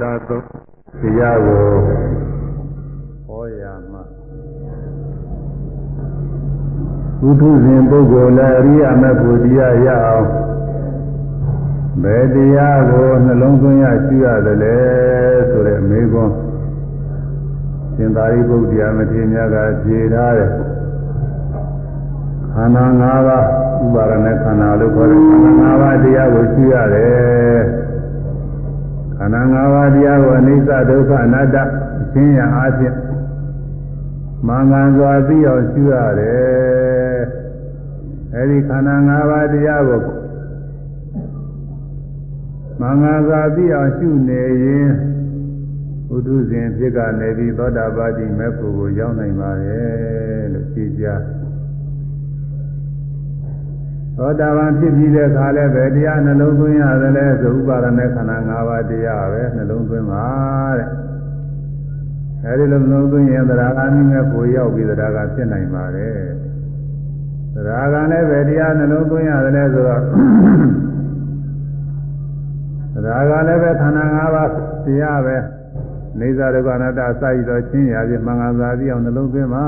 တာသုံးတရားကိုဟောရမှာဘုထုဇဉ်ပုဂ္ဂိုလ်လည်းအရိယာမေဖို့တရားရအောင်ဘယ်တရားကိုနှလုံးသွင်းရရှိရတယ်လဲဆိုတဲ့မေးခွန်းရှင်သာရိပုတ္တရာမထေရမြတ်ကဖြေထားတယ်ခန္ဓာ၅ပါးဥပါရณะခန္ဓာလို့ခေါ်တယ်ခန္ဓာ၅ပါးတရားကိုရှိရတယ် ခန္ဓာ၅ပါးတရားကိုအနိစ္စဒုက္ခအနတ္တအချင်းရအားဖြင့်မင်္ဂန်စွာသိအောင်ရှိရတယ်အဲဒီခန္ဓာ၅ပါးတရားကိုမင်္ဂန်စွာသိအောင်ရှုနေရင်ဘုဒ္ဓဇင်ဖြစ်ကနေပြီးသောတာပတိမေဖို့ကိုရောက်နိုင်ပါရဲ့လို့သိကြ သောတာပန်ဖြစ်ပြီးတဲ့အခါလည်းပဲတရားနှလုံးသွင်းရတယ်လဲဆိုဥပါရณะခန္ဓာ၅ပါးတရားပဲနှလုံးသွင်းပါတဲ့အဲဒီလိုနှလုံးသွင်းရင်သရဂာမိမဲ့ကိုရောက်ပြီးသရဂာဖြစ်နိုင်ပါတယ်သရဂာလည်းပဲတရားနှလုံးသွင်းရတယ်လဲဆိုတော့သရဂာလည်းပဲခန္ဓာ၅ပါးတရားပဲနေသာဒုက္ခအနတ္တအစရှိသောချင်းရာဖြင့်မင်္ဂလာသာပြီးအောင်နှလုံးသွင်းပါ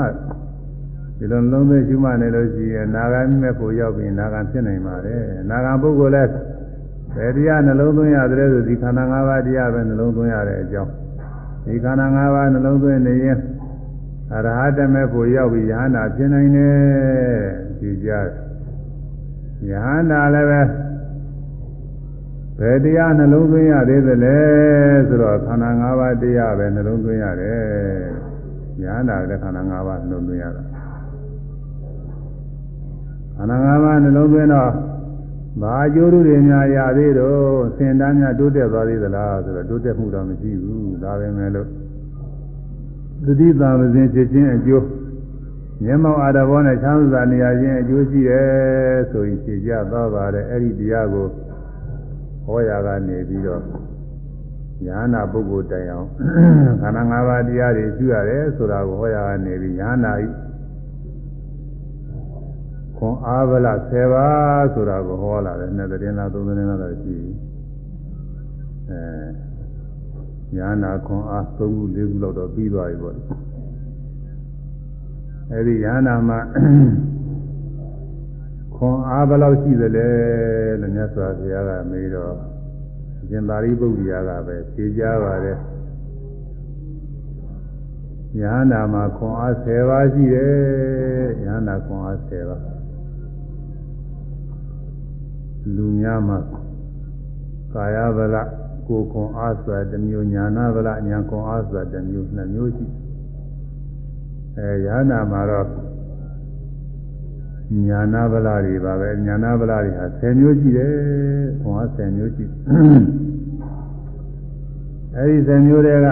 ဒီလိုလုံးသွင်းရှုမှတ်နေလို့ရှိရင်နာဂာမိမဲ့ကိုရောက်ပြီးနာဂာဖြစ်နိုင်ပါတယ်နာဂာပုဂ္ဂိုလ်လည်းဘယ်တရားနှလုံးသွင်းရတယ်ဆိုဒီခန္ဓာ၅ပါးတရားပဲနှလုံးသွင်းရတဲ့အကြောင်းဒီခန္ဓာ၅ပါးနှလုံးသွင်းနေရင်အရဟတမေကိုရောက်ပြီးယဟနာဖြစ်နိုင်တယ်ကြည်ကြယဟနာလည်းပဲဘယ်တရားနှလုံးသွင်းရသေးသလဲဆိုတော့ခန္ဓာ၅ပါးတရားပဲနှလုံးသွင်းရတယ်ယဟနာလည်းခန္ဓာ၅ပါးနှလုံးသွင်းရတာ ခန္ဓာ၅ပါးနှလုံးသွင်းတော့ဘာအကျိုးတွေများရသေးတော့စင်တန်းများတိုးတက်သွားသေးသလားဆိုတော့တိုးတက်မှုတော့မရှိဘူးဒါပဲမဲ့လို့သတိသာမစဉ်ဖြစ်ခြင်းအကျိုးမျက်မှောက်အာရဘောနဲ့ချမ်းသာနေရခြင်းအကျိုးရှိတယ်ဆိုရင်ဖြေကြသွားပါတယ်အဲ့ဒီတရားကိုဟောရာကနေပြီးတော့ညာနာပုဂ္ဂိုလ်တိုင်အောင်ခန္ဓာ၅ပါးတရားတွေရှိရတယ်ဆိုတာကိုဟောရာကနေပြီးညာနာဤ ခွန်အားဗလ10ပါးဆိုတာကိုဟောလာတယ်နှစ်သတင်းလားသုံးသတင်းလားတော့ရှိအဲညာနာခွန်အား၃ခု၄ခုလောက်တော့ပြီးသွားပြီပေါ့အဲဒီညာနာမှာခွန်အားဘယ်လောက်ရှိသလဲလို့မြတ်စွာဘုရားကမေးတော့ရှင်သာရိပုတ္တရာကပဲဖြေကြပါတယ်ညာနာမှာခွန်အား10ပါးရှိတယ်ညာနာခွန်အား10ပါး လူများမှာကာယဗလကိုယ်ခွန်အားစွာတစ်မျိုးညာနာဗလညာခွန်အားစွာတစ်မျိုးနှစ်မျိုးရှိအဲညာနာမှာတော့ညာနာဗလာတွေပါပဲညာနာဗလာတွေဟာ10မျိုးရှိတယ်ခွန်အား10မျိုးရှိအဲဒီ10မျိုးတွေက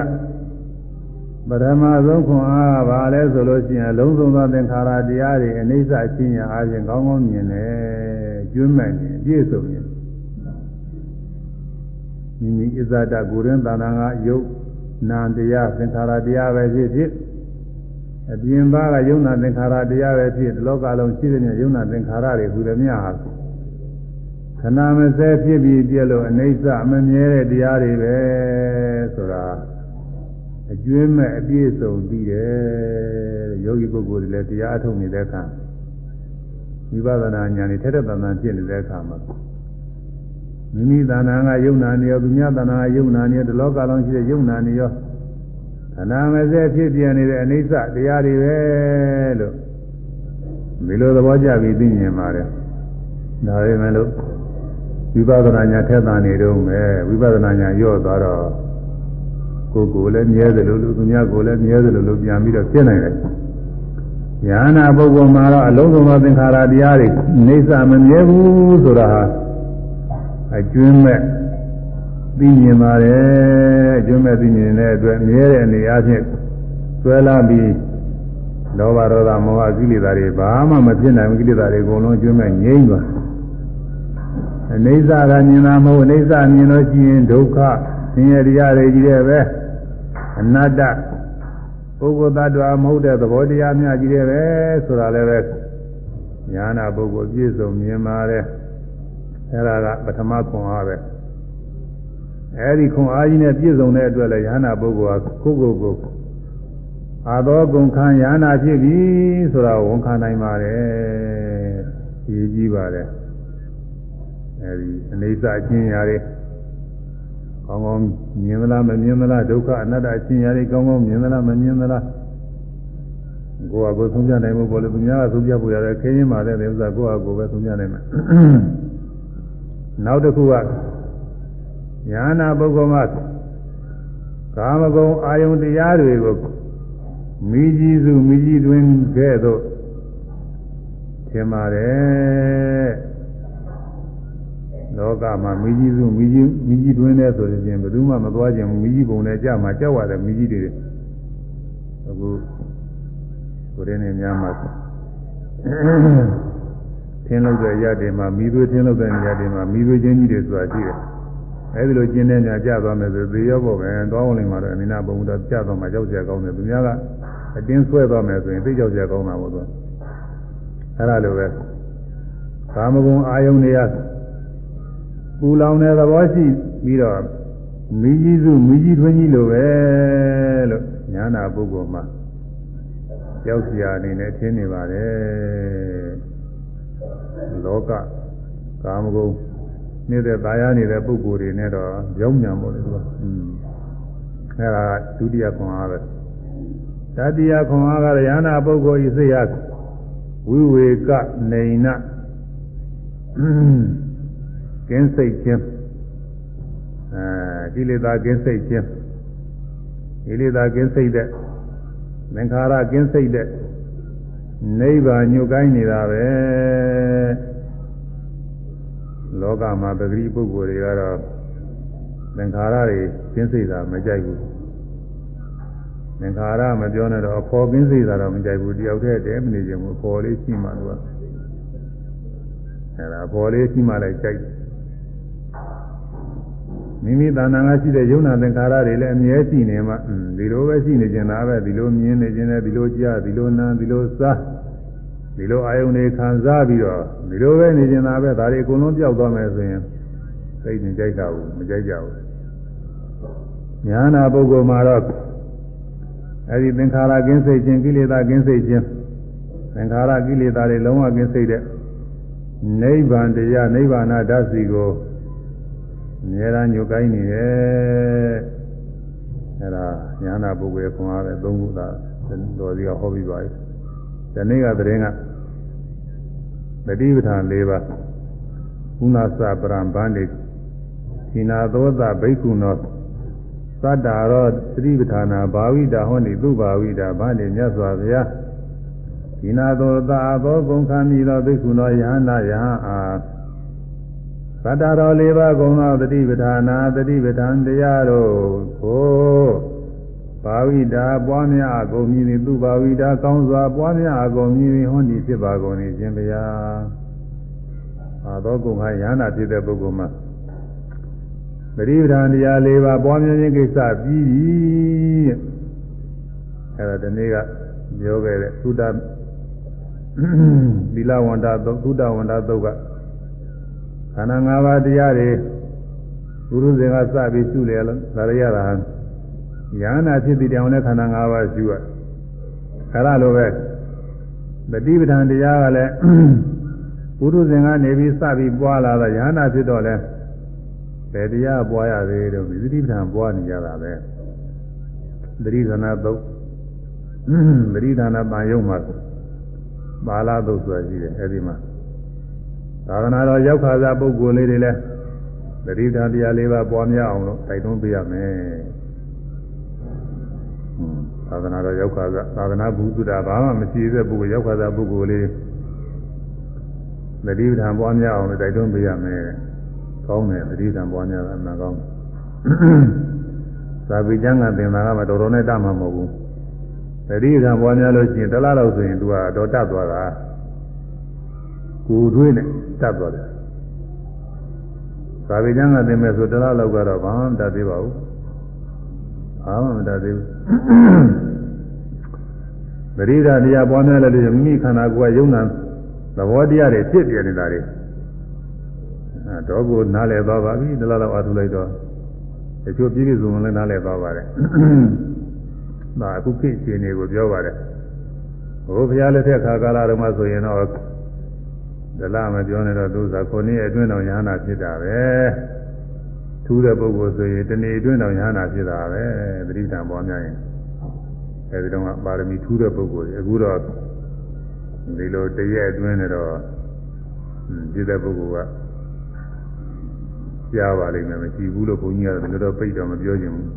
ပထမဆုံးခွန်အားကဘာလဲဆိုလို့ရှိရင်လုံးစုံသောသင်္ခါရတရားတွေအနိစ္စချင်းညာအားဖြင့်ကောင်းကောင်းမြင်တယ်ကျွမ်းမှန်တယ်ပြည့်စုံတယ်မိမိအစ္ဆဒကိုယ်ရင်းတဏ္ဍာငါယုတ်နာတရားသင်္ခါရတရားပဲဖြစ်ဖြစ်အပြင်ပါကယုံနာသင်္ခါရတရားပဲဖြစ်ဒီလောကလုံးရှိတဲ့ယုံနာသင်္ခါရတွေဟူသည်များဟာခဏမစဲဖြစ်ပြီးပြည့်လို့အနိစ္စမမြဲတဲ့တရားတွေပဲဆိုတာ အကျွင်းမဲ့အပြည့်စုံပြီးတယ်ယောဂီပုဂ္ဂိုလ်တွေလည်းတရားအထုတ်နေတဲ့အခါဝိပဿနာဉာဏ်နဲ့ထက်တဲ့တန်တန်ဖြစ်နေတဲ့အခါမှာမိမိတဏ္ဍာကယုံနာနေရောသူများတဏ္ဍာကယုံနာနေရောဒီလောကလုံးရှိတဲ့ယုံနာနေရောခန္ဓာမစဲဖြစ်ပြနေတဲ့အနိစ္စတရားတွေပဲလို့ဒီလိုသဘောကျပြီးသိမြင်ပါတယ်ဒါပေမဲ့လို့ဝိပဿနာညာထက်သန်နေတော့မယ်ဝိပဿနာညာရော့သွားတော့ ကိုယ်ကိုယ်လည်းမြဲတယ်လို့လူသူများကိုယ်လည်းမြဲတယ်လို့လို့ပြန်ပြီးတော့ဖြစ်နိုင်တယ်ညာနာပုဂ္ဂိုလ်မှာတော့အလုံးစုံသောသင်္ခါရတရားတွေအိဋ္ဌမမြဲဘူးဆိုတာဟာအကျွင်းမဲ့သိမြင်ပါတယ်အကျွမ်းမဲ့သိမြင်တဲ့အတွက်မြဲတဲ့အနေအချင်းဆွဲလာပြီးလောဘဒေါသမောဟကိလေသာတွေဘာမှမဖြစ်နိုင်ဘူးကိလေသာတွေအကုန်လုံးအကျွမ်းမဲ့ငြိမ့်သွားအနေစာကမြင်တာမဟုတ်အနေစာမြင်လို့ရှိရင်ဒုက္ခဆ င်းရဲတရားတွေကြီးတဲ့ပဲအနတ္တပုဂ္ဂိုလ်သတ္တဝါမဟုတ်တဲ့သဘောတရားများကြီးတဲ့ပဲဆိုတာလည်းပဲညာနာပုဂ္ဂိုလ်ပြည့်စုံမြင်ပါတယ်အဲ့ဒါကပထမခွန်အားပဲအဲဒီခွန်အားကြီးနဲ့ပြည့်စုံတဲ့အတွက်လည်းယ ahanan ပုဂ္ဂိုလ်ဟာကိုယ့်ကိုယ်ကိုအာသောကုန်ခံယ ahanan ဖြစ်ပြီဆိုတာဝန်ခံနိုင်ပါတယ်ရည်ကြီးပါတယ်အဲဒီအနေစာအချင်းရာတွေ ကောင်းကောင်းမြင်မလားမမြင်မလားဒုက္ခအနတ္တအချင်းရာတွေကောင်းကောင်းမြင်မလားမမြင်မလားကိုယ်ကကိုယ်ဆုံးပြနိုင်မှုပေါ်လို့သူများကဆုံးပြဖို့ရတယ်ခင်းရင်းပါတဲ့ဥစ္စာကိုယ့်ဟာကိုယ်ပဲဆုံးပြနိုင်မှာနောက်တစ်ခုကညာနာပုဂ္ဂိုလ်မှာကာမဂုဏ်အာယုန်တရားတွေကိုမိကြီးစုမိကြီးတွင်ခဲ့သို့ထင်ပါတယ် လောကမှာမိကြီးစုမိကြီးမိကြီးတွင်တဲ့ဆိုရင်ဘယ်သူမှမသွားခြင်းမိကြီးပုံနဲ့ကြမှာကြောက်ရတယ်မိကြီးတွေအခုကိုရင်းနေများမှာထင်းလို့တဲ့ရတဲ့မှာမိသွေးထင်းလို့တဲ့နေရာတွေမှာမိသွေးချင်းကြီးတွေဆိုတာရှိတယ်အဲဒီလိုကျင်းတဲ့ညာကြသွားမယ်ဆိုသေရောပေါ့ပဲသွားဝင်လာတော့အနိနာဘုံတော့ကြသွားမှကြောက်ကြကောင်းတယ်သူများကအတင်းဆွဲသွားမယ်ဆိုရင်သိကြောက်ကြကောင်းတာပေါ့သူအဲဒါလိုပဲကာမဂုဏ်အာယုန်တွေက ပူလောင်တဲ့သဘောရှိပြီးတော့မိကြီးစုမိကြီးထွင်းကြီးလိုပဲလို့ညာနာပုဂ္ဂိုလ်မှာကြောက်စရာအနေနဲ့ထင်နေပါတယ်လောကကာမဂုဏ်နေတဲ့ပါရနေတဲ့ပုဂ္ဂိုလ်တွေနဲ့တော့ကြောက်ညံပါလေသူကအဲဒါဒုတိယခွန်အားပဲတတိယခွန်အားကရဟနာပုဂ္ဂိုလ်ဤစိတ်ရဝိဝေကနေန ကင်းစိတ်ခြင်းအဲကိလေသာကင်းစိတ်ခြင်းကိလေသာကင်းစိတ်တဲ့သင်္ခါရကင်းစိတ်တဲ့နိဗ္ဗာန်ညွတ်ကိုင်းနေတာပဲလောကမှာပဂရိပုဂ္ဂိုလ်တွေကတော့သင်္ခါရတွေကင်းစိတ်တာမကြိုက်ဘူးသင်္ခါရမပြောနဲ့တော့အဖော်ကင်းစိတ်တာတော့မကြိုက်ဘူးတယောက်တည်းတည်းမနေချင်ဘူးအဖော်လေးရှိမှလို့အဲဒါအဖော်လေးရှိမှလည်းကြိုက် မိမိတဏ္ဍာငါရှိတဲ့ယုံနာသင်္ခါရတွေလည်းအမြဲရှိနေမှဒီလိုပဲရှိနေကြတာပဲဒီလိုမြင်နေခြင်းနဲ့ဒီလိုကြားဒီလိုနာဒီလိုစားဒီလိုအာယုန်တွေခံစားပြီးတော့ဒီလိုပဲနေကြတာပဲဒါတွေအကုန်လုံးပြောက်သွားမယ်ဆိုရင်သိနေကြိုက်တာဘူးမကြိုက်ကြဘူးညာနာပုဂ္ဂိုလ်မှာတော့အဲဒီသင်္ခါရကင်းစိတ်ခြင်းကိလေသာကင်းစိတ်ခြင်းသင်္ခါရကိလေသာတွေလုံးဝကင်းစိတ်တဲ့နိဗ္ဗာန်တရားနိဗ္ဗာန်ဓာတ်စီကို အများအားညှို့ကိုင်းနေတယ်အဲဒါညာနာပုဂ္ဂိုလ်ခွန်အားပဲသုံးခုသာတော်စီကဟောပြီးပါပြီဒီနေ့ကသတင်းကတတိပဌာန်၄ပါးကုဏသပရံဗန္တိသီနာသောသဘိက္ခုနောသတ္တာရောသတိပဌာနာဘာဝိတာဟောတိသူဘာဝိတာဗန္တိမြတ်စွာဘုရားသီနာသောသာဘောဂုံခံမိသောဘိက္ခုနောယဟန္တာယဟအာ သတ္တရော၄ပါးကုံသောတတိပဌာနာတတိပဌာန်တရားတို့ကိုဘာဝိတာပွားများအကုန်မြည်သည်သူဘာဝိတာကောင်းစွာပွားများအကုန်မြည်သည်ဟွန်းဒီဖြစ်ပါကုန်၏ရှင်ဗျာအာသောကုံဟာယန္တာဖြစ်တဲ့ပုဂ္ဂိုလ်မှာပရိပဒံတရား၄ပါးပွားများခြင်းကိစ္စပြီးပြီအဲဒါဒီနေ့ကပြောခဲ့တဲ့သုဒ္ဓသီလဝန္တာသုဒ္ဓဝန္တာသုတ်ကခ န္ဓာ၅ပါးတရားတွေဘုရုဇင်ကစပြီးရှုလေလားဒါရရတာယန္နာဖြစ်တဲ့တောင်နဲ့ခန္ဓာ၅ပါးရှုရအဲဒါလိုပဲတတိပဌာန်တရားကလည်းဘုရုဇင်ကနေပြီးစပြီးပွားလာတော့ယန္နာဖြစ်တော့လဲဘယ်တရားပွားရသေးတော့ဒီတတိပဌာန်ပွားနေကြတာပဲတတိသနာသုတ်တတိသနာပန်ယုံမှာပါလာသုတ်ဆိုတာရှိတယ်အဲဒီမှာ သာသနာတော်ရောက်ခါစားပုဂ္ဂိုလ်လေးတွေလည်းတတိပဌာန်တရားလေးပါပွားများအောင်လို့တိုက်တွန်းပေးရမယ်သာသနာတော်ရောက်ခါစားသာသနာဘုသူတာဘာမှမရှိတဲ့ပုဂ္ဂိုလ်ရောက်ခါစားပုဂ္ဂိုလ်လေးတတိပဌာန်ပွားများအောင်လို့တိုက်တွန်းပေးရမယ်ကောင်းတယ်တတိပဌာန်ပွားများတာအမှန်ကောင်းသာပိကျမ်းကသင်တာကမတော်တော်နဲ့တတ်မှာမဟုတ်ဘူးတတိပဌာန်ပွားများလို့ရှိရင်တလားတော့ဆိုရင် तू ကတော့တတ်သွားတာကိုယ်တွေးနဲ့ တတ်သွားတယ်သာပိကျမ်းကသင်မဲ့ဆိုတလားလောက်ကတော့ဘာမှမတတ်သေးပါဘူးဘာမှမတတ်သေးဘူးပရိဒါတရားပွားများလည်းလို့မိမိခန္ဓာကိုယ်ကယုံနာသဘောတရားတွေဖြစ်ပြနေတာတွေအဲတော့ကိုနားလည်သွားပါပြီဒီလောက်တော့အထုလိုက်တော့ချို့ပြည့်ပြည့်စုံစုံလည်းနားလည်သွားပါတယ်။ဒါအခုခေတ်ရှင်တွေကိုပြောပါတယ်။ဘုရားလက်ထက်ခါကာလတုန်းကဆိုရင်တော့ ဒလမပြောနေတော့သူစားခုနှစ်အတွင်းတော်ညာနာဖြစ်တာပဲ။ထူးတဲ့ပုဂ္ဂိုလ်ဆိုရင်တနေ့အတွင်းတော်ညာနာဖြစ်တာပဲ။သတိတံပေါ်များရင်အဲဒီတော့ပါရမီထူးတဲ့ပုဂ္ဂိုလ်အခုတော့ဒီလိုတရက်အတွင်းနဲ့တော့ဒီတဲ့ပုဂ္ဂိုလ်ကကြားပါလိမ့်မယ်မရှိဘူးလို့ဘုန်းကြီးကတော့တော့ပိတ်တော့မပြောချင်ဘူး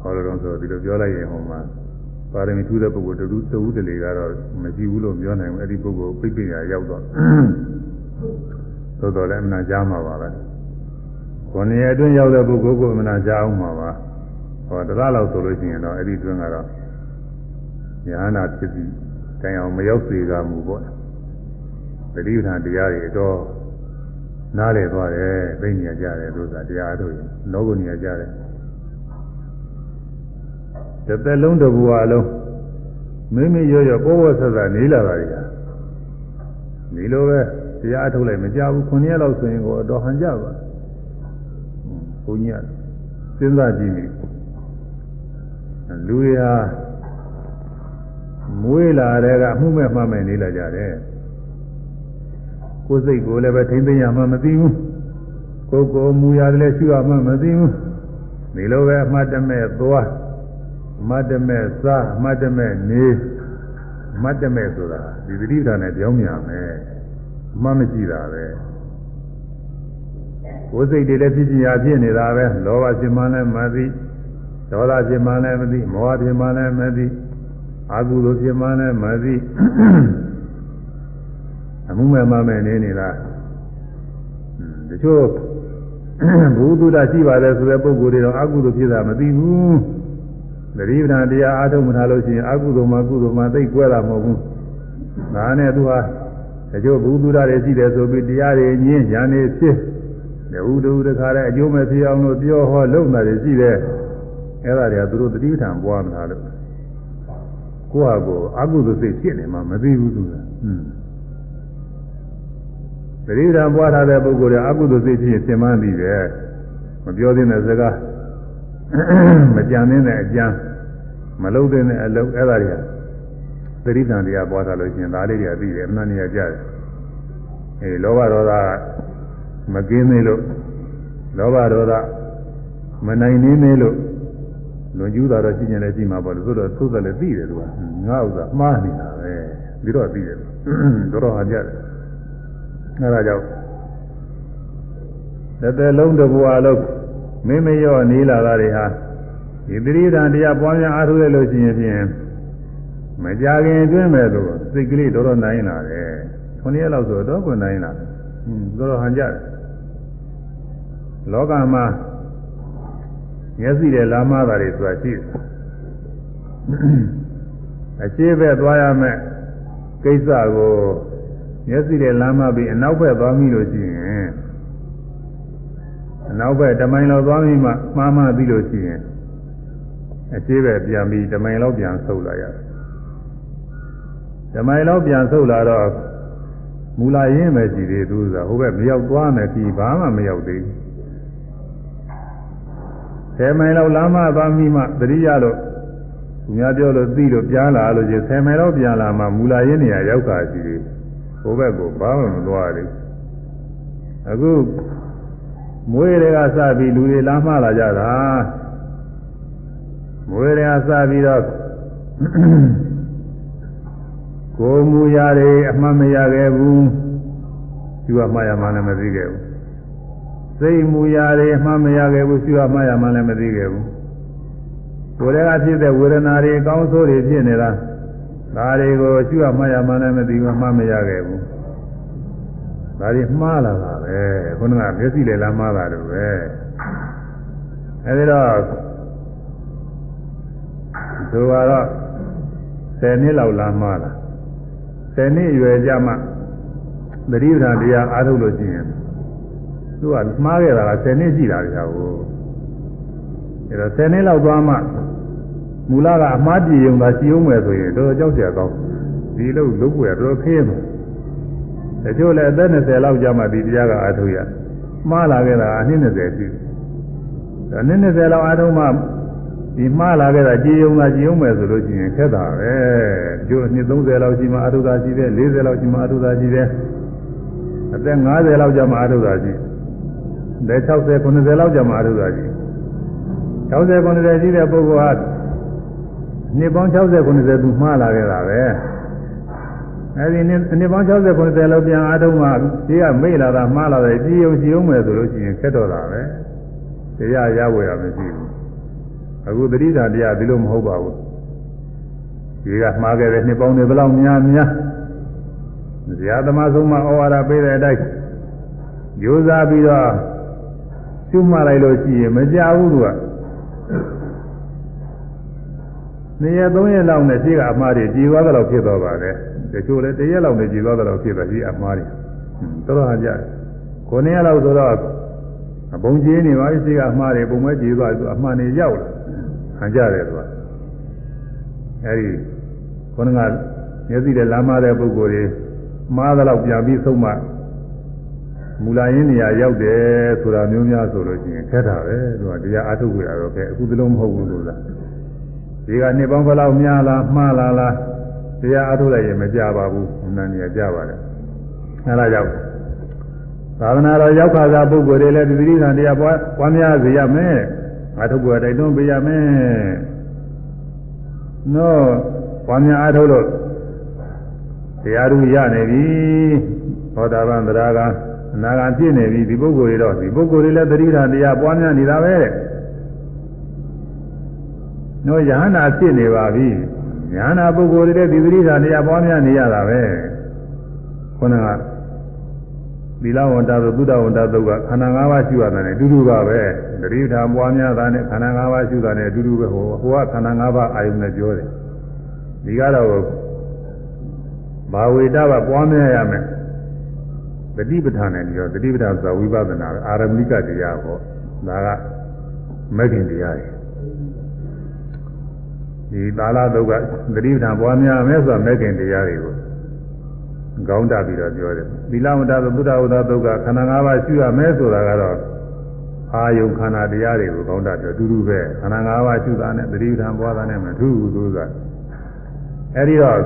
ဟောလို့တော့ဆိုဒီလိုပြောလိုက်ရင်ဟိုမှာ ပါရမီထူးတဲ့ပုဂ္ဂိုလ်တူတူတလေကတော့မရှိဘူးလို့ပြောနိုင်ဘူးအဲ့ဒီပုဂ္ဂိုလ်ပိတ်ပိတ်ရရောက်တော့သို့တော်လည်းအမှန်ကြားမှာပါပဲခொနည်းအတွင်းရောက်တဲ့ပုဂ္ဂိုလ်ကိုအမှန်ကြားအောင်မှာပါဟောတရားလောက်ဆိုလို့ရှိရင်တော့အဲ့ဒီအတွင်းကတော့ညာနာဖြစ်ပြီးတိုင်အောင်မရောက်စေကမူပေါ့ပရိပဌာတရားတွေတော့နားလေသွားတယ်သိဉာဏ်ကြတယ်လို့ဆိုတာတရားတို့ရင်လောကုဉာဏ်ကြတယ် တစ်သက်လုံးတစ်ဘဝလုံးမိမိရောရောပေါ်ဝဆက်ဆက်နေလာတာတွေဟာဒီလိုပဲတရားအထုတ်လိုက်မကြဘူးခုနှစ်ရက်လောက်ဆိုရင်ကိုတော့ဟန်ကြပါဘုန်းကြီးကစဉ်းစားကြည့်နေလူတွေဟာမွေးလာတဲ့ကမှုမဲ့မှမဲ့နေလာကြတယ်ကိုယ်စိတ်ကိုလည်းပဲထိမ့်သိမ်းရမှမသိဘူးကိုယ်ကိုမူရတယ်လည်းရှုရမှမသိဘူးဒီလိုပဲအမှတ်တမဲ့သွားအ မှတ်တမဲ့စားအမှတ်တမဲ့နေအမှတ်တမဲ့ဆိုတာဒီသတိဓာတ်နဲ့ပြောင်းမြန်မယ်အမှတ်မရှိတာပဲကိုယ်စိတ်တွေလည်းဖြစ်ချင်ရဖြစ်နေတာပဲလောဘဖြစ်မှလည်းမသိဒေါသဖြစ်မှလည်းမသိမောဟဖြစ်မှလည်းမသိအကုသိုလ်ဖြစ်မှလည်းမသိအမှုမဲ့မမဲ့နေနေတာတချို့ဘုသူဒ္ဓရှိပါတယ်ဆိုတဲ့ပုဂ္ဂိုလ်တွေတော့အကုသိုလ်ဖြစ်တာမသိဘူး သတိပဋ္ဌာန်တရားအားထုတ်မထားလို့ရှိရင်အကုသိုလ်မှကုသိုလ်မှသိကွဲတာမဟုတ်ဘူးဒါနဲ့သူဟာတချို့ဘုသူဒ္ဓတွေရှိတယ်ဆိုပြီးတရားတွေညင်းညာနေဖြစ်တဝူတူတခါတည်းအကျိုးမဲ့ဖြစ်အောင်လို့ပြောဟောလုံတာတွေရှိတယ်အဲ့ဒါတွေကသူတို့သတိပဋ္ဌာန်ပွားမထားလို့ကိုယ့်ဟာကိုယ်အကုသိုလ်စိတ်ဖြစ်နေမှမသိဘူးသူကဟွန်းပရိဒါပွားထားတဲ့ပုဂ္ဂိုလ်တွေအကုသိုလ်စိတ်ဖြစ်ရင်သင်မှန်းပြီးတယ်မပြောသင့်တဲ့စကားမကြံသင့်တဲ့အကြံ မလုပ်သင့်တဲ့အလုပ်အဲ့ဒါတွေကသတိတန်တရားပွားထားလို့ရှိရင်ဒါလေးတွေကပြီးတယ်အမှန်တရားကြတယ်အေးလောဘဒေါသမကင်းသေးလို့လောဘဒေါသမနိုင်နေနေလို့လွန်ကျူးတာတော့ရှိနေလဲရှိမှာပေါ့လို့ဆိုတော့သို့တယ်လည်းသိတယ်သူကငါဥစ္စာမှားနေတာပဲပြီးတော့သိတယ်တော်တော်ဟာကြတယ်အဲဒါကြောင့်တစ်သက်လုံးတစ်ဘဝလုံးမိမရော့နေလာတာတွေဟာ ဒီသတိဓာန်တရားပွားများအားထုတ်ရလို့ရှိရင်ဖြင့်မကြခင်အတွင်းမဲ့လို့စိတ်ကလေးတော်တော်နိုင်လာတယ်ခုနှစ်ရက်လောက်ဆိုတော့ကိုနိုင်လာဟွန်းတော်တော်ဟန်ကြတယ်လောကမှာမျက်စိနဲ့လာမတာတွေဆိုတာရှိတယ်အခြေဘက်သွားရမယ်ကိစ္စကိုမျက်စိနဲ့လမ်းမပြီးအနောက်ဘက်သွားမိလို့ရှိရင်အနောက်ဘက်တမိုင်လောက်သွားမိမှမှားမှပြီးလို့ရှိရင် အခြေဘက်ပြန်ပြီးတမိုင်လောက်ပြန်ဆုပ်လာရတယ်တမိုင်လောက်ပြန်ဆုပ်လာတော့မူလာရင်းပဲရှိသေးသူကဟိုဘက်မရောက်သွားမယ်ပြီးဘာမှမရောက်သေးဘူး10မိုင်လောက်လမ်းမသွားမိမှတတိယလို့သူများပြောလို့သိလို့ပြန်လာလို့ချင်း10မိုင်လောက်ပြန်လာမှမူလာရင်းနေရာရောက်တာရှိသေးဟိုဘက်ကိုဘာမှမသွားသေးအခုမွေးတွေကစပြီးလူတွေလမ်းမလာကြတာ မွေးတွေကစပြီးတော့ကိုမူရာတွေအမှန်မရခဲ့ဘူးသူကမှားရမှလည်းမသိခဲ့ဘူးစိတ်မူရာတွေအမှန်မရခဲ့ဘူးသူကမှားရမှလည်းမသိခဲ့ဘူးကိုယ်တည်းကဖြစ်တဲ့ဝေဒနာတွေအကောင်းဆိုးတွေဖြစ်နေတာဒါတွေကိုကျွတ်မှတ်ရမှလည်းမသိဘူးမှတ်မရခဲ့ဘူးဒါတွေမှားလာတာပဲခုနကမျက်စိလည်းလားမှားတာလို့ပဲအဲဒီတော့ သူကတော့10နှစ်လောက်လာမှလား10နှစ်ရွယ်ကြမှသတိပဋ္ဌာန်တရားအားထုတ်လို့ရှိရင်သူကမှားခဲ့တာက10နှစ်ရှိတာကြာကိုအဲတော့10နှစ်လောက်သွားမှမူလကအမှားပြေုံသာရှိအောင်မယ်ဆိုရင်တော်တော်ကြောက်စရာကောင်းဒီလိုလုပ်ွယ်တော်တော်ခင်းတယ်တချို့လည်းအသက်20လောက်ကြာမှဒီတရားကအားထုတ်ရမှားလာခဲ့တာအနည်း20ရှိတယ်အနည်း20လောက်အားထုတ်မှ ဒီမှားလာခဲ့တာကြည်ယုံတာကြည်ယုံမယ်ဆိုလို့ရှိရင်ခက်တာပဲကျိုးနှစ်30လောက်ရှိမှအာထုတာရှိတယ်40လောက်ရှိမှအာထုတာရှိတယ်အသက်50လောက်ကျမှအာထုတာရှိတယ်60 90လောက်ကျမှအာထုတာရှိ60 90ရှိတဲ့ပုဂ္ဂိုလ်ဟာနှစ်ပေါင်း60 90သူမှားလာခဲ့တာပဲအဲဒီနှစ်နှစ်ပေါင်း60 90လောက်ပြန်အားထုတ်မှဒီကမိတ်လာတာမှားလာတယ်ကြည်ယုံကြည်ယုံမယ်ဆိုလို့ရှိရင်ခက်တော့တာပဲတရားရဝယ်ရမရှိဘူး အခုတတိတာတရားဒီလိုမဟုတ်ပါဘူးဒီကမှားခဲ့တဲ့နှစ်ပေါင်းတွေဘယ်လောက်များများဇာသမားဆုံးမဩဝါဒပေးတဲ့အတိုင်းရိုးစားပြီးတော့ကျွမှလိုက်လို့ရှိရင်မကြဘူးသူကနေ့ရက်သုံးရက်လောက်နဲ့ရှိကအမှားတွေကြည်သွားတော့ဖြစ်တော့ပါတယ်တချို့လည်းတရက်လောက်နဲ့ကြည်သွားတော့ဖြစ်သွားရှိအမှားတွေတော်တော်ဟာကြတယ်ခုနှစ်ရက်လောက်ဆိုတော့အပုံကြီးနေပါပြီရှိကအမှားတွေပုံမဲ့ကြည်သွားသူအမှားနေရောက်လာ ဟန်ကြတယ်သူကအဲဒီခုနကမျက်စိနဲ့လမ်းမတဲ့ပုဂ္ဂိုလ်တွေမှားတော့ပြန်ပြီးဆုံးမှမူလာရင်းနေရာရောက်တယ်ဆိုတာမျိုးများဆိုလို့ရှိရင်ခက်တာပဲသူကတရားအထုတ်ကြရတော့ကဲအခုသလုံးမဟုတ်ဘူးလို့လားဒီကနှစ်ပေါင်းဘယ်လောက်များလားမှားလားလားတရားအထုတ်လိုက်ရင်မကြပါဘူးအနန္တရကြပါတယ်အဲဒါကြောင့်သာသနာတော်ရောက်ခါသာပုဂ္ဂိုလ်တွေလည်းဒီတိဋ္ဌာန်တရားပွားပွားများစေရမယ် အထုတ်ကိုတိုက်တွန်းပေးရမယ်နော်ပွားများအထုတ်လို့တရားသူရနေပြီသောတာပန်တရားကအနာဂံပြည့်နေပြီဒီပုဂ္ဂိုလ်တွေတော့ဒီပုဂ္ဂိုလ်တွေလည်းတတိဋ္ဌာန်တရားပွားများနေတာပဲတဲ့နော်ယဟန္တာဖြစ်နေပါပြီယဟန္တာပုဂ္ဂိုလ်တွေလည်းဒီတတိဋ္ဌာန်တရားပွားများနေရတာပဲခုနက သီလဝန္တာသုဒ္ဓဝန္တာသုတ်ကခန္ဓာ၅ပါးရှိရတယ်နဲ့အတူတူပါပဲတတိဋ္ဌာန်ပွားများတာနဲ့ခန္ဓာ၅ပါးရှိတာနဲ့အတူတူပဲဟိုဟိုကခန္ဓာ၅ပါးအာယုန်နဲ့ပြောတယ်ဒီကတော့ဘာဝေတကပွားများရမယ်တတိပဋ္ဌာန်နဲ့ပြီးတော့တတိပဋ္ဌာန်ဆိုတာဝိပဿနာပဲအာရမဏိကတရားပေါ့ဒါကမဂ္ဂင်တရားတွေဒီသာလတုတ်ကတတိပဋ္ဌာန်ပွားများမယ်ဆိုတာမဂ္ဂင်တရားတွေကို ကောင်းတာပြီးတော့ပြောတယ်သီလဝတ္တသုဒ္ဓဝတ္တသုတ်ကခန္ဓာ၅ပါးရှိရမယ်ဆိုတာကတော့အာယုခန္ဓာတရားတွေကိုကောင်းတာပြောအတူတူပဲခန္ဓာ၅ပါးရှိတာနဲ့တတိပဋ္ဌာန်ပွားတာနဲ့မထူးဘူးလို့ဆိုတာအဲဒီတော့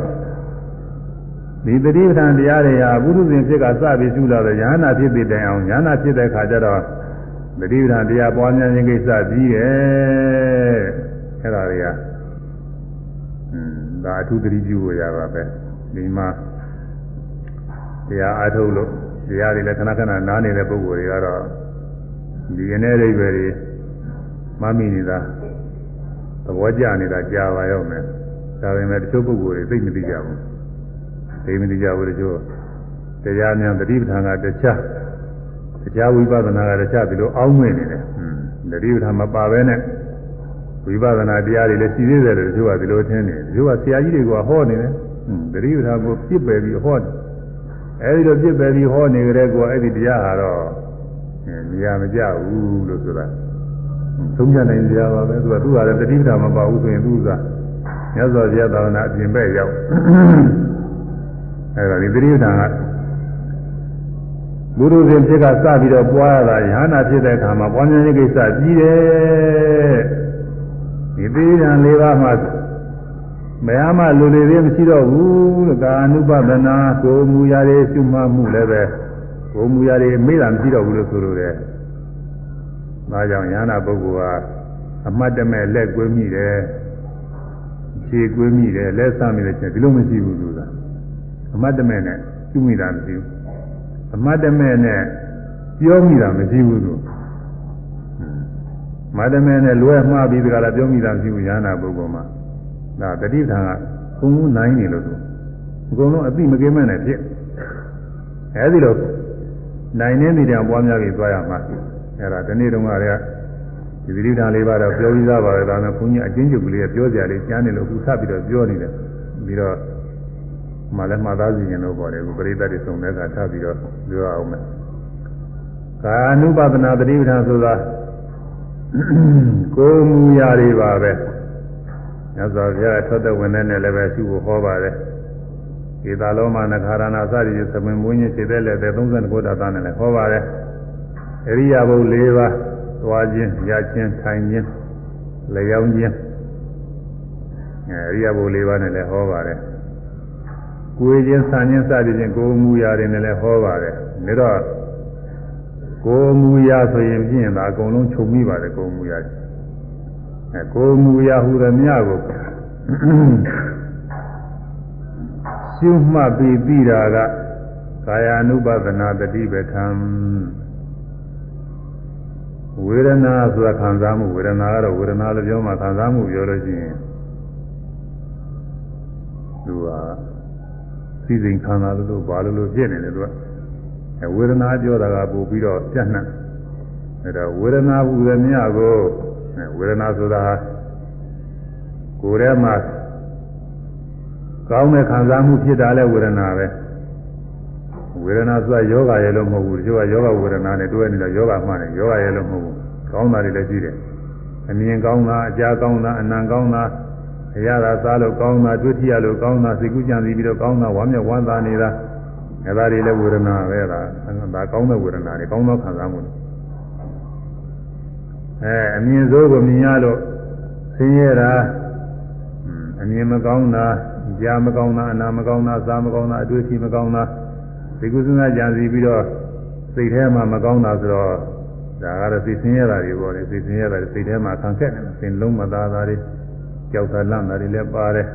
ဒီတတိပဌာန်တရားတွေဟာဘုရုဇဉ်ဖြစ်ကစပြီးရှုလာတဲ့ဉာဏ်ဖြစ်တဲ့တိုင်အောင်ဉာဏ်ဖြစ်တဲ့ခါကျတော့တတိပဌာန်တရားပွားများခြင်းကိစ္စပြီးတယ်အဲ့ဒါတွေကอืมဒါအထူးတတိပြုလို့ရပါပဲဒီမှာ တရားအားထုတ်လို့တရားတွေလည်းခဏခဏနားနေတဲ့ပုဂ္ဂိုလ်တွေကတော့ဒီကနေအိဗယ်တွေမမိနေတာသဘောကျနေတာကြာပါရောက်မယ်ဒါပေမဲ့တချို့ပုဂ္ဂိုလ်တွေသိမသိကြဘူးသိမသိကြဘူးတချို့တရားများတတိပဌာန်ကတခြားတရားဝိပဿနာကတခြားဒီလိုအောင်းမွေနေတယ်။တတိပဌာန်မပါဘဲနဲ့ဝိပဿနာတရားတွေလည်းရှိသေးတယ်လို့တချို့ကဒီလိုထင်နေတယ်။တချို့ကဆရာကြီးတွေကဟောနေတယ်။တတိပဌာန်ကိုပြစ်ပယ်ပြီးဟောတယ်။ အဲဒီလိုပြစ်ပယ်ပြီးဟောနေကြတဲ့ကောအဲ့ဒီတရားဟာတော့နေရာမကျဘူးလို့ဆိုတာ။သုံးချနိုင်ကြပါပဲ။သူကသူ့ဟာလည်းတတိပဌာန်မပါဘူးဆိုရင်သူကမြတ်စွာဘုရားသာသနာအပြင်ဘက်ရောက်အဲဒါဒီသတိဌာန်ကဘုရုဇဉ်ဖြစ်ကစပြီးတော့ပွားရတာယ ahanan ဖြစ်တဲ့အခါမှာပွားများခြင်းကိစ္စကြီးတယ်ဒီသတိဌာန်၄ပါးမှာ မရမလူလေသေးမရှိတော့ဘူးလို့ကာအနုပဒနာကိုမူရာတွေရှုမှတ်မှုလည်းပဲကိုမူရာတွေမေ့တာမရှိတော့ဘူးလို့ဆိုလိုတယ်။ဒါကြောင့်ယ ahanan ပုဂ္ဂိုလ်ဟာအမှတ်တမဲ့လက်ကွေးမိတယ်ခြေကွေးမိတယ်လက်ဆမ်းမိတယ်ချက်ဒီလိုမရှိဘူးသူကအမတ်တမဲ့နဲ့ပြုမိတာမရှိဘူးအမတ်တမဲ့နဲ့ပြောမိတာမရှိဘူးသူမတ်တမဲ့နဲ့လွဲမှားပြီးတကလားပြောမိတာမရှိဘူးရဟနာပုဂ္ဂိုလ်မှာ ဒါတတိထံကကုန်းကုန်းနိုင်နေလို့သူအကုန်လုံးအသိမကင်းမဲ့နဲ့ဖြစ်အဲဒီလိုနိုင်နေနေတယ်ပွားများပြီးသွားရမှာအဲဒါဒီနေ့တုန်းကလည်းဒီသတိဓာတ်လေးပါတော့ပြောပြီးသားပါပဲဒါနဲ့ဘုန်းကြီးအချင်းချုပ်ကလေးပြောကြတယ်ကြားနေလို့အခုဆက်ပြီးတော့ပြောနေတယ်ပြီးတော့မှလည်းမှတ်သားစီရင်လို့ပေါ်တယ်အခုပရိသတ်တွေစုံတဲ့အခါထပ်ပြီးတော့ပြောအောင်မယ်ကာနုပဒနာသတိပဋ္ဌာန်ဆိုတာကိုယ်မူရာတွေပါပဲ ညဇောဘုရားထွက်တဲ့ဝင်တဲ့နဲ့လည်းပဲရှုဖို့ဟောပါတယ်ဒီသာလောမနခါရဏစသည်သမင်မွေးညခြေတဲ့လည်းတဲ့39ခုတာသားနဲ့လည်းဟောပါတယ်အရိယာဘုတ်၄ပါးသွားခြင်းရခြင်းထိုင်ခြင်းလျောင်းခြင်းအဲအရိယာဘုလေးပါးနဲ့လည်းဟောပါတယ်ကိုယ်ချင်းဆံခြင်းစသည်ဖြင့်ကိုယ်မူရာတွေနဲ့လည်းဟောပါတယ်ဒါတော့ကိုယ်မူရာဆိုရင်ဖြင့်ဒါအကုန်လုံးခြုံမိပါတယ်ကိုယ်မူရာအဲ ကိုယ်မူရာဟူသည်မြကိုရှုမှတ်ပြီးပြီးတာကကာယ ानु ပဒနာတတိပဌံဝေဒနာဆိုတာခံစားမှုဝေဒနာကတော့ဝေဒနာလို့ပြောမှခံစားမှုပြောလို့ရှိရင်သူကစိစိမ်ခံစားလို့ဘာလို့လို့ဖြစ်နေတယ်သူကအဲဝေဒနာပြောတာကပို့ပြီးတော့ပြတ်နှံ့အဲဒါဝေဒနာဟူသည်မြကို ဝေဒနာဆိုတာကိုယ်ထဲမှာကောင်းတဲ့ခံစားမှုဖြစ်တာလဲဝေဒနာပဲဝေဒနာဆိုတာယောဂရဲ့လို့မဟုတ်ဘူးဒီကယောဂဝေဒနာနဲ့တွဲနေတော့ယောဂမှန်တယ်ယောဂရဲ့လို့မဟုတ်ဘူးကောင်းတာတွေလည်းရှိတယ်အမြင်ကောင်းတာအကြားကောင်းတာအနံကောင်းတာအရာသာစားလို့ကောင်းတာတွေ့ထိရလို့ကောင်းတာစိတ်ကူးကြံစီပြီးတော့ကောင်းတာဝမ်းမြောက်ဝမ်းသာနေတာအဲဒါတွေလည်းဝေဒနာပဲလားဒါကောင်းတဲ့ဝေဒနာတွေကောင်းသောခံစားမှုတွေ အဲအမြင်စိုးကိုမြင်ရလို့ဆင်းရဲတာအမြင်မကောင်းတာကြားမကောင်းတာအနာမကောင်းတာစားမကောင်းတာအတွေ့အထိမကောင်းတာဒီကုသနာကြံစီပြီးတော့စိတ်ထဲမှာမကောင်းတာဆိုတော့ဒါကတော့သိစင်းရတာတွေပေါ့လေသိစင်းရတာစိတ်ထဲမှာခံခက်နေတာစိတ်လုံးမသားတာတွေကြောက်တာလန့်တာတွေလည်းပါတယ်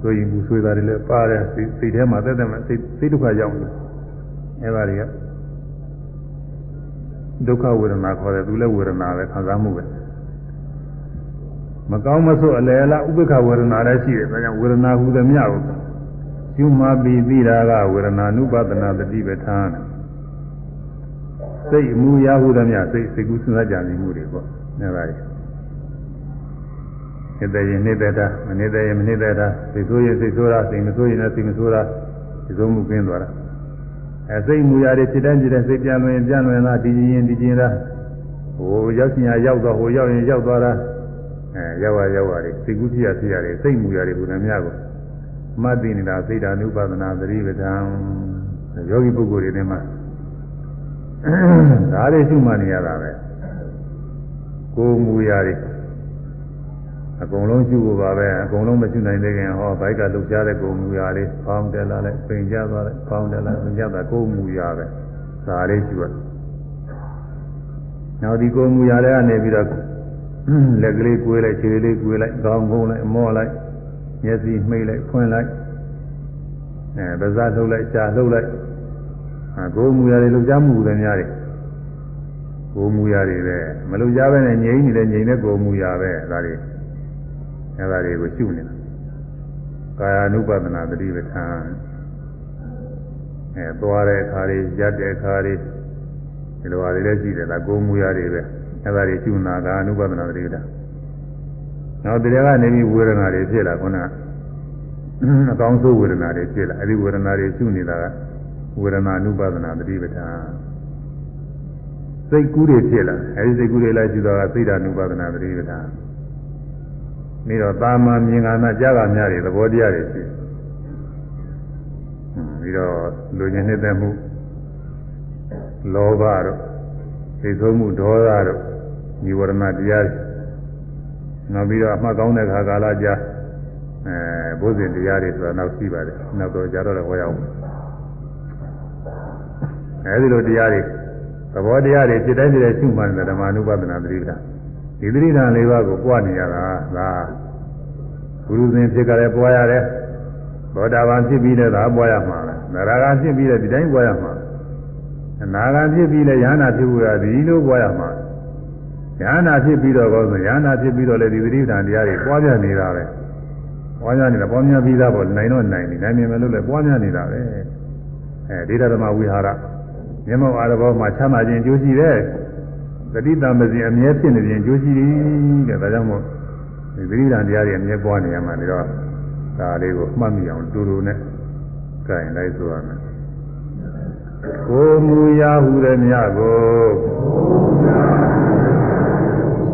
ဆိုရင်ဘူးဆွေးတာတွေလည်းပါတယ်စိတ်ထဲမှာတက်တက်မှာစိတ်စိတ်ဒုက္ခရောက်နေအဲပါတွေက ဒုက္ခဝေဒနာခေါ်တယ်သူလည်းဝေဒနာပဲခံစားမှုပဲမကောင်းမဆို့အလယ်လားဥပ္ပခဝေဒနာလည်းရှိတယ်ဒါကြောင့်ဝေဒနာဟူသည်မြကိုကျွမပြီးပြီးတာကဝေဒနာနုပဒနာတတိပဋ္ဌာန်စိတ်အမှုရဟုသည်မြစိတ်စိတ်ကူးစဉ်းစားကြံမှုတွေပေါ့နေပါလေနေတဲ့ရင်နေတဲ့တာမနေတဲ့ရင်မနေတဲ့တာစိတ်ဆိုးရင်စိတ်ဆိုးတာစိတ်မဆိုးရင်လည်းစိတ်မဆိုးတာဒီလိုမှုကင်းသွားတာ အဲစိတ်မူရာတွေဖြစ်တဲ့ဖြစ်တဲ့စိတ်ပြန်လွင်ပြန်လွင်တာဒီရင်ဒီရင်တာဟိုရောက်ချင်ရရောက်တော့ဟိုရောက်ရင်ရောက်သွားတာအဲရောက်ရရောက်ရတယ်စိတ်ကူးဖြစ်ရဖြစ်ရတယ်စိတ်မူရာတွေဘုရားများကိုမှတ်သိနေတာစိတ်ဓာနုပါဒနာသတိပဋ္ဌာန်ယောဂီပုဂ္ဂိုလ်တွေထဲမှာဒါတွေရှုမှတ်နေရတာပဲကိုယ်မူရာတွေ အကုန်လုံးရှုဖို့ပါပဲအကုန်လုံးမရှုနိုင်သေးခင်ဟောဘိုက်ကလှုပ်ရှားတဲ့ကိုယ်မူရာလေးဖောင်းတယ်လာလိုက်ပင်ကြသွားလိုက်ဖောင်းတယ်လာပင်ကြတာကိုယ်မူရာပဲဒါလေးရှုရနောက်ဒီကိုယ်မူရာတွေကနေပြီးတော့လက်ကလေးကွေးလိုက်ခြေလေးကွေးလိုက်ခေါင်းကုန်းလိုက်အမောလိုက်မျက်စိမှိတ်လိုက်ဖွင့်လိုက်အဲပါးစပ်လှုပ်လိုက်ရှားလှုပ်လိုက်အဲကိုယ်မူရာတွေလှုပ်ရှားမှုတွေများတယ်ကိုယ်မူရာတွေပဲမလှုပ်ရှားပဲနဲ့ငြိမ့်နေတဲ့ငြိမ့်တဲ့ကိုယ်မူရာပဲဒါတွေ အဲဒါတွေကိုရှုနေတာကာယ ानु ပဒနာတတိပဋ္ဌာန်အဲသွားတဲ့အခါတွေရက်တဲ့အခါတွေဒီလိုဟာတွေလည်းရှိတယ်လားကိုယ်မူရာတွေပဲအဲဒါတွေရှုနာကာ ानु ပဒနာတတိပဋ္ဌာန်နောက်တရားကနေပြီးဝေဒနာတွေဖြစ်လာခုနကအကောင်းဆုံးဝေဒနာတွေဖြစ်လာအဲဒီဝေဒနာတွေရှုနေတာကဝေဒနာ ानु ပဒနာတတိပဋ္ဌာန်စိတ်ကူးတွေဖြစ်လာအဲဒီစိတ်ကူးတွေလိုက်ကြည့်တော့စိတ်ဓာ ानु ပဒနာတတိပဋ္ဌာန် ပြီးတော့တာမန်မြင်ကနာကြားကများတွေသဘောတရားတွေရှိပြီးတော့လူကျင်နှစ်သက်မှုလောဘတို့သိဆုံးမှုဒေါသတို့និဝရဏတရားတွေနောက်ပြီးတော့အမှတ်ကောင်းတဲ့ခါကာလကြာအဲဘုဇင်တရားတွေဆိုတာနောက်ရှိပါတယ်နောက်တော့ကြာတော့လည်းဟောရအောင်အဲဒီလိုတရားတွေသဘောတရားတွေဖြစ်တိုင်းဖြစ်တိုင်းရှုမှန်တဲ့ဓမ္မ ानु ပဒနာသတိပ္ပာ ဒီသတိဓာန်လေးပါးကိုပွားနေရတာဒါဘုရုဇင်ဖြစ်ကြတယ်ပွားရတယ်သောတာပန်ဖြစ်ပြီးလည်းဒါပွားရမှာပဲနရဂါဖြစ်ပြီးလည်းဒီတိုင်းပွားရမှာအနာဂါဖြစ်ပြီးလည်းယန္တာဖြစ်ဖို့ရဒီလိုပွားရမှာယန္တာဖြစ်ပြီးတော့ကောဆိုယန္တာဖြစ်ပြီးတော့လည်းဒီသတိဓာန်တရားတွေပွားပြနေတာပဲပွားပြနေတာပွားများပြီးသားပေါ့နိုင်တော့နိုင်ပြီနိုင်မြင်မလို့လည်းပွားများနေတာပဲအဲဒီဓမ္မဝိဟာရမျက်မှောက်အာရဘောမှာချမ်းသာခြင်းကြိုးရှိတယ် သတိတံပစီအမြဲဖြစ်နေခြင်းကြိုးရှိတယ်တဲ့ဒါကြောင့်မို့ဒီသတိတံတရားတွေအမြဲပွားနေရမှာဒါတော့ဒါလေးကိုမှတ်မိအောင်တူတူနဲ့ကြင်လိုက်ဆိုရမယ်ကိုမူရာဟုတဲ့မြတ်ကို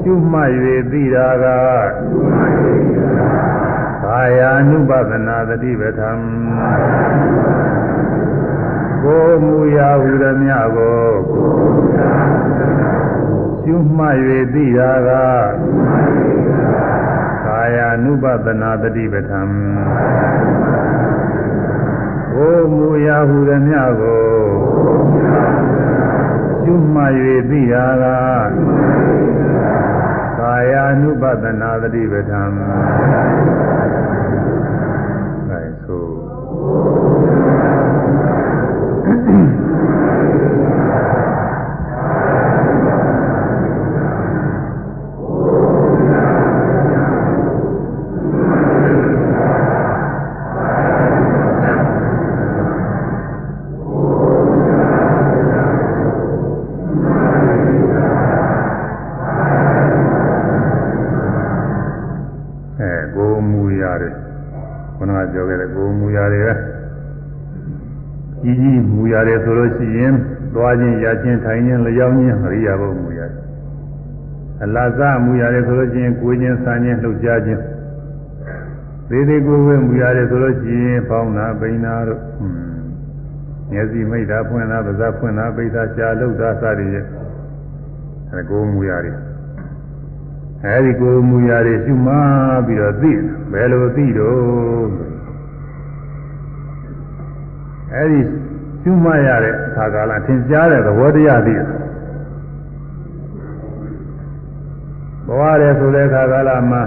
ရှုမှတ်၍သိတာကကာယ ानु ပဒနာသတိပဋ္ဌာန်ကိုမူရာဟုသည်မြတ် ကိုရှုမှတ်၍သိတာကကာယ ानु ပသနာတတိပဌံဘိုးမူရာဟုရမြကိုရှုမှတ်၍သိတာကကာယ ानु ပသနာတတိပဌံအဲဆို ဆိုလို့ရှိရင်သွားခြင်းရခြင်းထိုင်ခြင်းလျောင်းခြင်းအရိယာဘုံမူရတယ်အလဇမူရတယ်ဆိုလို့ရှိရင်ကိုယ်ခြင်းဆန်းခြင်းလှုပ်ရှားခြင်းသေးသေးကိုယ်ဝဲမူရတယ်ဆိုလို့ရှိရင်ပေါင်းတာပိန်တာတို့မျက်စိမိတ်တာဖွင့်တာပါးစပ်ဖွင့်တာပိတ်တာရှားလှုပ်တာစသည်ရဲ့အဲကိုယ်မူရတယ်အဲဒီကိုယ်မူရတယ်ရှုမှပြီးတော့သိဘယ်လိုသိတော့အဲဒီ ရှုမှတ်ရတဲ့အခါကာလသင်ကြားတဲ့သဘောတရားသိတယ်ဘဝရဲဆိုတဲ့အခါကာလမှာ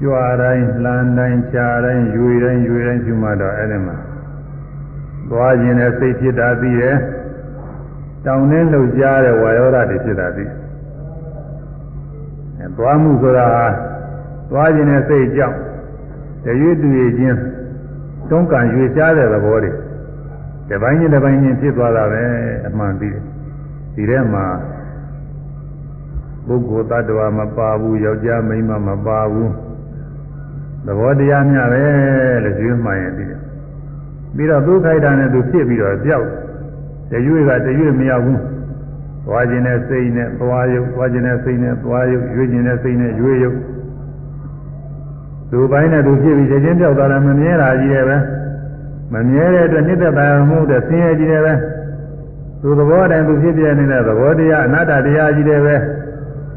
ကြွားတိုင်းလှမ်းတိုင်းခြားတိုင်းယူတိုင်းယူတိုင်းရှုမှတ်တော့အဲ့ဒီမှာသွားခြင်းနဲ့စိတ်ဖြစ်တာသိတယ်တောင်းနှင်းလှုပ်ရှားတဲ့ဝါယောဓာတ်တွေဖြစ်တာသိအဲသွားမှုဆိုတာဟာသွားခြင်းနဲ့စိတ်ကြောင့်တရွေ့တူရခြင်းတွန်းကန်ရွေ့ရှားတဲ့သဘောတွေ တပိုင်းချင်းတပိုင်းချင်းဖြစ်သွားတာပဲအမှန်သိတယ်ဒီထဲမှာပုဂ္ဂိုလ်တ attva မပါဘူးယောက်ျားမိန်းမမပါဘူးသဘောတရားများပဲလို့ကျွေးမှန်ရင်ပြီးတယ်ပြီးတော့သူခိုက်တာနဲ့သူဖြစ်ပြီးတော့ကြောက်တရွေ့ကတရွေ့မရောက်ဘူးသွားခြင်းနဲ့စိတ်နဲ့သွားရုပ်သွားခြင်းနဲ့စိတ်နဲ့သွားရုပ်ရွေ့ခြင်းနဲ့စိတ်နဲ့ရွေ့ရုပ်သူပိုင်းနဲ့သူဖြစ်ပြီးချက်ချင်းကြောက်တာလည်းမမြဲတာကြီးတယ်ပဲ မမြဲတဲ့အတွက်နှိမ့်သက်ပါမှုတဲ့ဆင်းရဲကြီးတယ်ပဲသူသဘောတိုင်းသူဖြစ်ပြနေတဲ့သဘောတရားအနတ္တတရားကြီးတယ်ပဲ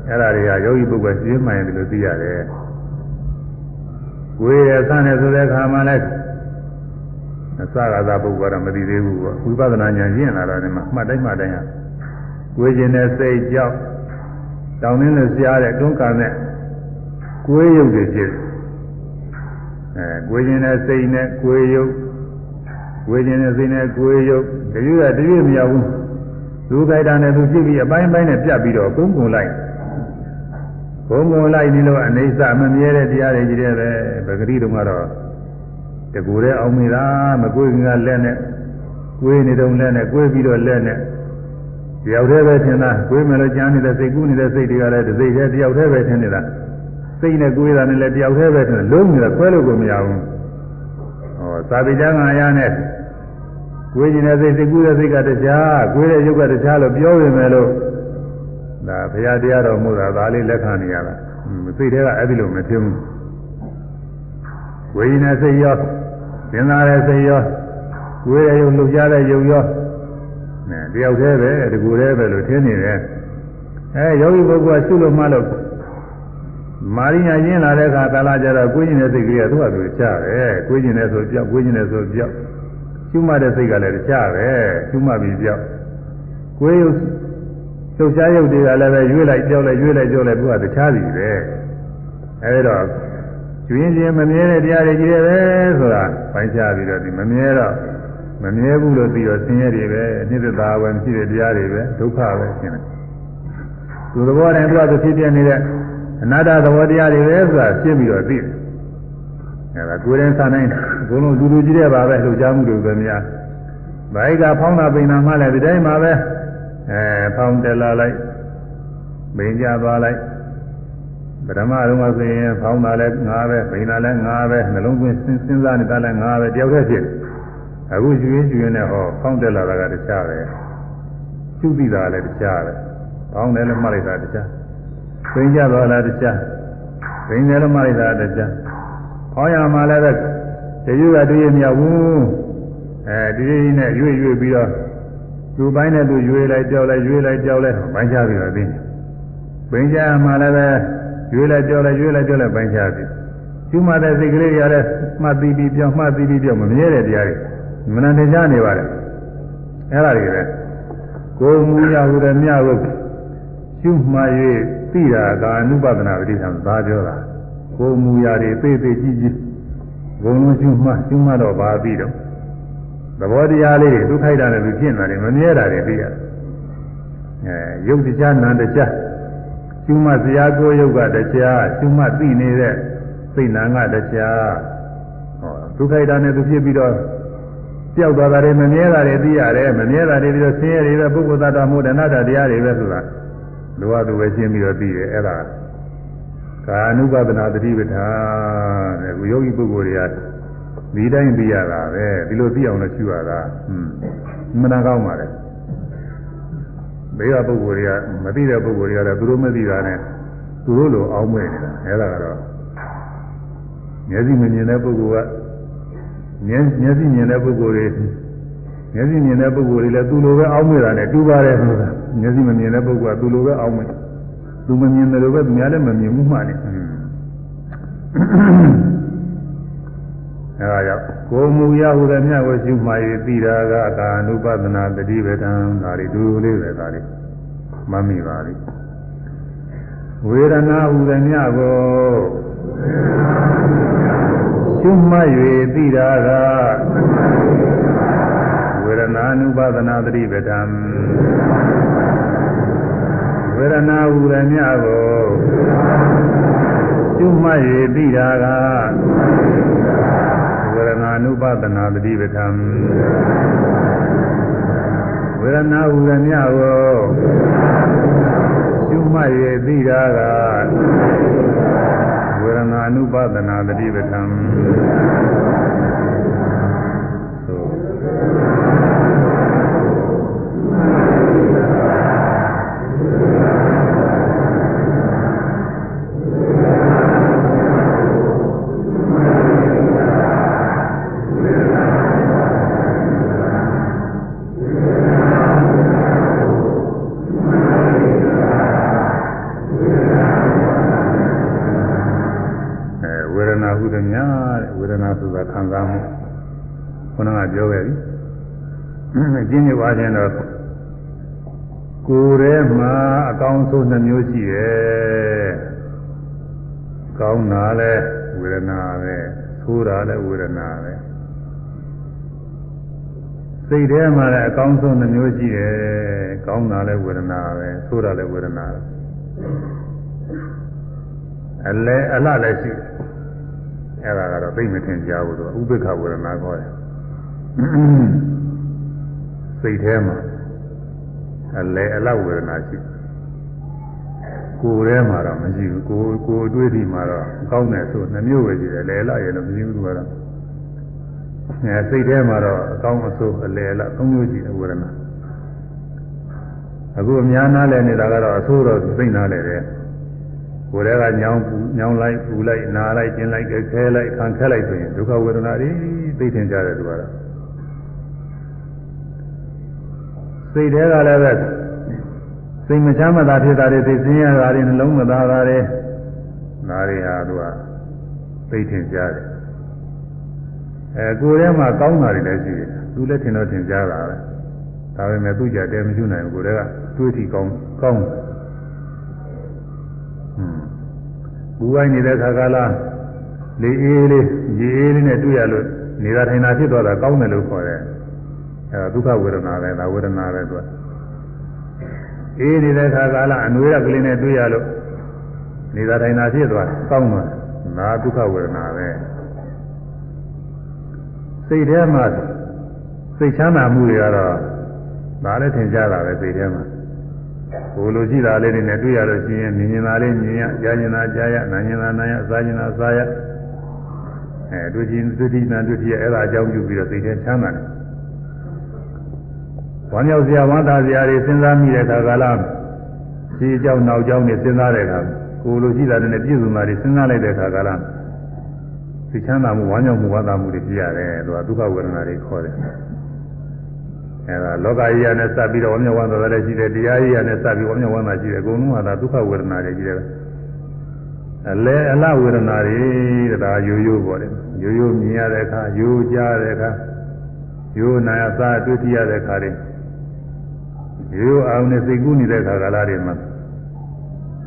အဲ့ဒါတွေကယောဂီပုဂ္ဂိုလ်ရှင်းမှန်တယ်လို့သိရတယ်ကိုယ်ရဲ့ဆန်းနေဆိုတဲ့အခါမှလည်းအစကားသာပုဂ္ဂိုလ်ကတော့မသိသေးဘူးပေါ့ဝိပဿနာဉာဏ်ကျင့်လာတာနဲ့မှမှတ်တိုင်းမှတ်တိုင်းဟာကိုယ်ကျင်တဲ့စိတ်ကြောက်တောင်းနေတဲ့ဆရာတဲ့တွန်းကန်တဲ့ကိုယ်ရုပ်တွေဖြစ်အဲကိုယ်ကျင်တဲ့စိတ်နဲ့ကိုယ်ရုပ် ဝေခြင်းနဲ့စိတ်နဲ့ကိုယ်ရုပ်တရွေ့တရွေ့မရောက်ဘူးလူကြိုက်တာနဲ့သူကြည့်ပြီးအပိုင်းပိုင်းနဲ့ပြတ်ပြီးတော့ကုန်းကုန်လိုက်ကုန်းကုန်လိုက်ဒီလိုအနေဆမမြဲတဲ့တရားတွေကြီးတဲ့ပဲပဂတိတုံကတော့တကူတဲ့အောင်မိတာမကိုယ်ကလက်နဲ့ကိုယ်နေတုံလက်နဲ့ကိုယ်ပြီးတော့လက်နဲ့တယောက်တည်းပဲထင်တာကိုယ်မယ်လို့ကြားနေတဲ့စိတ်ကူးနေတဲ့စိတ်တွေကလည်းတစ်စိတ်တည်းတယောက်တည်းပဲထင်နေတာစိတ်နဲ့ကိုယ်တာနဲ့လည်းတယောက်တည်းပဲထင်လုံးနေတာခွဲလို့ကိုမရဘူးဟောသာဝိတ္တငါရနဲ့ ကိုယ်ကျင်တဲ့စိတ်စိတ်ကူးတဲ့စိတ်ကတရားကိုယ်ရဲ့ရုပ်ကတရားလို့ပြောရင်လည်းလို့ဒါဘုရားတရားတော်မို့တာဒါလေးလက်ခံနေရတာစိတ်တွေကအဲ့ဒီလိုမဖြစ်ဘူးကိုယ်ကျင်တဲ့စိတ်ရောသင်္သာတဲ့စိတ်ရောကိုယ်ရဲ့ရုပ်လှုပ်ရှားတဲ့ရုပ်ရောနဲ့တယောက်တည်းပဲတကူတည်းပဲလို့ထင်နေတယ်အဲယောဂီပုဂ္ဂိုလ်ကရှုလို့မှလို့မာရိညာရင်းလာတဲ့အခါကာလကြတော့ကိုယ်ကျင်တဲ့စိတ်ကလေးကသူ့ဟာသူချတယ်ကိုယ်ကျင်တဲ့ဆိုပြောက်ကိုယ်ကျင်တဲ့ဆိုပြောက် ရှုမှတ်တဲ့စိတ်ကလည်းတခြားပဲရှုမှတ်ပြီးပြောက်ကိုယ်ရုပ်လှုပ်ရှားရုပ်တွေကလည်းပဲရွေးလိုက်ကြောက်လိုက်ရွေးလိုက်ကြောက်လိုက်သူကတခြားစီပဲအဲဒီတော့ကျွင်းချင်းမမြဲတဲ့တရားတွေကြီးတယ်ပဲဆိုတာပိုင်းခြားပြီးတော့ဒီမမြဲတော့မမြဲဘူးလို့ပြီးတော့ဆင်းရဲတွေပဲအနှစ်သက်သာပဲမရှိတဲ့တရားတွေပဲဒုက္ခပဲရှင်းတယ်သူသဘောတိုင်းသူကသူဖြစ်ပြနေတဲ့အနာတ္တသဘောတရားတွေပဲဆိုတာရှင်းပြီးတော့သိတယ် အဲဒါကိုယ်ရင်ဆန်နိုင်အကုန်လုံးလူလူကြီးတဲ့ပါပဲလှုပ်ရှားမှုတွေပဲများဘိုက်ကဖောင်းတာပိန်တာမှလည်းဒီတိုင်းပါပဲအဲဖောင်းတယ်လာလိုက်ပိန်ကြသွားလိုက်ပထမတော့ဆိုရင်ဖောင်းတာလည်းငါပဲပိန်တာလည်းငါပဲနှလုံးသွင်းစဉ်းစားနေတာလည်းငါပဲတယောက်တည်းဖြစ်အခုယူရင်းယူရင်းနဲ့ဟောဖောင်းတယ်လာတာကတခြားပဲကျုပ်သိတာလည်းတခြားပဲဖောင်းတယ်လည်းမှတ်လိုက်တာတခြားပိန်ကြသွားတာတခြားပိန်တယ်လည်းမှတ်လိုက်တာတခြား ဟောရမှာလည်းပဲတရွကတည်းမြောက်ဘူးအဲဒီနဲ့ရွေ့ရွေ့ပြီးတော့သူ့ပိုင်းနဲ့သူရွေ့လိုက်ကြောက်လိုက်ရွေ့လိုက်ကြောက်လိုက်ပိုင်းချပြီးတော့သိပင်ချမှလည်းပဲရွေးလိုက်ကြောလိုက်ရွေးလိုက်ကြောလိုက်ပင်ချပြီကျူးမတဲ့စိတ်ကလေးတွေရတယ်မှတ်ပြီးပြီးပြောင်းမှတ်ပြီးပြီးပြောင်းမမြဲတဲ့တရားတွေမနတင်ကြနေပါတယ်အဲ့ဒါတွေပဲကိုယ်မူရဟုတဲ့မြတ်ကိုကျူးမှ၍သိတာကအနုပဒနာပဋိသံသာပြောတာ ကိုယ်မူရတွေသိသိကြည့်ကြည့်ဘုံလုံးကျူးမှကျူးမှတော့ပါပြီးတော့သဘောတရားလေးတွေဒုက္ခိတနဲ့သူဖြစ်နေတယ်မမြဲတာတွေသိရတယ်အဲယုတ်တရားနံတရားကျူးမှဇရာကိုယုတ်ကတရားကျူးမှသိနေတဲ့စိတ်နာငါတရားဟောဒုက္ခိတနဲ့သူဖြစ်ပြီးတော့ပျောက်သွားတာတွေမမြဲတာတွေသိရတယ်မမြဲတာတွေပြီးတော့ဆင်းရဲတွေပဲပုဂ္ဂိုလ်သတ္တမို့ဒနာတတရားတွေပဲဆိုတာလိုအပ်သူပဲရှင်းပြီးတော့သိတယ်အဲ့ဒါ ကာနုပဒနာတတိပဋ္ဌာန်တဲ့ခုယောဂီပုဂ္ဂိုလ်တွေကဒီတိုင်းသိရတာပဲဒီလိုသိအောင်လို့ရှင်းရတာဟွန်းမနာကောင်းပါလေဘေးကပုဂ္ဂိုလ်တွေကမသိတဲ့ပုဂ္ဂိုလ်တွေကလည်းသူတို့မသိတာနဲ့သူတို့လိုအောင်းမဲ့နေတာအဲ့ဒါကတော့မျက်စိမမြင်တဲ့ပုဂ္ဂိုလ်ကမျက်မျက်စိမြင်တဲ့ပုဂ္ဂိုလ်တွေမျက်စိမြင်တဲ့ပုဂ္ဂိုလ်တွေလည်းသူလိုပဲအောင်းမဲ့တာနဲ့တူပါတယ်ဆိုတာမျက်စိမမြင်တဲ့ပုဂ္ဂိုလ်ကသူလိုပဲအောင်းမဲ့ သူမမြင်တယ်လို့ပဲသူများလည်းမမြင်ဘူးမှလည်းအဲဒါကြောင့်ကိုမူရဟုတဲ့မြတ်ကိုရှုမှ၍သိတာကကာနုပဒနာတတိပဒံဒါတွေဒူလေးပဲဒါတွေမမိပါလိဝေဒနာဟုတဲ့မြတ်ကိုရှုမှတ်၍သိတာကဝေဒနာနုပဒနာတတိပဒံ ဝေဒနာဟုတဲ့မြတ်ကိုရှုမှတ်၍သိတာကဝေဒနာနုပဒနာတတိပဒံဝေဒနာဟုတဲ့မြတ်ကိုရှုမှတ်၍သိတာကဝေဒနာနုပဒနာတတိပဒံ အကျဉ်းချုပ်အားဖြင့်တော့ကိုယ်ထဲမှာအကောင်းဆုံးနှမျိုးရှိတယ်ကောင်းတာလဲဝေဒနာပဲဆိုးတာလဲဝေဒနာပဲစိတ်ထဲမှာလည်းအကောင်းဆုံးနှမျိုးရှိတယ်ကောင်းတာလဲဝေဒနာပဲဆိုးတာလဲဝေဒနာပဲအလဲအလှလည်းရှိတယ်အဲ့ဒါကတော့သိမထင်ကြဘူးသူဥပိ္ပခဝေဒနာခေါ်တယ် စိတ်ထဲမှာအလဲအလောက်ဝေဒနာရှိကိုယ်ထဲမှာတော့မရှိဘူးကိုယ်ကိုယ်တွေးဒီမှာတော့ကောင်းတယ်ဆိုနှမျိုးပဲရှိတယ်လဲလာရလို့မရှိဘူးသူကတော့အဲစိတ်ထဲမှာတော့အကောင်းအဆိုးအလဲအလောက်သုံးမျိုးရှိတယ်ဝေဒနာအခုအများနာလဲနေတာကတော့အဆိုးတော့သိနာလဲတယ်ကိုယ်တည်းကညောင်းညောင်းလိုက်ပူလိုက်နားလိုက်ကျင်လိုက်ခဲလိုက်ခံခဲလိုက်ဆိုရင်ဒုက္ခဝေဒနာတွေသိထင်ကြတယ်သူကတော့ စိတ်ထဲကလည်းပဲစိတ်မချမ်းမသာဖြစ်တာတွေသိစင်းရတာတွေနှလုံးမသားတာတွေနားတွေဟာသူကသိထင်ကြတယ်အဲကိုယ်ထဲမှာကောင်းတာတွေလည်းရှိတယ်သူလည်းထင်တော့ထင်ကြတာပဲဒါပေမဲ့သူကြတယ်မရှိနိုင်ဘူးကိုယ်တည်းကတွေးထီကောင်းကောင်းတယ်ဘူးဝိုင်းနေတဲ့ခါကလာလေအေးလေးရေအေးလေးနဲ့တွေ့ရလို့နေတာထိုင်တာဖြစ်သွားတာကောင်းတယ်လို့ခေါ်တယ် အဲဒါဒုက္ခဝေဒနာပဲဒါဝေဒနာပဲသူကအေးနေတဲ့ခါကလာအနွေးရကလေးနဲ့တွေ့ရလို့နေတာထိုင်တာဖြစ်သွားတယ်ကောင်းသွားတယ်ဒါဒုက္ခဝေဒနာပဲစိတ်ထဲမှာစိတ်ချမ်းသာမှုတွေကတော့ဒါလည်းထင်ရှားတာပဲစိတ်ထဲမှာဟိုလိုရှိတာလေးတွေနဲ့တွေ့ရလို့ရှိရင်မြင်နေတာလေးမြင်ရကြားနေတာကြားရနာမြင်တာနာရစားနေတာစားရအဲတွေ့ချင်းတွေ့တိနာတွေ့တိအဲ့ဒါအကြောင်းပြုပြီးတော့သိတဲ့ချမ်းသာတယ်။ ဝမ်းမြောက်စရာဝမ်းသာစရာတွေစဉ်းစားမိတဲ့အခါကလားဒီအကြောင်းနောက်အကြောင်းတွေစဉ်းစားတဲ့အခါကိုလိုရှိတာနဲ့ပြည့်စုံတာတွေစဉ်းစားလိုက်တဲ့အခါကလားသိချမ်းသာမှုဝမ်းမြောက်မှုဝမ်းသာမှုတွေပြရတယ်သူကဒုက္ခဝေဒနာတွေခေါ်တယ်။အအဲဒါလောကကြီးရနဲ့စပ်ပြီးတော့ဝမျက်ဝမ်းသာလည်းရှိတယ်တရားကြီးရနဲ့စပ်ပြီးဝမျက်ဝမ်းသာရှိတယ်အကုန်လုံးကသာဒုက္ခဝေဒနာတွေကြီးတယ်အလဲအလဝေဒနာတွေတဲ့ဒါရိုးရိုးပေါ်တယ်ရိုးရိုးမြင်ရတဲ့အခါရိုးကြားတဲ့အခါရိုးနာရသာတွေ့ကြရတဲ့အခါတွေ ရိုးအောင်နဲ့စိတ်ကူးနေတဲ့အခါကာလတွေမှာ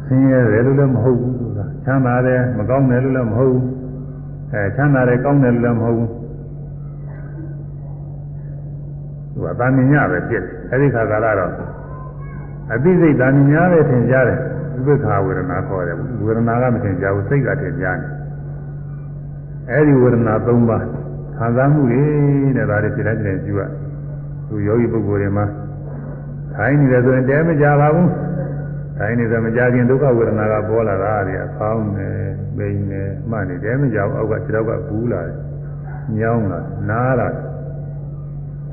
ဆင်းရဲတယ်လို့လည်းမဟုတ်ဘူးဆိုတာချမ်းသာတယ်မကောင်းတယ်လို့လည်းမဟုတ်ဘူးအဲချမ်းသာတယ်ကောင်းတယ်လို့လည်းမဟုတ်ဘူးသူကတာမြင်ရပဲဖြစ်တယ်အဲဒီခါကာလတော့အသိစိတ်တာမြင်ရပဲထင်ရှားတယ်ဥပ္ပခာဝေဒနာခေါ်တယ်ဝေဒနာကမထင်ရှားဘူးစိတ်ကထင်ရှားတယ်အဲဒီဝေဒနာ၃ပါးခံစားမှုတွေတဲ့ဒါတွေဖြစ်တဲ့ပြင်ကျူရသူယောဂီပုဂ္ဂိုလ်တွေမှာ ထိုင်နေတယ်ဆိုရင်တဲမကြပါဘူးထိုင်နေတယ်မကြခင်ဒုက္ခဝေဒနာကပေါ်လာတာတွေအဖောင်းနေပိန်နေမှနေတဲမကြဘူးအောက်ကခြေထောက်ကဘူးလာတယ်ညောင်းလာနားလာ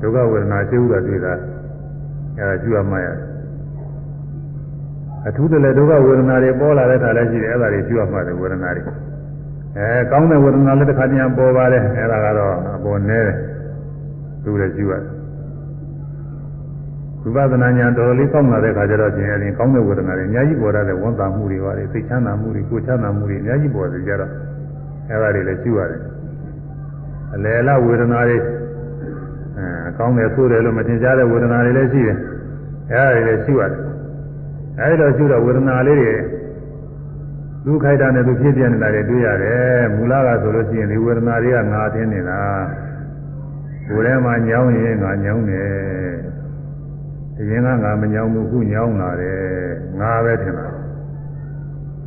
ဒုက္ခဝေဒနာရှိဥတာတွေ့တာအဲဒါကျူရမှရတယ်အထူးတလည်းဒုက္ခဝေဒနာတွေပေါ်လာတဲ့ခါလည်းရှိတယ်အဲ့ဒါတွေကျူရမှတယ်ဝေဒနာတွေအဲကောင်းတဲ့ဝေဒနာလည်းတစ်ခါတည်းပေါ်ပါတယ်အဲ့ဒါကတော့အပေါ်နဲတယ်သူလည်းကျူရတယ် ဝိပဿနာဉာဏ်တော်တော်လေးကောင်းလာတဲ့ခါကျတော့ကျင်ရင်ကောင်းတဲ့ဝေဒနာတွေအများကြီးပေါ်လာတဲ့ဝန်တာမှုတွေပါတယ်စိတ်ချမ်းသာမှုတွေကိုယ်ချမ်းသာမှုတွေအများကြီးပေါ်စေကြတော့အဲ့ဒါတွေလည်းကျူရတယ်အလယ်လဝေဒနာတွေအဲကောင်းတယ်ဆိုတယ်လို့မထင်ရှားတဲ့ဝေဒနာတွေလည်းရှိတယ်အဲ့ဒါတွေလည်းကျူရတယ်အဲဒီတော့ကျူတော့ဝေဒနာလေးတွေဒုက္ခိုက်တာနဲ့သူဖြစ်ပြနေတာတွေတွေ့ရတယ်မူလကဆိုလို့ရှိရင်ဒီဝေဒနာတွေကငါထင်းနေတာကိုယ်ထဲမှာညောင်းရင်ငါညောင်းတယ် အရင်ကငါမညောင်းဘူးခုညောင်းလာတယ်ငါပဲထင်တာ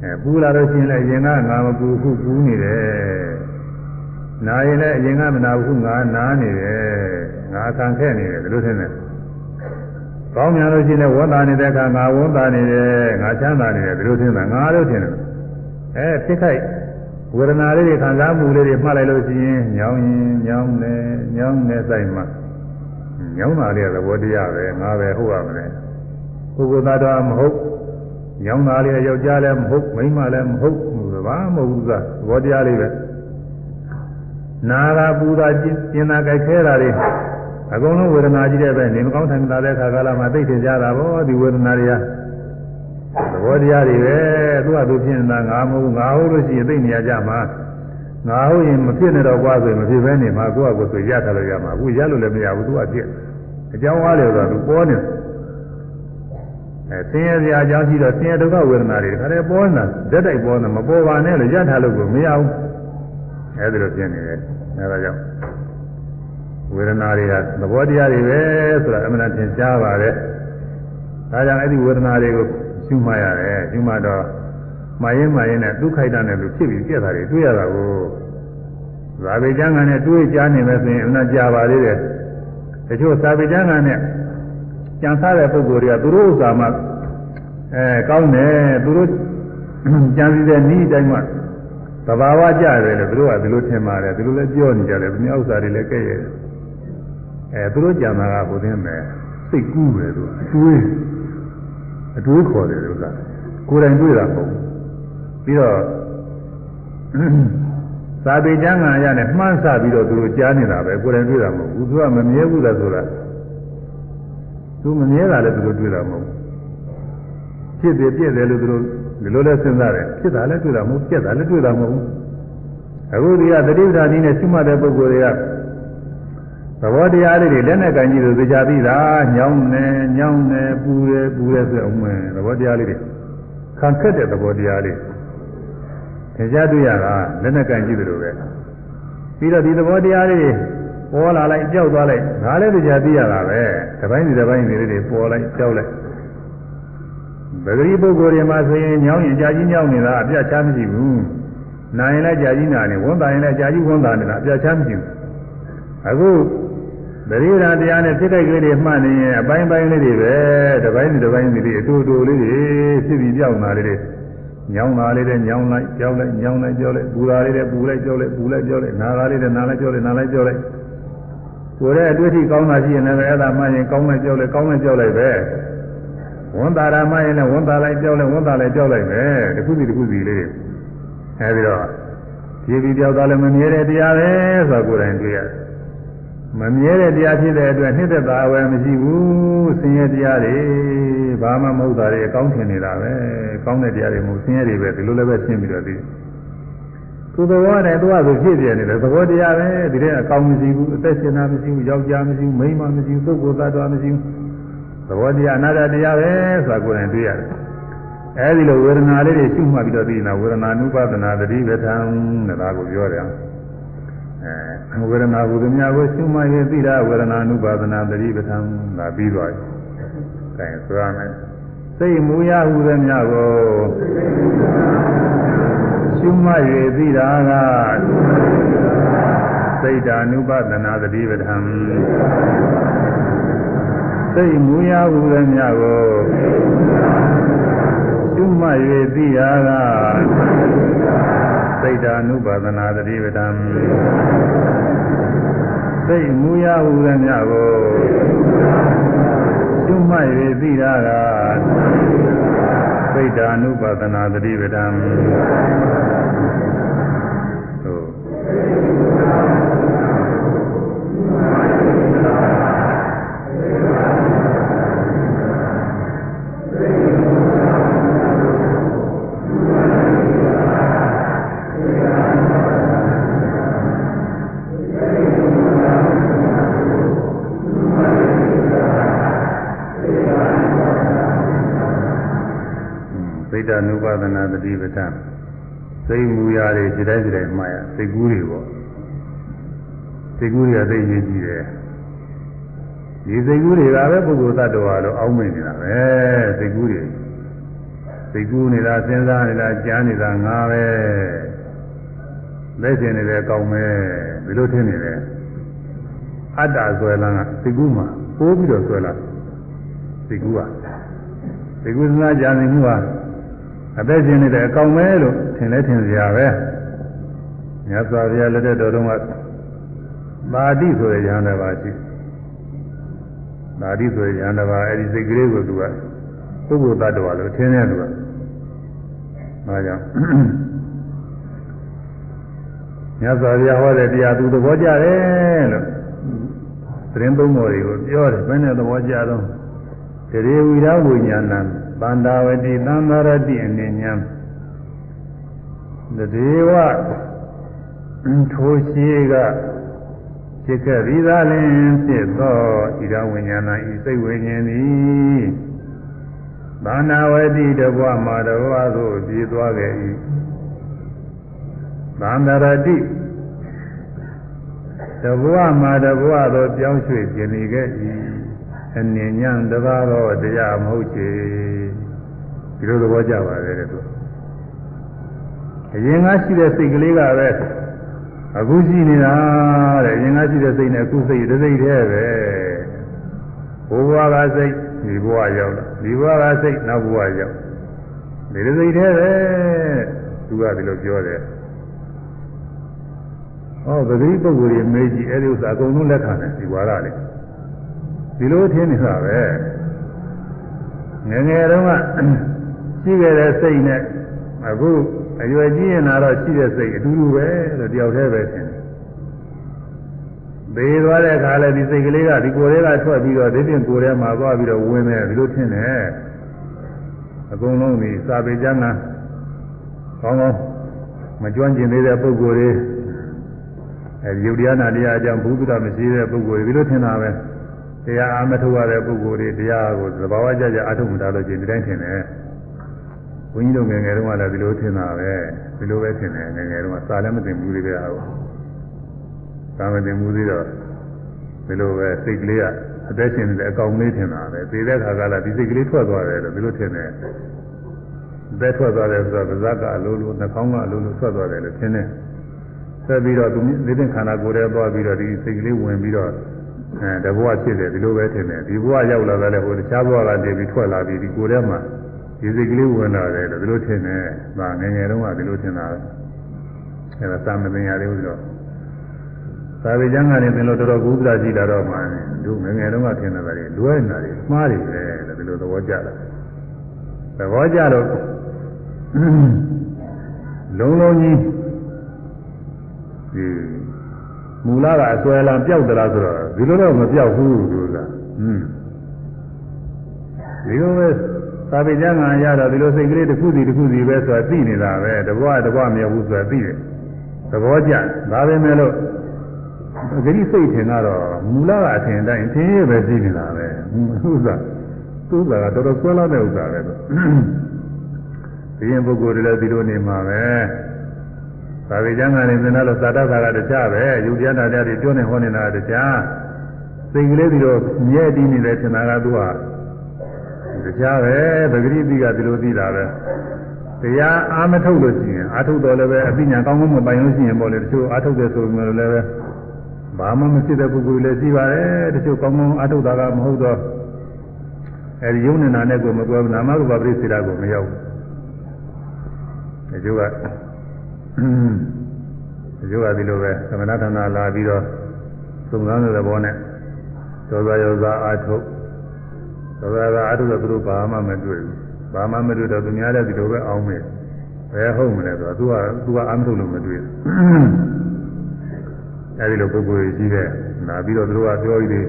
အဲပူလာလို့ရှိရင်လည်းအရင်ကငါမပူခုပူနေတယ်နာရင်လည်းအရင်ကမနာဘူးခုငါနာနေတယ်ငါခံခဲ့နေတယ်ဒီလိုထင်တယ်ကောင်းများလို့ရှိရင်ဝန်တာနေတဲ့အခါငါဝန်တာနေတယ်ငါချမ်းသာနေတယ်ဒီလိုထင်တာငါလို့ထင်တယ်အဲဖြစ်ခိုက်ဝေဒနာလေးတွေခံစားမှုလေးတွေမှတ်လိုက်လို့ရှိရင်ညောင်းရင်ညောင်းတယ်ညောင်းတဲ့စိုက်မှာ ညောင်းတာလေးကသဘောတရားပဲငါပဲဟုတ်ရမလဲပုဂ္ဂိုလ်သားတော်မဟုတ်ညောင်းတာလေးယောက်ျားလည်းမဟုတ်မိန်းမလည်းမဟုတ်ဘာမဟုတ်ဘူးကသဘောတရားလေးပဲနာတာပူတာကျင်တာကြိုက်ခဲတာတွေအကုန်လုံးဝေဒနာကြီးတဲ့ပဲနေမကောင်းထိုင်တာတဲ့ခါကာလမှာသိထင်ကြတာဗောဒီဝေဒနာတွေကသဘောတရားတွေပဲသူကသူဖြစ်နေတာငါမဟုတ်ငါဟုတ်လို့ရှိရင်သိနေရကြမှာ ငါဟုတ်ရင်မဖြစ်နေတော့ကွာဆိုရင်မဖြစ်ဘဲနေမှာကိုယ့်အကိုဆိုရထားလို့ရမှာအခုရလို့လည်းမရဘူးသူကဖြစ်အကြောင်းအားလေဆိုတော့သူပေါ်နေအဲဆင်းရဲစရာအကြောင်းရှိတော့ဆင်းရဲဒုက္ခဝေဒနာတွေခါတယ်ပေါ်နေတာဇက်တိုက်ပေါ်နေမပေါ်ပါနဲ့လို့ရထားလို့ကိုမရဘူးအဲဒီလိုဖြစ်နေတယ်အဲဒါကြောင့်ဝေဒနာတွေကသဘောတရားတွေပဲဆိုတာအမှန်တန်သင်ကြားပါတယ်ဒါကြောင့်အဲ့ဒီဝေဒနာတွေကိုရှုမှတ်ရတယ်ရှုမှတ်တော့ မှားရင်မှားရင်နဲ့ဒုက္ခိုက်တာနဲ့လို့ဖြစ်ပြီးပြက်တာတွေတွေ့ရတာကိုဇာပေကျမ်းကနဲ့တွေးကြားနေမယ်ဆိုရင်အမှန်ကြာပါသေးတယ်တချို့ဇာပေကျမ်းကနဲ့ကြံစားတဲ့ပုဂ္ဂိုလ်တွေကသူတို့ဥစ္စာမှအဲကောင်းတယ်သူတို့ကြံစည်တဲ့ဤတိုင်းမှသဘာဝကြတယ်လို့သူတို့ကဒီလိုထင်ပါတယ်ဒီလိုလည်းပြောနေကြတယ်ဘုရားဥစ္စာတွေလည်းကဲ့ရဲ့အဲသူတို့ကြံတာကဘုရင်မယ်စိတ်ကူးပဲသူအတွေးအတွေးခေါ်တယ်ဥစ္စာကိုယ်တိုင်တွေ့တာမဟုတ် ပြီးတော့သာပေကျမ်းဂန်ရနဲ့မှန်းဆပြီးတော့သူတို့ကြားနေတာပဲကိုယ်တိုင်တွေ့တာမဟုတ်ဘူးသူကမမြဲဘူးလားဆိုတာသူမမြဲတာလည်းသူတို့တွေ့တာမဟုတ်ဖြစ်တယ်ပြည့်တယ်လို့သူတို့ဒီလိုလဲစဉ်းစားတယ်ဖြစ်တာလည်းတွေ့တာမဟုတ်ပြက်တာလည်းတွေ့တာမဟုတ်ဘူးအခုဒီကသတိပ္ပာနည်းနဲ့ရှိမှတ်တဲ့ပုဂ္ဂိုလ်တွေကသဘောတရားလေးတွေလက်နဲ့ကန်ကြည့်လို့သိကြပြီးတာညောင်းနေညောင်းနေပူတယ်ပူတယ်ဆိုအောင်မယ်သဘောတရားလေးတွေခံခက်တဲ့သဘောတရားလေး သင်ကြားတွေ့ရတာလက်နဲ့ကန်ကြည့်တယ်လို့ပဲပြီးတော့ဒီသဘောတရားလေးတွေပေါ်လာလိုက်ကြောက်သွားလိုက်ငါလည်းသိကြသိရတာပဲတစ်ပိုင်းဒီတစ်ပိုင်းဒီလေးတွေပေါ်လိုက်ကြောက်လိုက်ပဂရိပုဂ္ဂိုလ်တွေမှာဆိုရင်ညောင်းရင်ကြာကြီးညောင်းနေတာအပြတ်ချမ်းမရှိဘူးနာရင်လည်းကြာကြီးနာနေဝန်တာရင်လည်းကြာကြီးဝန်တာနေတာအပြတ်ချမ်းမရှိဘူးအခုတတိယတရားနဲ့ဖြစ်တဲ့ကလေးတွေမှတ်နေရင်အပိုင်းပိုင်းလေးတွေပဲတစ်ပိုင်းတစ်ပိုင်းလေးအတူတူလေးတွေဖြစ်ပြီးပြောင်းလာလေးတွေ ညောင်းလာလေးတွေညောင်းလိုက်ကြောက်လိုက်ညောင်းလိုက်ကြောက်လိုက်ပူလာလေးတွေပူလိုက်ကြောက်လိုက်ပူလိုက်ကြောက်လိုက်နာလာလေးတွေနာလိုက်ကြောက်လိုက်နာလိုက်ကြောက်လိုက်ကိုယ်ရဲ့အတွေ့အထိကောင်းတာရှိရင်လည်းအဲ့ဒါမှရင်ကောင်းလိုက်ကြောက်လိုက်ကောင်းလိုက်ကြောက်လိုက်ပဲဝန်တာရမှရင်လည်းဝန်တာလိုက်ကြောက်လိုက်ဝန်တာလိုက်ကြောက်လိုက်ပဲတစ်ခုစီတစ်ခုစီလေးအဲဒီတော့ဖြည်းဖြည်းကြောက်တာလည်းမမြဲတဲ့တရားပဲဆိုတာကိုယ်တိုင်တွေ့ရတယ် မမြဲတဲ့တရားဖြစ်တဲ့အတွက်နှိမ့်သက်တာဝယ်မရှိဘူးဆင်းရဲတရားတွေဘာမှမဟုတ်တာတွေအကောင်းထင်နေတာပဲကောင်းတဲ့တရားတွေမဟုတ်ဆင်းရဲတွေပဲဒီလိုလည်းပဲရှင်းပြီးတော့ဒီသူသဘောနဲ့သူကဆိုဖြစ်ပြနေတယ်သဘောတရားပဲဒီတဲ့အကောင်းမရှိဘူးအသက်ရှင်တာမရှိဘူးယောက်ျားမရှိဘူးမိန်းမမရှိဘူးပုဂ္ဂိုလ်သတ္တဝါမရှိဘူးသဘောတရားအနာတ္တတရားပဲဆိုတာကိုယ်တိုင်တွေ့ရတယ်အဲဒီလိုဝေဒနာလေးတွေရှုမှတ်ပြီးတော့သိနေတာဝေဒနာနုပဒနာတတိပဋ္ဌာန်တဲ့ဒါကိုပြောတယ် အဲဝေဒနာဟူသည်များကိုရှုမှတ်ရင်သိတာဝေဒနာနုပါဒနာတတိပဋ္ဌာန်ဒါပြီးသွားပြီ။အဲဆိုရမယ်။စိတ်မူရဟူသည်များကိုရှုမှတ်၍သိတာကစိတ်ဓာနုပါဒနာတတိပဋ္ဌာန်စိတ်မူရဟူသည်များကိုရှုမှတ်၍သိတာက စိတ်ဓာနုပါဒနာတတိပဒံစိတ်မူရဟုရမြကိုကျွမှတ်၍သိတာကစိတ်ဓာနုပါဒနာတတိပဒံ တ ानु ပါဒနာတတိပဋ္ဌာန်စိတ်မူရာတွေဒီတိုင်းဒီတိုင်းမှားရစိတ်ကူးတွေပေါ့စိတ်ကူးတွေကသိရေးကြည့်တယ်ဒီစိတ်ကူးတွေကပဲပုဂ္ဂိုလ်သတ္တဝါလို့အောင်းမိနေတာပဲစိတ်ကူးတွေစိတ်ကူးနေတာစဉ်းစားနေတာကြားနေတာငါပဲလက်ကျင်နေတယ်ကောင်းမယ်ဒီလိုထင်နေတယ်အတ္တဆွဲလန်းကစိတ်ကူးမှာပိုးပြီးတော့ဆွဲလာစိတ်ကူးကစိတ်ကူးစဉ်းစားကြနေမှုက အသက်ရှင်နေတဲ့အကောင်ပဲလို့ထင်လဲထင်စရာပဲမြတ်စွာဘုရားလက်ထက်တော်တုန်းကမာတိဆိုတဲ့ဉာဏ်တစ်ပါးရှိမာတိဆိုတဲ့ဉာဏ်တစ်ပါးအဲဒီစိတ်ကလေးကိုသူကပုဂ္ဂိုလ်တ attva လို့ထင်တယ်သူကအဲကြောင့်မြတ်စွာဘုရားဟောတဲ့တရားသူသဘောကျတယ်လို့သတင်းသုံးပေါ်တွေကိုပြောတယ်ဘယ်နဲ့သဘောကျတော့တရေဝိရဝိညာဏံ သန္တာဝတိသံဃာရတိအနေညာတဒေဝထိုရှိကဖြစ်ခဲ့ပြီးသားလင်ဖြစ်သောဣဒဝိညာဏဤစိတ်ဝိညာဉ်သည်သန္တာဝတိတဘဝမှာတဘဝသို့ပြေးသွားခဲ့၏သန္တာရတိတဘဝမှာတဘဝသို့ပြောင်းရွှေ့ခြင်းနေခဲ့၏အနေညံတပါးတော့တရားမဟုတ်ချေ ဒီလိုသဘောကျပါတယ်တဲ့သူအရင်ကရှိတဲ့စိတ်ကလေးကပဲအခုရှိနေတာတဲ့အရင်ကရှိတဲ့စိတ်နဲ့အခုစိတ်တစ်စိတ်တည်းပဲဘဝကစိတ်ဒီဘဝရောက်တာဒီဘဝကစိတ်နောက်ဘဝရောက်ဒီတစ်စိတ်တည်းပဲသူကဒီလိုပြောတယ်ဟောပဂရိပုဂ္ဂိုလ်ကြီးမေးကြည့်အဲဒီဥစ္စာအကုန်လုံးလက်ခံတယ်ဒီဝါရလေးဒီလိုထင်နေတာပဲငယ်ငယ်တုန်းက ရှိခဲ့တဲ့စိတ်နဲ့အခုအရွယ်ကြီးရင်တော့ရှိတဲ့စိတ်အတူတူပဲလို့တယောက်တည်းပဲထင်တယ်ဘေးသွားတဲ့အခါလည်းဒီစိတ်ကလေးကဒီကိုယ်လေးကထွက်ပြီးတော့ဒီပြင်ကိုယ်ထဲမှာသွားပြီးတော့ဝင်တယ်ဒီလိုထင်တယ်အကုန်လုံးဒီစာပေကျမ်းကကောင်းကောင်းမကျွမ်းကျင်သေးတဲ့ပုဂ္ဂိုလ်တွေအဲဒီယုတ်တရားနာတရားအကြောင်းဘုသူတမရှိတဲ့ပုဂ္ဂိုလ်တွေဒီလိုထင်တာပဲတရားအာမထုတ်ရတဲ့ပုဂ္ဂိုလ်တွေတရားကိုသဘာဝကြကြအထုတ်မှတာလို့ကျင်ဒီတိုင်းထင်တယ် ဘုန်းကြီးတို့ငယ်ငယ်တုန်းကလည်းဒီလိုထင်တာပဲဒီလိုပဲထင်တယ်ငယ်ငယ်တုန်းကစာလည်းမသိဘူးတွေပဲဟာစာမသိဘူးသေးတော့ဒီလိုပဲစိတ်ကလေးကအသက်ရှင်နေတဲ့အကောင်လေးထင်တာပဲသိတဲ့ခါကလည်းဒီစိတ်ကလေးထွက်သွားတယ်လို့ဒီလိုထင်တယ်ဘယ်ထွက်သွားတယ်ဆိုတော့ဗဇက်ကအလိုလိုနှာခေါင်းကအလိုလိုထွက်သွားတယ်လို့ထင်တယ်ဆက်ပြီးတော့သူဒီတဲ့ခန္ဓာကိုယ်ထဲသွားပြီးတော့ဒီစိတ်ကလေးဝင်ပြီးတော့အဲတဘဝဖြစ်တယ်ဒီလိုပဲထင်တယ်ဒီဘဝရောက်လာတယ်ဟိုတခြားဘဝကနေပြီးထွက်လာပြီးဒီကိုယ်ထဲမှာ ဒီစိတ်ကလေးဝင်လာတယ်လို့ဒီလိုထင်တယ်။ဒါငယ်ငယ်တုန်းကဒီလိုထင်တာပဲ။အဲဒါသာမသင်ရတယ်လို့သာဝေကျမ်းကနေသင်လို့တော်တော်ကုသကြည့်လာတော့မှတို့ငယ်ငယ်တုန်းကထင်တာလေလွဲနေတာလေမှားတယ်ပဲလို့ဒီလိုသဘောကျတာ။သဘောကျတော့လုံးလုံးကြီးဒီမူလကအစွဲလမ်းပျောက်သလားဆိုတော့ဒီလိုတော့မပျောက်ဘူးဆိုတာอืมဒီလိုပဲ သာပေကျမ်းဂန်ရတော့ဒီလိုစိတ်ကလေးတစ်ခုစီတစ်ခုစီပဲဆိုတာသိနေတာပဲတဘောကတဘောမရဘူးဆိုတာသိတယ်သဘောကျဒါပဲမဲ့လို့ဂရိစိတ်ထင်ကတော့မူလကအထင်တိုင်းသင်ရပဲသိနေတာပဲဥစ္စာသူ့ဥစ္စာကတော်တော်ကွဲလာတဲ့ဥစ္စာပဲလို့ဒီရင်ပုဂ္ဂိုလ်တွေလည်းဒီလိုနေမှာပဲသာဝေကျမ်းဂန်နေသင်တော့သာတသာကတခြားပဲယူတရားတရားတွေပြောနေဟောနေတာတခြားစိတ်ကလေးပြီးတော့မြဲတည်နေတဲ့ထင်တာကသူက တရားပဲပဂရိတိကဒီလိုသိတာပဲတရားအာမထုတ်လို့ရှိရင်အာထုတ်တော်လည်းပဲအပညာကောင်းကောင်းမပိုင်လို့ရှိရင်ပေါ့လေတချို့အာထုတ်တယ်ဆိုရင်လည်းပဲဘာမှမဖြစ်တဲ့ပုဂ္ဂိုလ်လည်းရှိပါတယ်တချို့ကောင်းကောင်းအာထုတ်တာကမဟုတ်တော့အဲဒီယုံနေတာနဲ့ကိုမကွဲဘူးနာမရူပပရိစ္ဆေဒကိုမရောက်ဘူးတချို့ကတချို့ကဒီလိုပဲသမဏဌာနလာပြီးတော့သုံးသန်းတဲ့ဘောနဲ့သောသာယောသာအာထုတ် သောသာကအာထုတ်တော့သူတို့ဘာမှမတွေ့ဘူးဘာမှမတွေ့တော့သူများလည်းဒီလိုပဲအောင်းမယ်ဘယ်ဟုတ်မလဲဆိုတော့သူကသူကအာမထုတ်လို့မတွေ့ဘူးအဲဒီလိုပုဂ္ဂိုလ်ကြီးတဲ့နာပြီးတော့သူတို့ကပြောရည်တွေ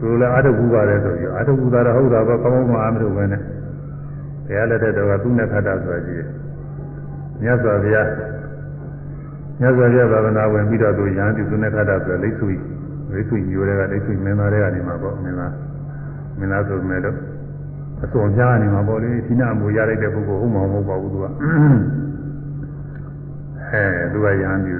သူတို့လည်းအာထုတ်ဘူးပါတယ်ဆိုပြီးအာထုတ်ဘူးတာတော့ဟုတ်တာပဲကောင်းကောင်းမှအာမထုတ်ပဲနဲ့ဘုရားလက်ထက်တော့သူနဲ့ခတ်တာဆိုတာကြီးတယ်မြတ်စွာဘုရားမြတ်စွာဘုရားသာသနာဝင်ပြီးတော့သူရဟန်းပြုသူနဲ့ခတ်တာဆိုလိတ်ဆွေလိတ်ဆွေမျိုးတွေကလိတ်ဆွေမင်းသားတွေကနေမှာပေါ့မင်းသား မင်းသားဆိုမဲ့တော့အစွန်ကြားနေမှာပေါ့လေဒီနာမူရလိုက်တဲ့ပုဂ္ဂိုလ်ဟုတ်မှာမဟုတ်ပါဘူးသူကအဲသူကရဟန်းပြု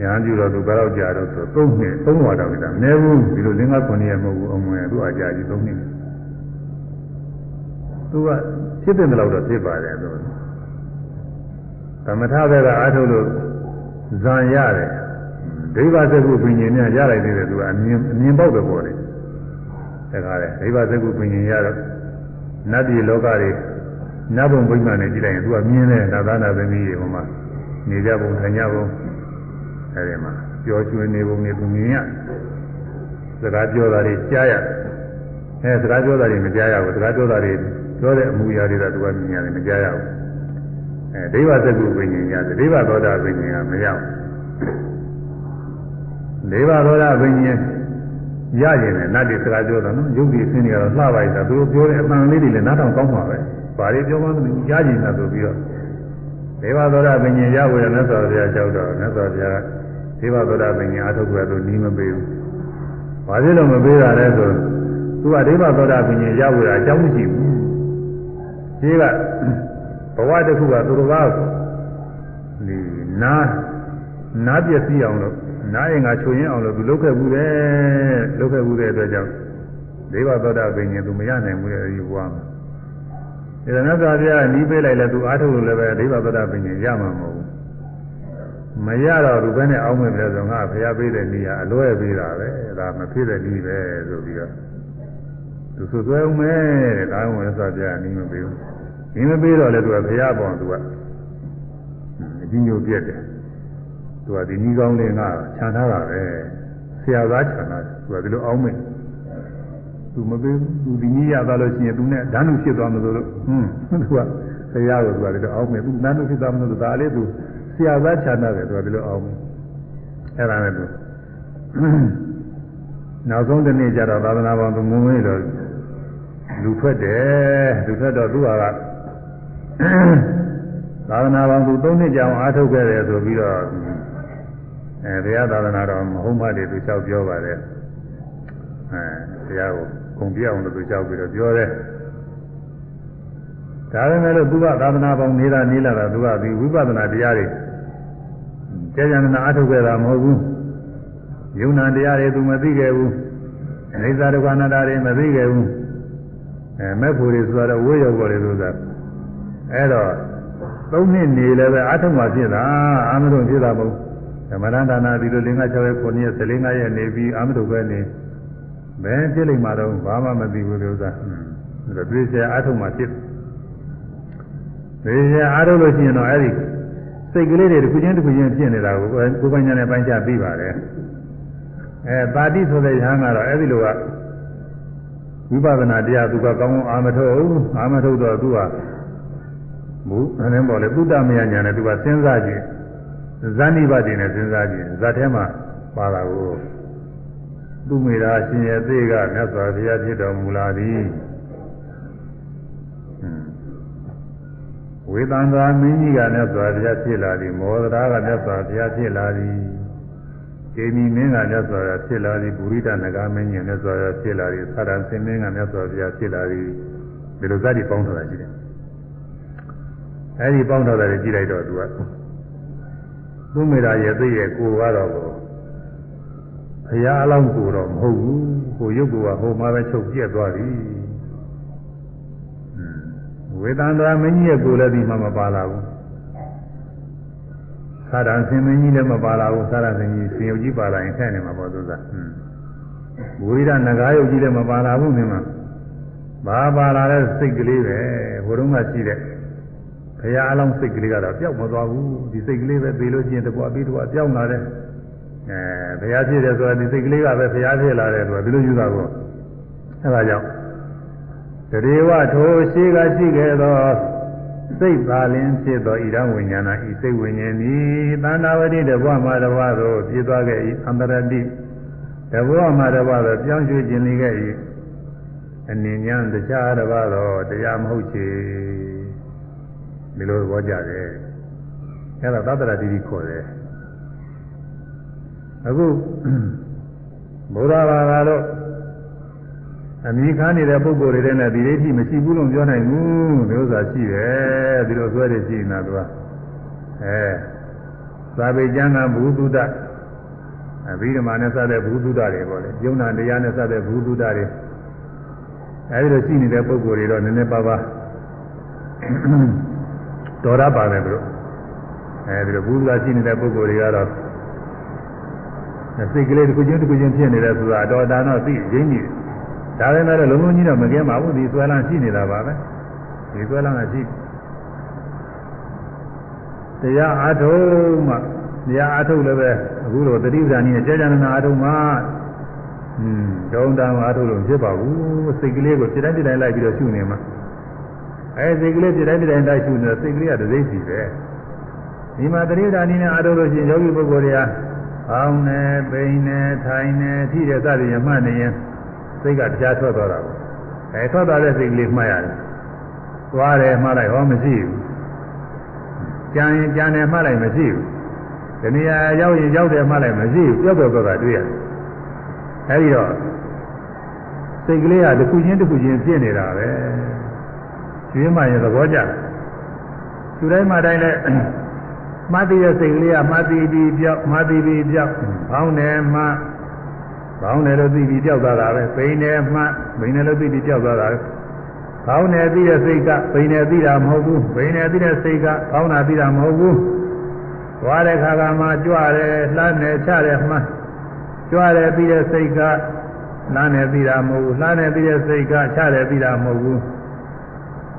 ရဟန်းပြုတော့သူဘယ်တော့ကြာတော့ဆို၃နှစ်၃ဝါတော့ကြာမနေဘူးဒီလိုလင်းကား9ရက်မဟုတ်ဘူးအမွေသူအကြာကြီး၃နှစ်သူကဖြစ်တဲ့လောက်တော့ဖြစ်ပါတယ်သူသမထဘက်ကအားထုတ်လို့ဇံရတယ်ဒိဗ္ဗစကုပင်ញင်နဲ့ရလိုက်သေးတယ်သူကအမြင်အမြင်ပေါက်တယ်ပေါ့လေ တခါလေဒိဗ္ဗစကုပင်ရှင်ရတော့နတ်ပြည်လောကတွေနတ်ဘုံဗိမာန်နဲ့ကြည့်လိုက်ရင်သူကမြင်တဲ့သာသနာသမီးတွေဟိုမှာနေကြပုံထိုင်ကြပုံအဲဒီမှာပြောချွေးနေပုံတွေသူမြင်ရစကားပြောတာတွေကြားရအဲစကားပြောတာတွေမကြားရဘူးစကားပြောတာတွေပြောတဲ့အမှုရာတွေကသူကမြင်ရတယ်မကြားရဘူးအဲဒိဗ္ဗစကုပင်ရှင်ရတယ်ဒိဗ္ဗသောတာပင်ရှင်ကမရဘူးဒိဗ္ဗသောတာပင်ရှင် ရရင်လည်းနတ်တွေစကားပြောတာနော်ယုတ်ဒီအစင်းတွေကတော့လှပါရတာသူတို့ပြောတဲ့အပန်လေးတွေလည်းနားထောင်ကောင်းပါပဲဘာတွေပြောမှမသိရရင်သာဆိုပြီးတော့ဒေဝသောတာပင်ညရဝေရမြတ်စွာဘုရားကြောက်တော့မြတ်စွာဘုရားဒေဝသောတာပင်ညအထုတ်ကွယ်သူနီးမပေးဘူးဘာဖြစ်လို့မပေးတာလဲဆိုသူကဒေဝသောတာပင်ညရဝေရအကြောင်းမရှိဘူးဒီကဘဝတစ်ခုကသူတော်ကဒီနာနာပြည့်စည်အောင်လို့ နားရင်ငါချွင်ရင်အောင်လို့သူလုပ်ခဲ့ဘူးတဲ့လုပ်ခဲ့ဘူးတဲ့အတွက်ကြောင့်ဒေဝသောတာပင်ညသူမရနိုင်ဘူးတဲ့ဒီဘဝမှာဒီလိုနဲ့သာပြနီးပေးလိုက်လဲသူအားထုတ်လို့လည်းပဲဒေဝသောတာပင်ညရမှာမဟုတ်ဘူးမရတော့သူပဲနဲ့အောင်းမယ်လဲဆိုငါဖျားပေးတဲ့နေရာအလွဲပေးတာပဲဒါမဖြစ်တဲ့နည်းပဲဆိုပြီးတော့သူဆိုသွဲအောင်မဲတဲ့ဒါမှမဟုတ်သာပြနီးမပေးဘူးနီးမပေးတော့လေသူကဖျားပေါ်သူကအကြီးညိုပြက်တယ် သူကဒီနီးကောင်းလေးကခြံထားတာပဲဆရာသားခြံထားတယ်သူကဒီလိုအောင်းမယ်သူမပေးဘူးသူဒီနည်းရသွားလို့ရှိရင်သူနဲ့ဓာတ်နုဖြစ်သွားမလို့လို့ဟွန်းသူကဆရာကိုသူကဒီလိုအောင်းမယ်သူဓာတ်နုဖြစ်သွားမလို့ဒါလေးသူဆရာသားခြံထားတယ်သူကဒီလိုအောင်းမယ်အဲ့ဒါနဲ့သူနောက်ဆုံးတစ်နေ့ကျတော့သာသနာပေါ်သူငုံဝေးတော့လူထွက်တယ်လူထွက်တော့သူကသာသနာပေါ်သူ၃နှစ်ကြာအောင်အားထုတ်ခဲ့တယ်ဆိုပြီးတော့ အဲတရားသာသနာတော်မဟုတ်မှတည်းသူလျှောက်ပြောပါတယ်အဲတရားကိုဂုံပြအောင်လို့သူလျှောက်ပြီးတော့ပြောတယ်ဒါပေမဲ့လို့သူကသာသနာပေါင်းနေတာနေလာတာသူကဒီဝိပဿနာတရားတွေကျေကြံနာအထုတ်ခဲ့တာမဟုတ်ဘူးယုံနာတရားတွေသူမသိခဲ့ဘူးအိဇာဒုက္ခနာတာတွေမသိခဲ့ဘူးအဲမဲ့ဖို့တွေဆိုတော့ဝိရောက်ပေါ်တယ်ဆိုတာအဲ့တော့သုံးနှစ်နေလည်းပဲအထုံးမှဖြစ်တာအာမထုံဖြစ်တာမဟုတ် သမဏဒါနာဒီလိုလင်္ကာ6ရက်9ရက်14ရက်နေပြီးအာမထုံပဲနေဘယ်ဖြစ်လိမ့်မှာတော့ဘာမှမသိဘူးလို့ဆိုတာအဲ့တော့တွေ့ချာအထုံးမှဖြစ်တွေ့ချာအထုံးလို့ရှိရင်တော့အဲ့ဒီစိတ်ကလေးတွေတစ်ခုချင်းတစ်ခုချင်းဖြစ်နေတာကိုကိုယ်ပိုင်ညာနဲ့ပိုင်းခြားပြီးပါတယ်အဲပါတိဆိုတဲ့ရဟန်းကတော့အဲ့ဒီလိုကဝိပဿနာတရားသူကကောင်းကောင်းအာမထုတ်အာမထုတ်တော့သူကမူအရင်ပေါ်လေသုတမယညာနဲ့သူကစဉ်းစားကြည့် ဇာနိဗ္ဗာန်နဲ့စဉ်းစားကြည့်ဇာတ်ထဲမှာပါတာကိုသူမိတာရှင်ရဲ့သေးကမြတ်စွာဘုရားဖြစ်တော်မူလာသည်ဝေသန္တာမင်းကြီးကမြတ်စွာဘုရားဖြစ်လာသည်မောဒရာကမြတ်စွာဘုရားဖြစ်လာသည်ကေမီမင်းကမြတ်စွာဘုရားဖြစ်လာသည်ပုရိဒနဂါမင်းကြီးမြတ်စွာဘုရားဖြစ်လာသည်သရံစင်မင်းကမြတ်စွာဘုရားဖြစ်လာသည်ဒီလိုဇာတိပေါင်းထားတာရှိတယ်အဲဒီပေါင်းထားတယ်ကြည့်လိုက်တော့သူက သူမိတာရဲ့သိရဲ့ကိုကတော့ဘုရားအလောင်းကိုတော့မဟုတ်ဘူးကိုရုပ်ကဟိုမှာပဲချုပ်ပြက်သွားပြီဝေသန္တာမင်းကြီးရဲ့ကိုယ်လည်းဒီမှာမပါလာဘူးသာရဆင်မင်းကြီးလည်းမပါလာဘူးသာရဆင်ကြီးဆင်ယုတ်ကြီးပါလာရင်ထဲနေမှာပေါ့သူကဘူရိဒနဂါယုတ်ကြီးလည်းမပါလာဘူးနင်မှာဘာပါလာတဲ့စိတ်ကလေးပဲဘုရုံးကရှိတဲ့ဘု ရားအလောင်းစိတ်ကလေးကတော့ပျောက်မသွားဘူးဒီစိတ်ကလေးပဲပြီးလို့ချင်းတကွာပြီးတကွာပျောက်လာတဲ့အဲဘုရားဖြစ်တယ်ဆိုတာဒီစိတ်ကလေးကပဲဘုရားဖြစ်လာတယ်ဆိုတာဒီလိုယူတာကိုအဲဒါကြောင့်တရေဝထိုရှိကရှိခဲ့သောစိတ်ပါလင်းဖြစ်သောဣဒံဝိညာဏဤစိတ်ဝိညာဉ်သည်သန္တာဝတိတဘဝမှာတဘဝသို့ပြည့်သွားခဲ့၏အန္တရတိတဘဝမှာတဘဝသို့ပြောင်းရွှေ့ခြင်းလေးခဲ့၏အနေညာတရားတဘသောတရားမဟုတ်ချေ ဒီလိုသဘောကြတယ်အဲဒါသတ္တရတိတိခေါ်တယ်အခုဘုရားဘာသာတော့အမိခါနေတဲ့ပုဂ္ဂိုလ်တွေနဲ့ဒီဒိဋ္ဌိမရှိဘူးလို့ပြောနိုင်ဘူးဒီဥစ္စာရှိတယ်ဒီလိုဆွဲတယ်ရှိနေတာသူကအဲသာပေကျမ်းကဘုသူဒ္ဓအဘိဓမ္မာနဲ့စတဲ့ဘုသူဒ္ဓတွေပေါ့လေယုံနာတရားနဲ့စတဲ့ဘုသူဒ္ဓတွေအဲဒီလိုရှိနေတဲ့ပုဂ္ဂိုလ်တွေတော့နည်းနည်းပါးပါး တော်ရပါတယ်သူတို့အဲဒီလိုဘုရားရှိနေတဲ့ပုဂ္ဂိုလ်တွေကတော့စိတ်ကလေးတစ်ခုချင်းတစ်ခုချင်းဖြစ်နေတယ်ဆိုတာအတော်တန်တော့သိရင်းကြီးဒါပေမဲ့လုံးလုံးကြီးတော့မကင်းပါဘူးဒီဆွဲလန်းရှိနေတာပါပဲဒီဆွဲလန်းကရှိတရားအားထုတ်မှတရားအားထုတ်လည်းပဲအခုလိုတတိပ္ပာနည်းနဲ့ကြာကြာနာနာအားထုတ်မှอืมဒုံတံအားထုတ်လို့ဖြစ်ပါဘူးစိတ်ကလေးကိုစိတ်တိုင်းစိတ်တိုင်းလိုက်ပြီးတော့ရှုနေမှာ အဲစိတ်ကလေးစိတ်တိုင်းစိတ်တိုင်းလိုက်ရှုနေတော့စိတ်ကလေးကတစိမ့်စီပဲဒီမှာတတိပ္ပာနည်းနဲ့အားထုတ်လို့ရှိရင်ယောဂီပုဂ္ဂိုလ်တွေကအောင်းနေပိန်နေထိုင်နေထိတဲ့စသည်ရမှတ်နေရင်စိတ်ကတရားထွက်သွားတာပေါ့အဲထွက်သွားတဲ့စိတ်ကလေးမှတ်ရတယ်သွားတယ်မှတ်လိုက်ဟောမရှိဘူးကြံရင်ကြံတယ်မှတ်လိုက်မရှိဘူးဒီနေရာရောက်ရင်ရောက်တယ်မှတ်လိုက်မရှိဘူးပြောက်ပြောက်တော့တာတွေ့ရတယ်အဲဒီတော့စိတ်ကလေးကတစ်ခုချင်းတစ်ခုချင်းဖြစ်နေတာပဲ ကျွေးမှရင်သဘောကျသူတိုင်းမှတိုင်းလည်းမှတ်သိတဲ့စိတ်ကလေးကမှတ်သိပြီးပြောက်မှတ်သိပြီးပြောက်ဘောင်းတယ်မှဘောင်းတယ်လို့သိပြီးပြောက်သွားတာပဲပိန်တယ်မှပိန်တယ်လို့သိပြီးပြောက်သွားတာပဲဘောင်းတယ်သိတဲ့စိတ်ကပိန်တယ်သိတာမဟုတ်ဘူးပိန်တယ်သိတဲ့စိတ်ကဘောင်းတာသိတာမဟုတ်ဘူးသွားတဲ့ခါကမှကြွတယ်လှမ်းတယ်ချတယ်မှကြွတယ်ပြီးတဲ့စိတ်ကလှမ်းတယ်ပြီးတာမဟုတ်ဘူးလှမ်းတယ်ပြီးတဲ့စိတ်ကချတယ်ပြီးတာမဟုတ်ဘူး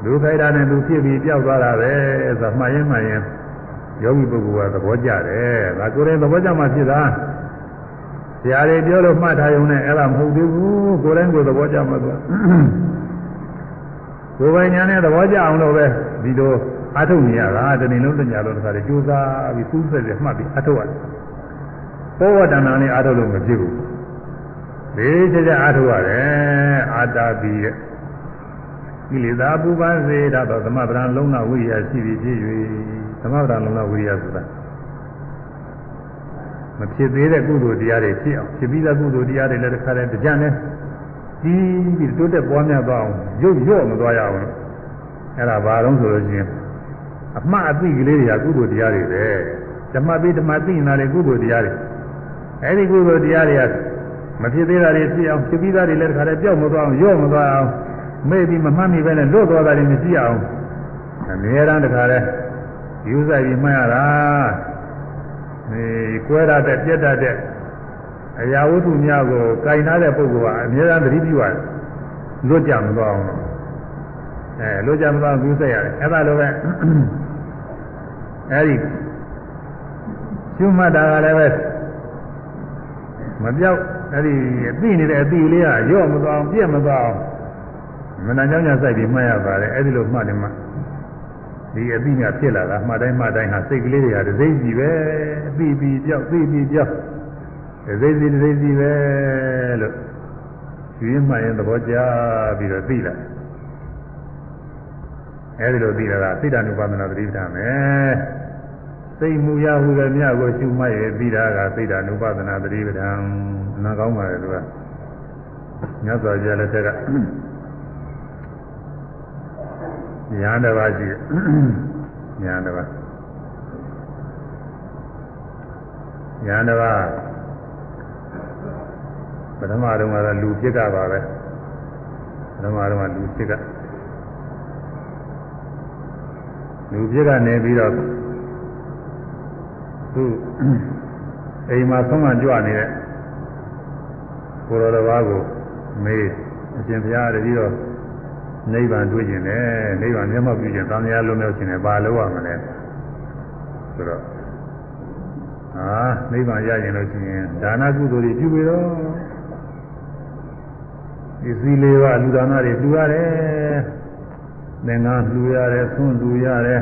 လူခိုက်တာနဲ့လူဖြစ်ပြီးပြောက်သွားတာပဲဆိုမှရင်မှရင်ယောဂီပုဂ္ဂိုလ်ကသဘောကျတယ်ဒါကိုယ်တိုင်သဘောကျမှဖြစ်တာဆရာတွေပြောလို့မှတ်ထားရုံနဲ့အဲ့ဒါမဟုတ်သေးဘူးကိုယ်တိုင်ကိုယ်သဘောကျမှသွားကိုယ်ပိုင်ညာနဲ့သဘောကျအောင်လို့ပဲဒီလိုအထုတ်နေရတာတနေ့လုံးတညလုံးတစ်ခါတည်းကြိုးစားပြီးစူးစက်ပြီးမှတ်ပြီးအထုတ်ရတယ်ဘောဝတ္တနာနဲ့အထုတ်လို့မဖြစ်ဘူးဒီချက်ချက်အထုတ်ရတယ်အာတာပိရဲ့ ကိလေသာပူပန်စေတတ်သောသမဗရံလုံးနာဝိရိယရှိပြီးဖြစ်၍သမဗရံလုံးနာဝိရိယဆိုတာမဖြစ်သေးတဲ့ကုသိုလ်တရားတွေဖြစ်အောင်ဖြစ်ပြီးသားကုသိုလ်တရားတွေလည်းတစ်ခါတည်းကြံနေပြီးပြီးတိုးတက်ပွားများသွားအောင်ရုပ်ရော့မသွားရအောင်အဲ့ဒါဘာလို့ဆိုလို့ရှိရင်အမှားအသိကလေးတွေကကုသိုလ်တရားတွေပဲဓမ္မပိဓမ္မသိနာတွေကုသိုလ်တရားတွေအဲ့ဒီကုသိုလ်တရားတွေကမဖြစ်သေးတာတွေဖြစ်အောင်ဖြစ်ပြီးသားတွေလည်းတစ်ခါတည်းပြောက်မသွားအောင်ရော့မသွားအောင် မေ့ပြီးမမှတ်မိပဲနဲ့လွတ်သွားတာတွေမရှိအောင်အများအားတခါတည်းယူဆိုင်ပြီးမှတ်ရတာဒီကွဲရတဲ့ပြက်တတ်တဲ့အရာဝတ္ထုများကိုကင်ထားတဲ့ပုဂ္ဂိုလ်ကအများအားသတိပြုရတယ်လွတ်ကြမသွားအောင်အဲလွတ်ကြမသွားဘူးစိတ်ရတယ်အဲ့ဒါလိုပဲအဲ့ဒီရှုမှတ်တာကလည်းပဲမပြောက်အဲ့ဒီအသိနေတဲ့အသိလေးကရော့မသွားအောင်ပြက်မသွားအောင် မနာကြောင့်ညာစိုက်ပြီးမှတ်ရပါတယ်အဲ့ဒီလိုမှတ်တယ်မှဒီအသိညာဖြစ်လာတာမှတ်တိုင်းမှတ်တိုင်းဟာစိတ်ကလေးတွေကဒစိမ့်ကြည့်ပဲအသိပြီးပြောက်သိပြီးပြောက်စိတ်စီစိတ်စီပဲလို့ကျွေးမှရင်သဘောကျပြီးတော့သိလာအဲဒီလိုသိလာတာစိတ်တ ानु ပါဒနာသတိပဋ္ဌာန်ပဲစိတ်မူရဟုလည်းမြတ်ကိုရှုမှတ်ရပြီးတာကစိတ်တ ानु ပါဒနာသတိပဋ္ဌာန်နာကောင်းပါလေသူကမြတ်စွာဘုရားလက်ထက်က ညာတစ်ပါးရှိတယ်ညာတစ်ပါးညာတစ်ပါးပထမတော့ကတော့လူဖြစ်ကပါပဲပထမတော့ကလူဖြစ်ကလူဖြစ်ကနေပြီးတော့သူအိမ်မှာဆုံးမကြွနေတဲ့ကိုရောတစ်ပါးကိုမေးအရှင်ဘုရားတတိတော့ နိဗ္ဗာန်တွေ့ကျင်တယ်နိဗ္ဗာန်မျက်မှောက်ပြုကျင်သံဃာလုံးမြောက်ခြင်းနဲ့ဘာလို့ရမလဲဆိုတော့ဟာနိဗ္ဗာန်ရကျင်လို့ရှိရင်ဒါနကုသိုလ်တွေပြုပြီးတော့ဒီစည်းလေးပါလူဒါနတွေလှူရတယ်သင်္ကန်းလှူရတယ်ဆွန့်လှူရတယ်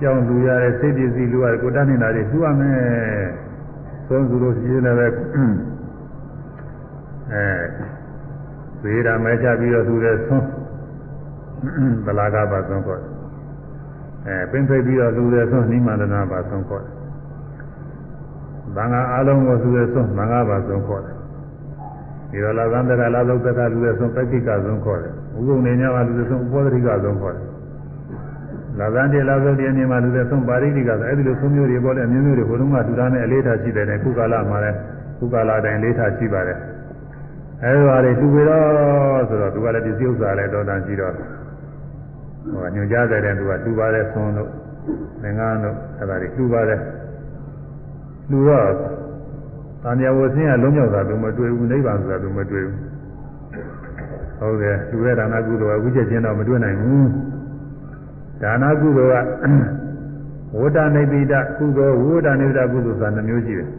ကြောင်းလှူရတယ်စိတ်ပစ္စည်းလှူရတယ်ကိုတတ်နေတာတွေလှူရမယ်သုံးစုလို့ရှိရင်လည်းအဲဝေဒမဲချပြီးတော့လှူတဲ့ဆွန့် ဗလာကပါဆုံးခေါ်အဲပင်ဖိတ်ပြီးတော့လှူတဲ့ဆွန့်နိမန္တနာပါဆုံးခေါ်သံဃာအလုံးကိုလှူတဲ့ဆွန့်သံဃာပါဆုံးခေါ်တယ်ဒီတော့လာသံတကလာသုတ်တကလူရဲ့ဆုံးပက္ခိကဆုံးခေါ်တယ်ဥပုံနေညမှာလူရဲ့ဆုံးဥပောဒရိကဆုံးခေါ်တယ်လာသံတေလာသုတ်ဒီအနေမှာလူရဲ့ဆုံးပါရိတိကဆိုအဲ့ဒီလိုဆုံးမျိုးတွေပေါ်တဲ့အမျိုးမျိုးတွေဘုလုံးကလူသားနဲ့အလေးထားရှိတယ်နဲ့ခုကာလမှာလည်းခုကာလတိုင်းလေးထားရှိပါတယ်အဲ့ဒါတွေသူပြီးတော့ဆိုတော့သူကလည်းဒီစိဥ္စာလည်းတော်တန်ရှိတော့ ဟိုညွှန်ကြားတဲ့တဲ့သူကတူပါတယ်ဆုံးတို့သင်္ကန်းတို့အဲ့ဒါတွေတူပါတယ်လူတော့။သံဃာဝဆင်းရလုံးမြောက်တာသူမတွေ့ဘူးနိဗ္ဗာန်ဆိုတာသူမတွေ့ဘူး။ဟုတ်တယ်သူရဲ့ဒါနကုသိုလ်ကဝိကျက်ချင်းတော့မတွေ့နိုင်ဘူး။ဒါနကုသိုလ်ကဝဋ္ဌနိဗ္ဗိဒကုသိုလ်ဝဋ္ဌနိဗ္ဗိဒကုသိုလ်ဆိုတာနှမျိုးရှိတယ်။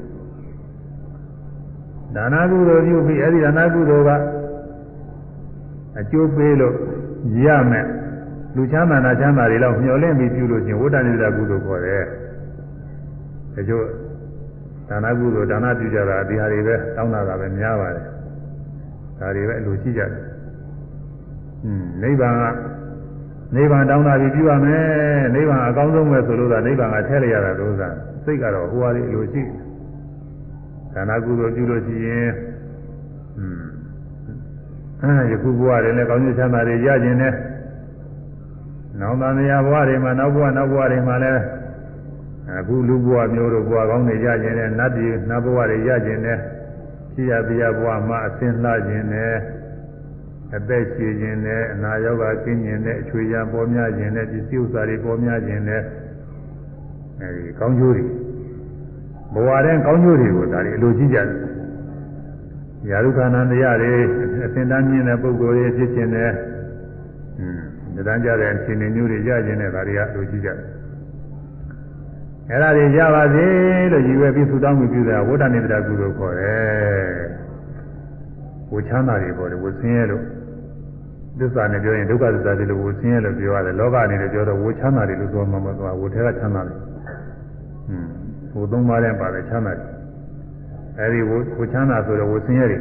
ဒါနကုသိုလ်ပြုပြီးအဲ့ဒီဒါနကုသိုလ်ကအကျိုးပေးလို့ရမယ် လူချမ်းသာနာချမ်းသာတွေတော့မျှော်လင့်ပြီးပြုလို့ချင်းဝဋ္ဌနိဗ္ဗိဒကုသိုလ်ခေါ်တယ်။ဒါကြောင့်ဒါနကုသိုလ်ဒါနပြုကြတာဒီဟာတွေပဲတောင်းတာကပဲများပါတယ်ဒါတွေပဲအလိုရှိကြတယ်อืมနိဗ္ဗာန်ကနိဗ္ဗာန်တောင်းတာပြီးပြုရမယ်နိဗ္ဗာန်အကောင်းဆုံးပဲဆိုလို့သာနိဗ္ဗာန်ကထည့်လိုက်ရတာလို့သာစိတ်ကတော့ဟိုဟာလေးအလိုရှိဒါနကုသိုလ်ပြုလို့ရှိရင်อืมအဲယခုဘဝတွေလည်းကောင်းကျိုးချမ်းသာတွေရကျင်တယ် နောင်တန်မြာဘဝတွေမှာနောက်ဘဝနောက်ဘဝတွေမှာလည်းအခုလူဘဝမျိုးတို့ဘဝကောင်းတွေရကျင်တယ်နတ်ပြည်နတ်ဘဝတွေရကျင်တယ်ရှိရပြရဘဝမှာအစင်းလှကျင်တယ်အသက်ရှည်ခြင်းနဲ့အနာရောဂါကင်းခြင်းနဲ့အချွေရန်ပေါ်များခြင်းနဲ့ပစ္စည်းဥစ္စာတွေပေါ်များခြင်းနဲ့အဲဒီကောင်းကျိုးတွေဘဝတဲ့ကောင်းကျိုးတွေကိုဒါတွေအလိုကြီးကြတယ်။ယာရုခန္ဓာတရားတွေအစင်တန်းမြင့်တဲ့ပုဂ္ဂိုလ်တွေဖြစ်ခြင်းနဲ့อืมဒါ တန်းကြတဲ့အခြေအနေမျိုးတွေရခြင်းနဲ့ဒါတွေကအလိုကြီးကြတယ်။အဲ့ဒါတွေရပါစေလို့ရည်ရွယ်ပြီးသုတောင်းမှုပြုတာဝဋ္ဌနိတ္တကုသိုလ်ခေါ်တယ်။ဝချမ်းသာတွေပေါ်တယ်ဝဆင်းရဲလို့သစ္စာနဲ့ပြောရင်ဒုက္ခသစ္စာတွေလို့ဝဆင်းရဲလို့ပြောရတယ်။လောကအနေနဲ့ပြောတော့ဝချမ်းသာတွေလို့ပြောမှာမဟုတ်ဘူး။ဝထဲကချမ်းသာတယ်။ဟွန်းဝသုံးပါးနဲ့ပါတယ်ချမ်းသာတယ်။အဲဒီဝဝချမ်းသာဆိုတော့ဝဆင်းရဲတွေ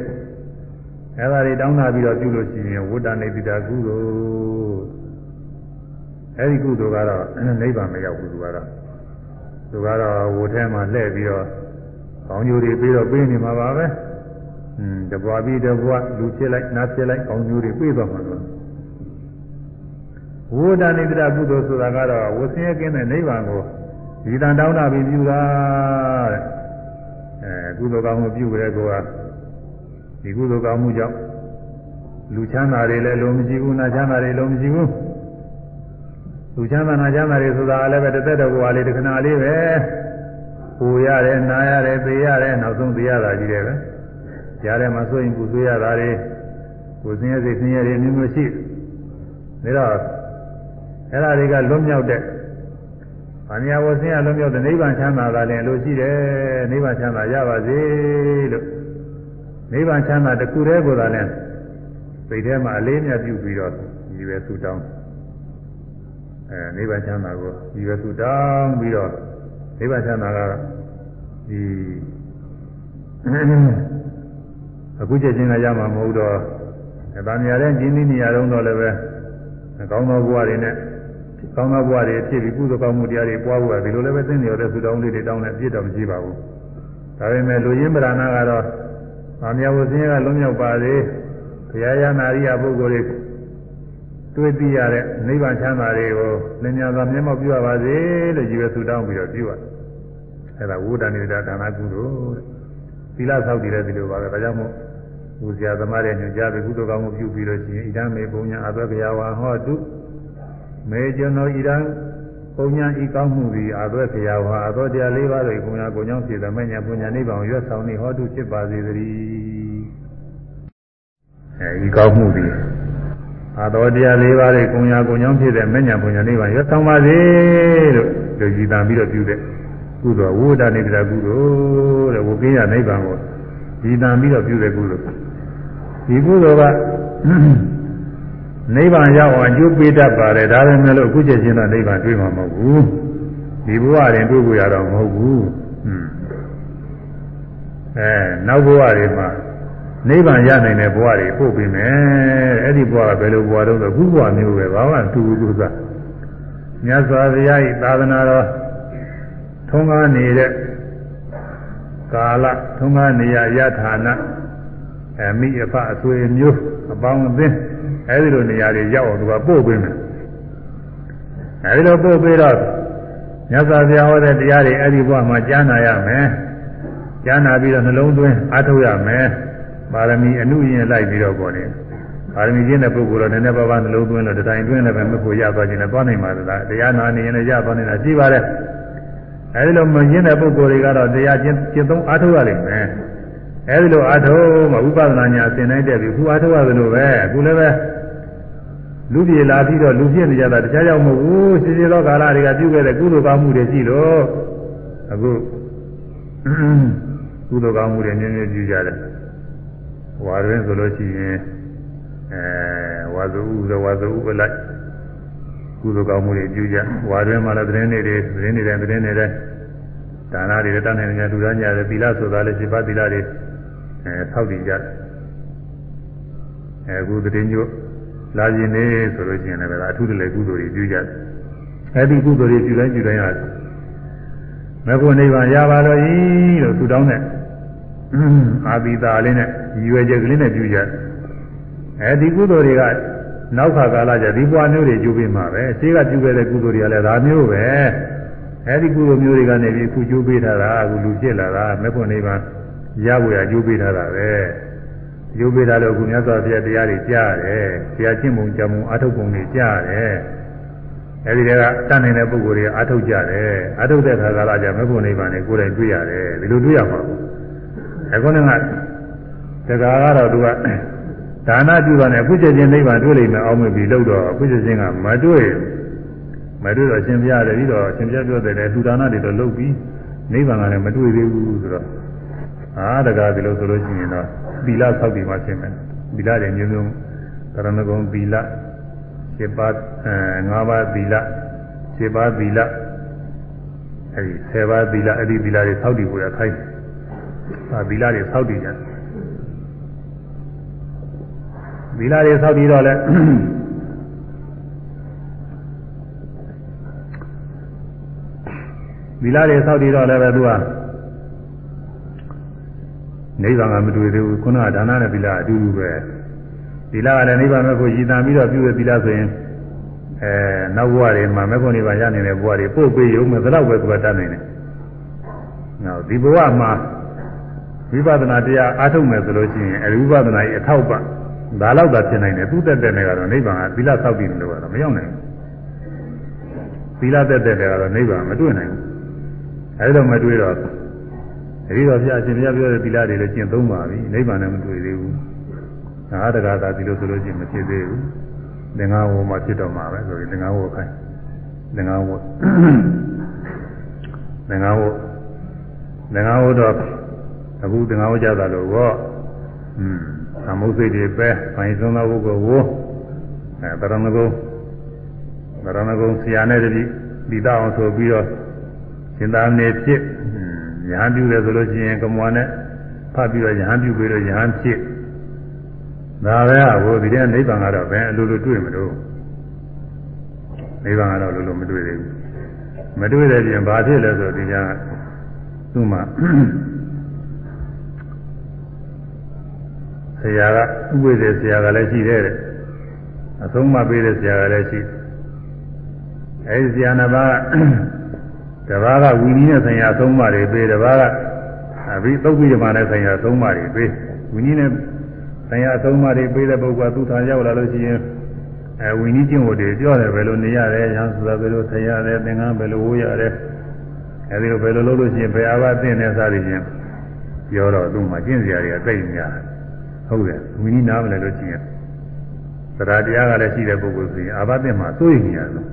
အဲ့ဒါတွေတောင်းတာပြီးတော့ပြုလို့ရှိရင်ဝဋ္ဌနိတ္တကုသိုလ် အဲဒီကုသိုလ်ကတော့နိဗ္ဗာန်မရောက်ဘူးသူကတော့သူကတော့ဝိုထဲမှာလှည့်ပြီးတော့ကောင်းကျိုးတွေပြီးတော့ပေးနေမှာပါပဲอืมတပွားပြီးတပွားလူဖြစ်လိုက်နားဖြစ်လိုက်ကောင်းကျိုးတွေပေးသွားမှာလို့ဝိဒနိတ္တကုသိုလ်ဆိုတာကတော့ဝဆင်းရဲကင်းတဲ့နိဗ္ဗာန်ကိုဒီတန်တောင်းတာပြီးပြုတာတဲ့အဲကုသိုလ်ကောင်းမှုပြုကြတဲ့ကောဒီကုသိုလ်ကောင်းမှုကြောင့်လူချမ်းသာတွေလည်းလုံးမရှိဘူးနာချမ်းသာတွေလုံးမရှိဘူး လူချမ်းသာနာချမ်းသာတွေဆိုတာလည်းပဲတစ်သက်တော်ဘဝလေးတစ်ခဏလေးပဲပူရတယ်နာရတယ်သိရတယ်နောက်ဆုံးသိရတာကြီးတယ်ပဲကြားထဲမှာဆိုရင်ပူဆွေးရတာတွေကိုယ်စင်းရဲစိတ်စင်းရဲတွေမျိုးမျိုးရှိတယ်ဒါတော့အဲ့ဒါတွေကလွတ်မြောက်တဲ့။ဘာညာဝဆင်းရလွတ်မြောက်တဲ့နိဗ္ဗာန်ချမ်းသာတာလည်းလို့ရှိတယ်။နိဗ္ဗာန်ချမ်းသာရပါစေလို့နိဗ္ဗာန်ချမ်းသာတစ်ခုတည်းကိုသာလည်းစိတ်ထဲမှာအလေးမြတ်ပြုပြီးတော့ဒီပဲဆူတောင်း အဲနိဗ္ဗာန်ချမ်းသာကိုဒီပဲသူတောင်းပြီးတော့နိဗ္ဗာန်ချမ်းသာကဒီအခုချက်ချင်းကရမှာမဟုတ်တော့ဗာမရတဲ့ကျင်းသီးနေရာတုန်းတော့လည်းပဲကောင်းသောဘဝတွေနဲ့ကောင်းသောဘဝတွေဖြစ်ပြီးကုသိုလ်ကောင်းမှုတရားတွေပွားဖို့ဒီလိုလည်းပဲသိနေရတဲ့သုတောင်းလေးတွေတောင်းနေပြည့်တော်မရှိပါဘူးဒါပေမဲ့လူရင်းပဓာနာကတော့ဗာမရဝဆင်းရဲကလုံးမြောက်ပါသေးဘုရားရနာရိယပုဂ္ဂိုလ်တွေ တွေ့သိရတဲ့နိဗ္ဗာန်ချမ်းသာတွေကိုလင်ညာစွာမျက်မှောက်ပြုရပါစေလို့ရည်ရွယ်ဆုတောင်းပြီးတော့ပြုရတယ်။အဲဒါဝိဒဏိဒဒါနာကုသိုလ်တဲ့။သီလဆောက်တည်တဲ့ဒီလိုပါပဲ။ဒါကြောင့်မို့ဘုရားသမားရဲ့ညွှန်ကြားပြီးကုသိုလ်ကောင်းမှုပြုပြီးလို့ရှိရင်ဣဒံမေပုံညာအဘဂယဝါဟောတုမေကျွန်တော်ဣဒံပုံညာဤကောင်းမှုသည်အဘဂယဝါအသောတရား၄ပါးတို့ပုံညာကိုကြောင့်ဖြစ်တဲ့မညာပုံညာနိဗ္ဗာန်ကိုရွတ်ဆောင်နေဟောတုဖြစ်ပါစေသတည်း။အဲဒီကောင်းမှုသည် အာတော်တရား၄ပါးတွေကုံညာကုံကြောင့်ဖြစ်တဲ့မဉ္ဇဉ်ပုံညာနိဗ္ဗာန်ရွတ်ဆောင်ပါစေလို့လူကြည်တံပြီးတော့ပြုတဲ့ကုသိုလ်ဝိဒနိဗ္ဗာန်ကုသိုလ်တဲ့ဝိကိယနိဗ္ဗာန်ကိုကြည်တံပြီးတော့ပြုတဲ့ကုသိုလ်ဒီကုသိုလ်ကနိဗ္ဗာန်ရောက်အောင်အကျိုးပေးတတ်ပါတယ်ဒါပေမဲ့လို့အခုချက်ချင်းတော့နိဗ္ဗာန်တွေ့မှာမဟုတ်ဘူးဒီဘဝရင်တွေ့ဖို့ရတော့မဟုတ်ဘူးအဲနောက်ဘဝတွေမှာ နိဗ္ဗာန်ရနိုင်တဲ့ဘဝတွေပို့ပေးမယ်အဲ့ဒီဘဝကဘယ်လိုဘဝတုံးဆိုခုဘဝမျိုးပဲဘာမှတူဘူးသူကမြတ်စွာဘုရားဤသာသနာတော်ထုံးကားနေတဲ့ကာလထုံးကားနေရယထာနာအမိအဖအဆွေမျိုးအပေါင်းအသင်းအဲဒီလိုနေရာတွေရောက်အောင်သူကပို့ပေးမယ်အဲဒီလိုပို့ပေးတော့မြတ်စွာဘုရားဟောတဲ့တရားတွေအဲဒီဘဝမှာကြားနာရမယ်ကြားနာပြီးတော့နှလုံးသွင်းအားထုတ်ရမယ် ပါရမီအနုရင်လိုက်ပြီးတော့ပေါ်နေပါရမီကျင့်တဲ့ပုဂ္ဂိုလ်တော့နည်းနည်းပါးပါးနှလုံးသွင်းလို့တိုင်တွင်းလည်းပဲမဖို့ရသွားခြင်းနဲ့သွားနိုင်ပါသလားတရားနာနေရင်လည်းရသွားနေတာရှိပါတယ်အဲဒီလိုမကျင့်တဲ့ပုဂ္ဂိုလ်တွေကတော့တရားကျင့်ကျင့်သုံးအားထုတ်ရလိမ့်မယ်အဲဒီလိုအားထုတ်မှဥပဒနာညာအစဉ်တိုင်းတက်ပြီးခုအားထုတ်ရတယ်လို့ပဲအခုလည်းပဲလူပြေလာပြီးတော့လူပြည့်နေကြတာတခြားကြောင့်မဟုတ်ဘူးရှင်ရှင်သောကာလတွေကပြုခဲ့တဲ့ကုသိုလ်ကောင်းမှုတွေရှိလို့အခုကုသိုလ်ကောင်းမှုတွေနည်းနည်းပြုကြတယ် ဝါရင်းဆိုလို့ရှိရင်အဲဝါဇုဥဆိုဝါဇုဥပလိုက်ကုသိုလ်ကောင်းမှုတွေပြုကြဝါရင်းမှာလည်းသတင်းတွေသတင်းတွေတိုင်းသတင်းတွေတိုင်းဒါနတွေတတ်နိုင်နေကြလူသားညာတွေသီလဆိုတာလည်းစိပါသီလတွေအဲဆောက်တည်ကြအဲအခုသတင်းညို့လာခြင်းနေဆိုလို့ရှိရင်လည်းအထူးတလည်းကုသိုလ်တွေပြုကြအဲဒီကုသိုလ်တွေပြုတိုင်းပြုတိုင်းဟာမဂ္ဂနိဗ္ဗာန်ရပါတော့ဤလို့သူတောင်းတဲ့ အာဘိတာလေးနဲ့ရည်ရွယ်ချက်ကလေးနဲ့ပြုကြအဲဒီကုသိုလ်တွေကနောက်ခါကာလကျဒီပွားမျိုးတွေကျူပြီးမှာပဲရှင်းကကျူခဲ့တဲ့ကုသိုလ်တွေကလည်းဒါမျိုးပဲအဲဒီကုသိုလ်မျိုးတွေကနေပြီးအခုကျူပေးထားတာအခုလူဖြစ်လာတာမဂ္ဂနိဗ္ဗာန်ရဖို့ရကျူပေးထားတာပဲကျူပေးထားလို့အခုမြတ်စွာဘုရားတရားတွေကြားတယ်ဆရာချင်းပုံကြံပုံအထုတ်ပုံတွေကြားတယ်အဲဒီတည်းကတတ်နိုင်တဲ့ပုဂ္ဂိုလ်တွေအထုတ်ကြတယ်အထုတ်တဲ့ခါကာလကျမဂ္ဂနိဗ္ဗာန်ကိုကိုယ်တိုင်တွေ့ရတယ်ဒီလိုတွေ့ရမှာ အခုနကတကားကတော့သူကဒါနပြုတာနဲ့အခုချက်ချင်းနိဗ္ဗာန်တွေ့လိမ့်မယ်အောင်းမပြီးလို့တော့အခုချက်ချင်းကမတွေ့မတွေ့တော့ရှင်ပြရတယ်ပြီးတော့ရှင်ပြပြောတယ်လေသူဒါနတွေတော့လုပ်ပြီးနိဗ္ဗာန်ကလည်းမတွေ့သေးဘူးဆိုတော့အာတကားဒီလိုဆိုလို့ရှိရင်တော့သီလဆောက်တည်မှရှင်းမယ်သီလတွေမျိုးမျိုးကရဏဂုံသီလ7ပါးအဲ5ပါးသီလ7ပါးသီလအဲဒီ10ပါးသီလအဲ့ဒီသီလတွေဆောက်တည်ဖို့ရခိုင်းတယ် အာသီလတွေဆောက်တည်ကြသီလတွေဆောက်တည်တော့လဲသီလတွေဆောက်တည်တော့လည်းပဲသူကနိဗ္ဗာန်ကမတွေ့သေးဘူးခုနကဒါနနဲ့သီလအတူတူပဲသီလကလည်းနိဗ္ဗာန်ကိုရည်တံပြီးတော့ပြုရသီလဆိုရင်အဲနောက်ဘဝတွေမှာမေဖို့နိဗ္ဗာန်ရနေတဲ့ဘဝတွေပို့ပေးရုံနဲ့ဘယ်တော့ပဲသူကတတ်နိုင်တယ်။နောက်ဒီဘဝမှာ ဝိပဿနာတရားအားထုတ်မယ်ဆိုလို့ရှိရင်အဲဒီဝိပဿနာကြီးအထောက်ပံ့ဒါတော့သာဖြစ်နိုင်တယ်သူတက်တဲ့နေကတော့နိဗ္ဗာန်ကသီလဆောက်ပြီးလို့ကတော့မရောက်နိုင်ဘူးသီလတက်တဲ့နေကတော့နိဗ္ဗာန်မတွေ့နိုင်ဘူးအဲဒီတော့မတွေ့တော့အဲဒီတော့ပြအရှင်ဘုရားပြောတဲ့သီလတွေလည်းကျင့်သုံးပါပြီနိဗ္ဗာန်လည်းမတွေ့သေးဘူးသာတကားသာဒီလိုဆိုလို့ရှိရင်မဖြစ်သေးဘူးသင်္ဃဝမှာဖြစ်တော့မှာပဲဆိုရင်သင်္ဃဝခိုင်းသင်္ဃဝသင်္ဃဝသင်္ဃဝတော့ အခုသင်္ဃဝကြတာလို့တော့อืมသမုစိတ်တွေပဲဘိုင်းဆုံးသောပုဂ္ဂိုလ်ကိုအဲတရဏဂုံတရဏဂုံဆရာနဲ့တတိဒီတောအောင်ဆိုပြီးတော့ရှင်သာနေဖြစ်ညာပြုတယ်ဆိုလို့ရှိရင်ကမွာနဲ့ဖတ်ပြီးတော့ယဟန်ပြုပြီးတော့ယဟန်ဖြစ်ဒါပဲဟိုဒီတဲ့နိဗ္ဗာန်ကတော့ဘယ်အလိုလိုတွေ့မလို့နိဗ္ဗာန်ကတော့လိုလိုမတွေ့သေးဘူးမတွေ့တဲ့ပြင်ဘာဖြစ်လဲဆိုဒီကသူ့မှာ ဆရာကဥပ္ပေသေဆရာကလည်းရှိတယ်တဲ့အဆုံးမပေးတဲ့ဆရာကလည်းရှိအဲဒီဆရာနှစ်ပါးကတပါးကဝီနည်းနဲ့ဆိုင်ရာအဆုံးမတွေပေးတပါးကအဘိသုတ်ပြီးဓမ္မနဲ့ဆိုင်ရာအဆုံးမတွေပေးဝီနည်းနဲ့ဆိုင်ရာအဆုံးအမတွေပေးတဲ့ပုဂ္ဂိုလ်ကသူ့ထံရောက်လာလို့ရှိရင်အဲဝိနည်းကျင့်ဝတ်တွေပြောတယ်ဘယ်လိုနေရတယ်ရဟန်းဆိုတာဘယ်လိုဆရာရတယ်သင်္ကန်းဘယ်လိုဝိုးရတယ်အဲဒီလိုဘယ်လိုလုပ်လို့ရှိရင်ဘယ်အာဘသင့်နေစားရခြင်းပြောတော့သူ့မှာကျင့်စရာတွေကသိများ ဟုတ်တယ်ဝိနည်းနားမလဲလို့ရှိရင်သရတရားကလည်းရှိတဲ့ပုဂ္ဂိုလ်ဆိုရင်အာဘသင့်မှာစိုးရိမ်နေရတယ်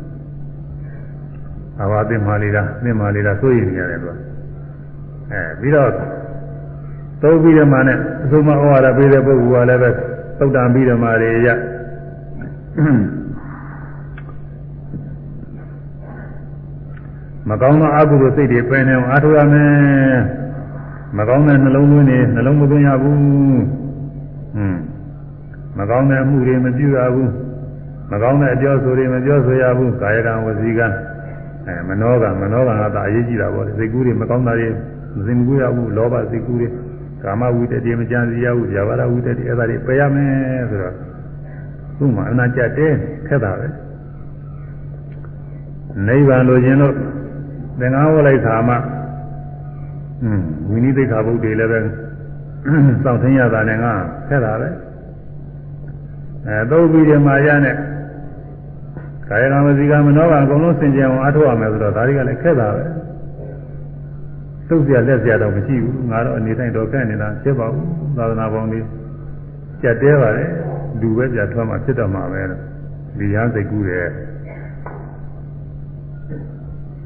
အာဘသင့်မှာလေးလားသင့်မှာလေးလားစိုးရိမ်နေရတယ်သူကအဲပြီးတော့သုံးပြီးဓမ္မနဲ့အဆုံးမဩဝါဒပေးတဲ့ပုဂ္ဂိုလ်ကလည်းပဲသုတ်တံပြီးဓမ္မတွေရမကောင်းသောအကုသိုလ်စိတ်တွေပယ်နေအောင်အားထုတ်ရမယ်မကောင်းတဲ့နှလုံးသွင်းနေနှလုံးမသွင်းရဘူး ဟွန်းမကောင်းတဲ့အမှုတွေမပြုရဘူးမကောင်းတဲ့အပြောဆိုတွေမပြောဆိုရဘူးကာယကံဝစီကံအဲမနောကမနောကံကသာအရေးကြီးတာပေါ့စိတ်ကူးတွေမကောင်းတာတွေမစင်ကူးရဘူးလောဘစိတ်ကူးတွေကာမဝိတ္တိမကြံစီရဘူးဇာဝရဝိတ္တိအဲ့ဒါတွေပယ်ရမယ်ဆိုတော့သူ့မှာအနာကြတဲ့ခက်တာပဲနိဗ္ဗာန်လိုချင်လို့သင်္ဃဝလိုက်ခါမှอืมဝိနည်းသိက္ခာပုဒ်တွေလည်းပဲ စောင့်သိရတာနဲ့ငါဖက်တာပဲအဲသုံးပြီးဒီမှာရနဲ့ကာယကံဝစီကံမနောကံအကုန်လုံးစင်ကြယ်အောင်အထောက်အမယ်ဆိုတော့ဒါတွေကလည်းခက်တာပဲသုတ်ပြလက်ပြတော့မရှိဘူးငါတော့အနေတိုင်းတော့ခက်နေတာဖြစ်ပါဘူးသာသနာပေါင်းလေးကြက်တဲပါလေလူပဲပြထွက်မှဖြစ်တော့မှာပဲလို့ဒီရန်စိတ်ကူးရဲ့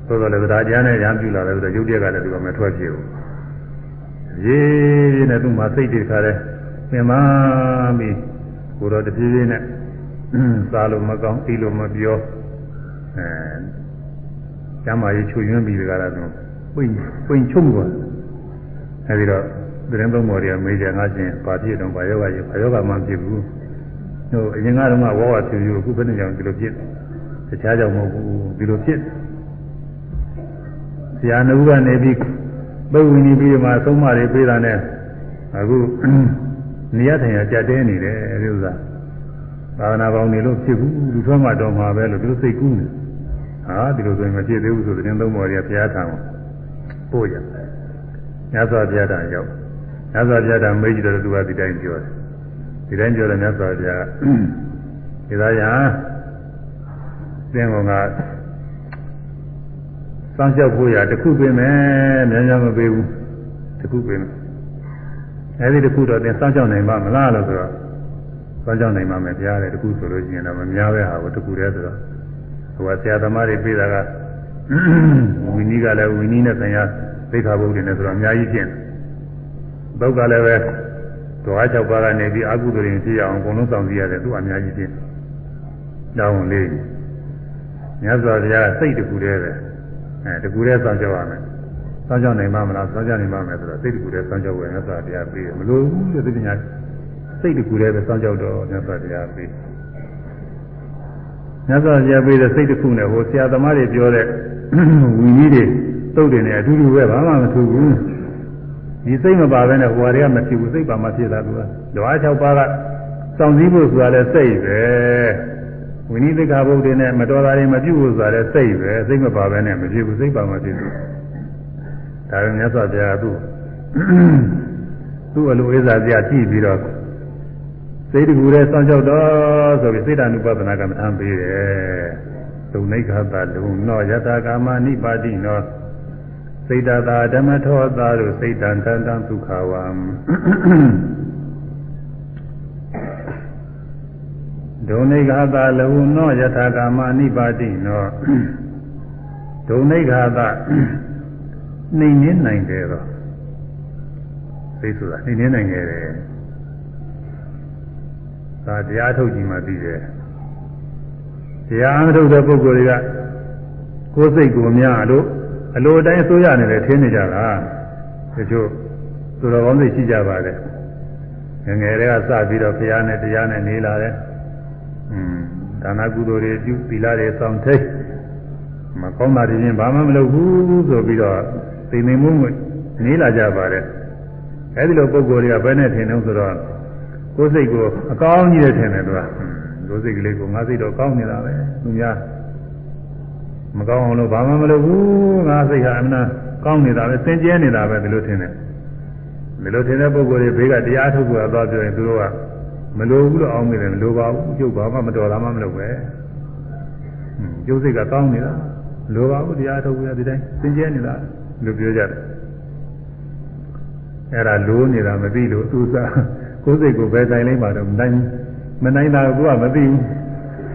ဆိုတော့လည်းဒါကြမ်းနဲ့ရန်ပြူလာတယ်ဆိုတော့ရုပ်တရက်ကလည်းဒီမှာမထွက်ဖြစ်ဘူး ရေးရေးနဲ့သူ့မှာစိတ်တွေခါတယ်သင်မပြီးကိုတော့တပြေးပြေးနဲ့စားလို့မကောင်းအိလို့မပြောအဲကျမ်းမာရေးချွေရင်းပြီးကြတာတော့ပိန်ပိန်ချုံသွားအဲဒီတော့သတင်းသုံးပေါ်တွေကမေးကြငါချင်းဘာဖြစ်တော့ဘာယောဂကြီးဘာယောဂမှမဖြစ်ဘူးဟိုအရင်ကတော့ဝဝဖြူဖြူအခုဘယ်နဲ့ကြောင်ဒီလိုဖြစ်တခြားကြောင့်မဟုတ်ဘူးဒီလိုဖြစ်ဆရာနှုတ်ကနေပြီး ပုဝိနီပြီးမှသုံးမတွေပေးတာနဲ့အခုနေရထိုင်ရကြက်တဲနေတယ်ဒီဥစ္စာသာသနာပေါင်းနေလို့ဖြစ်ဘူးလူထွက်မှတော့မှာပဲလို့ဒီလိုစိတ်ကူးနေဟာဒီလိုဆိုရင်မဖြစ်သေးဘူးဆိုတဲ့သုံးပေါ်တွေကဘုရားထံပို့ရမြတ်စွာဘုရားထံရောက်မြတ်စွာဘုရားထံမေးကြည့်တော့သူကဒီတိုင်းပြောတယ်ဒီတိုင်းပြောတယ်မြတ်စွာဘုရားဒီသားရသင်ကောင်က စောင့်ကြောက်ဖို့ရတခုပြင်မယ်များများမပေးဘူးတခုပြင်မယ်အဲဒီတခုတော့သင်စောင့်ကြောက်နိုင်မှာမလားလို့ဆိုတော့စောင့်ကြောက်နိုင်မှာမယ်ဘုရားတဲ့တခုဆိုလို့ရှိရင်တော့မများပဲဟာကိုတခုတည်းဆိုတော့ဟိုကဆရာသမားတွေပြေးတာကဝီနည်းကလည်းဝီနည်းနဲ့ဆိုင်ရာသိက္ခာပုဒ်တွေနဲ့ဆိုတော့အများကြီးကျင့်ဘုတ်ကလည်းပဲဓဝါ၆ပါးကနေပြီးအကုသိုလ်တွေဖြစ်အောင်အကုန်လုံးဆောင်စည်းရတယ်သူအများကြီးကျင့်တောင်းလေးမြတ်စွာဘုရားစိတ်တခုတည်းပဲ အဲတကူတည်းစောင့်ကြောက်ရမယ်စောင့်ကြောက်နိုင်မှာမလားစောင့်ကြောက်နိုင်မှာမယ်ဆိုတော့စိတ်တကူတည်းစောင့်ကြောက်ဝင်မြတ်စွာဘုရားပြီးတယ်မလို့ဘူးတဲ့သိပညာစိတ်တကူတည်းပဲစောင့်ကြောက်တော့မြတ်စွာဘုရားပြီးမြတ်စွာဘုရားပြီးတဲ့စိတ်တခုနဲ့ဟိုဆရာသမားတွေပြောတဲ့ဝီကြီးတွေတုတ်တယ်နဲ့အတူတူပဲဘာမှမထူဘူးဒီစိတ်မပါဘဲနဲ့ဟိုဟာတွေကမဖြစ်ဘူးစိတ်ပါမှဖြစ်တာကဓဝါ၆ပါးကစောင့်စည်းဖို့ဆိုတာလဲစိတ်ပဲ ဝိနည်းသိက္ခာပုဒ်တွေနဲ့မတော်တာတွေမပြုဘူးဆိုတာလည်းစိတ်ပဲစိတ်မပါပဲနဲ့မဖြစ်ဘူးစိတ်ပါမှဖြစ်ဘူးဒါပေမဲ့မြတ်စွာဘုရားကသူ့သူ့အလိုအိဇာပြကြည့်ပြီးတော့စိတ်တကူတဲ့စောင့်ကြောက်တော့ဆိုပြီးစိတ်တ ानु ပဒနာကမ္မထမ်းပေးတယ်သုနိခသလုံနောယတာကာမနိပါတိနောစိတ်တသာဓမ္မထောသာတို့စိတ်တံတန်တံဒုက္ခဝံ ဒုနိဂါသလဝုနောယထာကာမနိပါတိနောဒုနိဂါသနှိမ့်နေနိုင်တယ်တော့သိဆိုတာနှိမ့်နေနိုင်တယ်ဒါတရားထုတ်ကြည့်မှသိတယ်တရားအထုတ်တဲ့ပုဂ္ဂိုလ်တွေကကိုယ်စိတ်ကိုများလို့အလိုတိုင်းဆိုရနေတယ်ထင်းနေကြတာတချို့သူတော်ကောင်းစိတ်ရှိကြပါတယ်ငယ်ငယ်တည်းကစပြီးတော့ဘုရားနဲ့တရားနဲ့နေလာတယ်อืม ဒါနကုသိုလ်တွေပြုသီလတွေစောင့်ထိတ်မကောင်းတာတွေချင်းဘာမှမလုပ်ဘူးဆိုပြီးတော့သိနေမှုနေလာကြပါတယ်အဲဒီလိုပုံကိုယ်တွေကဘယ်နဲ့ထင်တော့ဆိုတော့ကိုယ်စိတ်ကိုအကောင်းကြီးတဲ့ထင်တယ်သူကကိုယ်စိတ်ကလေးကိုငါစိတ်တော့ကောင်းနေတာပဲသူများမကောင်းအောင်လို့ဘာမှမလုပ်ဘူးငါစိတ်ဟာအမှန်ကောင်းနေတာပဲစင်ကြဲနေတာပဲဒီလိုထင်တယ်ဒီလိုထင်တဲ့ပုဂ္ဂိုလ်တွေဘေးကတရားထုတ်ဖို့အသွားပြောရင်သူတို့က မလိုဘူးလို့အောင်းနေတယ်မလိုပါဘူးကျုပ်ဘာမှမတော်တာမှမလုပ်ပဲကျုပ်စိတ်ကကောင်းနေတာလိုပါဘူးတရားထုတ်ဖို့ဒီတိုင်းစင်ကြဲနေတာလို့ပြောကြတယ်အဲ့ဒါလိုးနေတာမသိလို့သူစားကိုယ်စိတ်ကိုပဲတိုင်လိုက်ပါတော့မနိုင်မနိုင်တာကမသိဘူး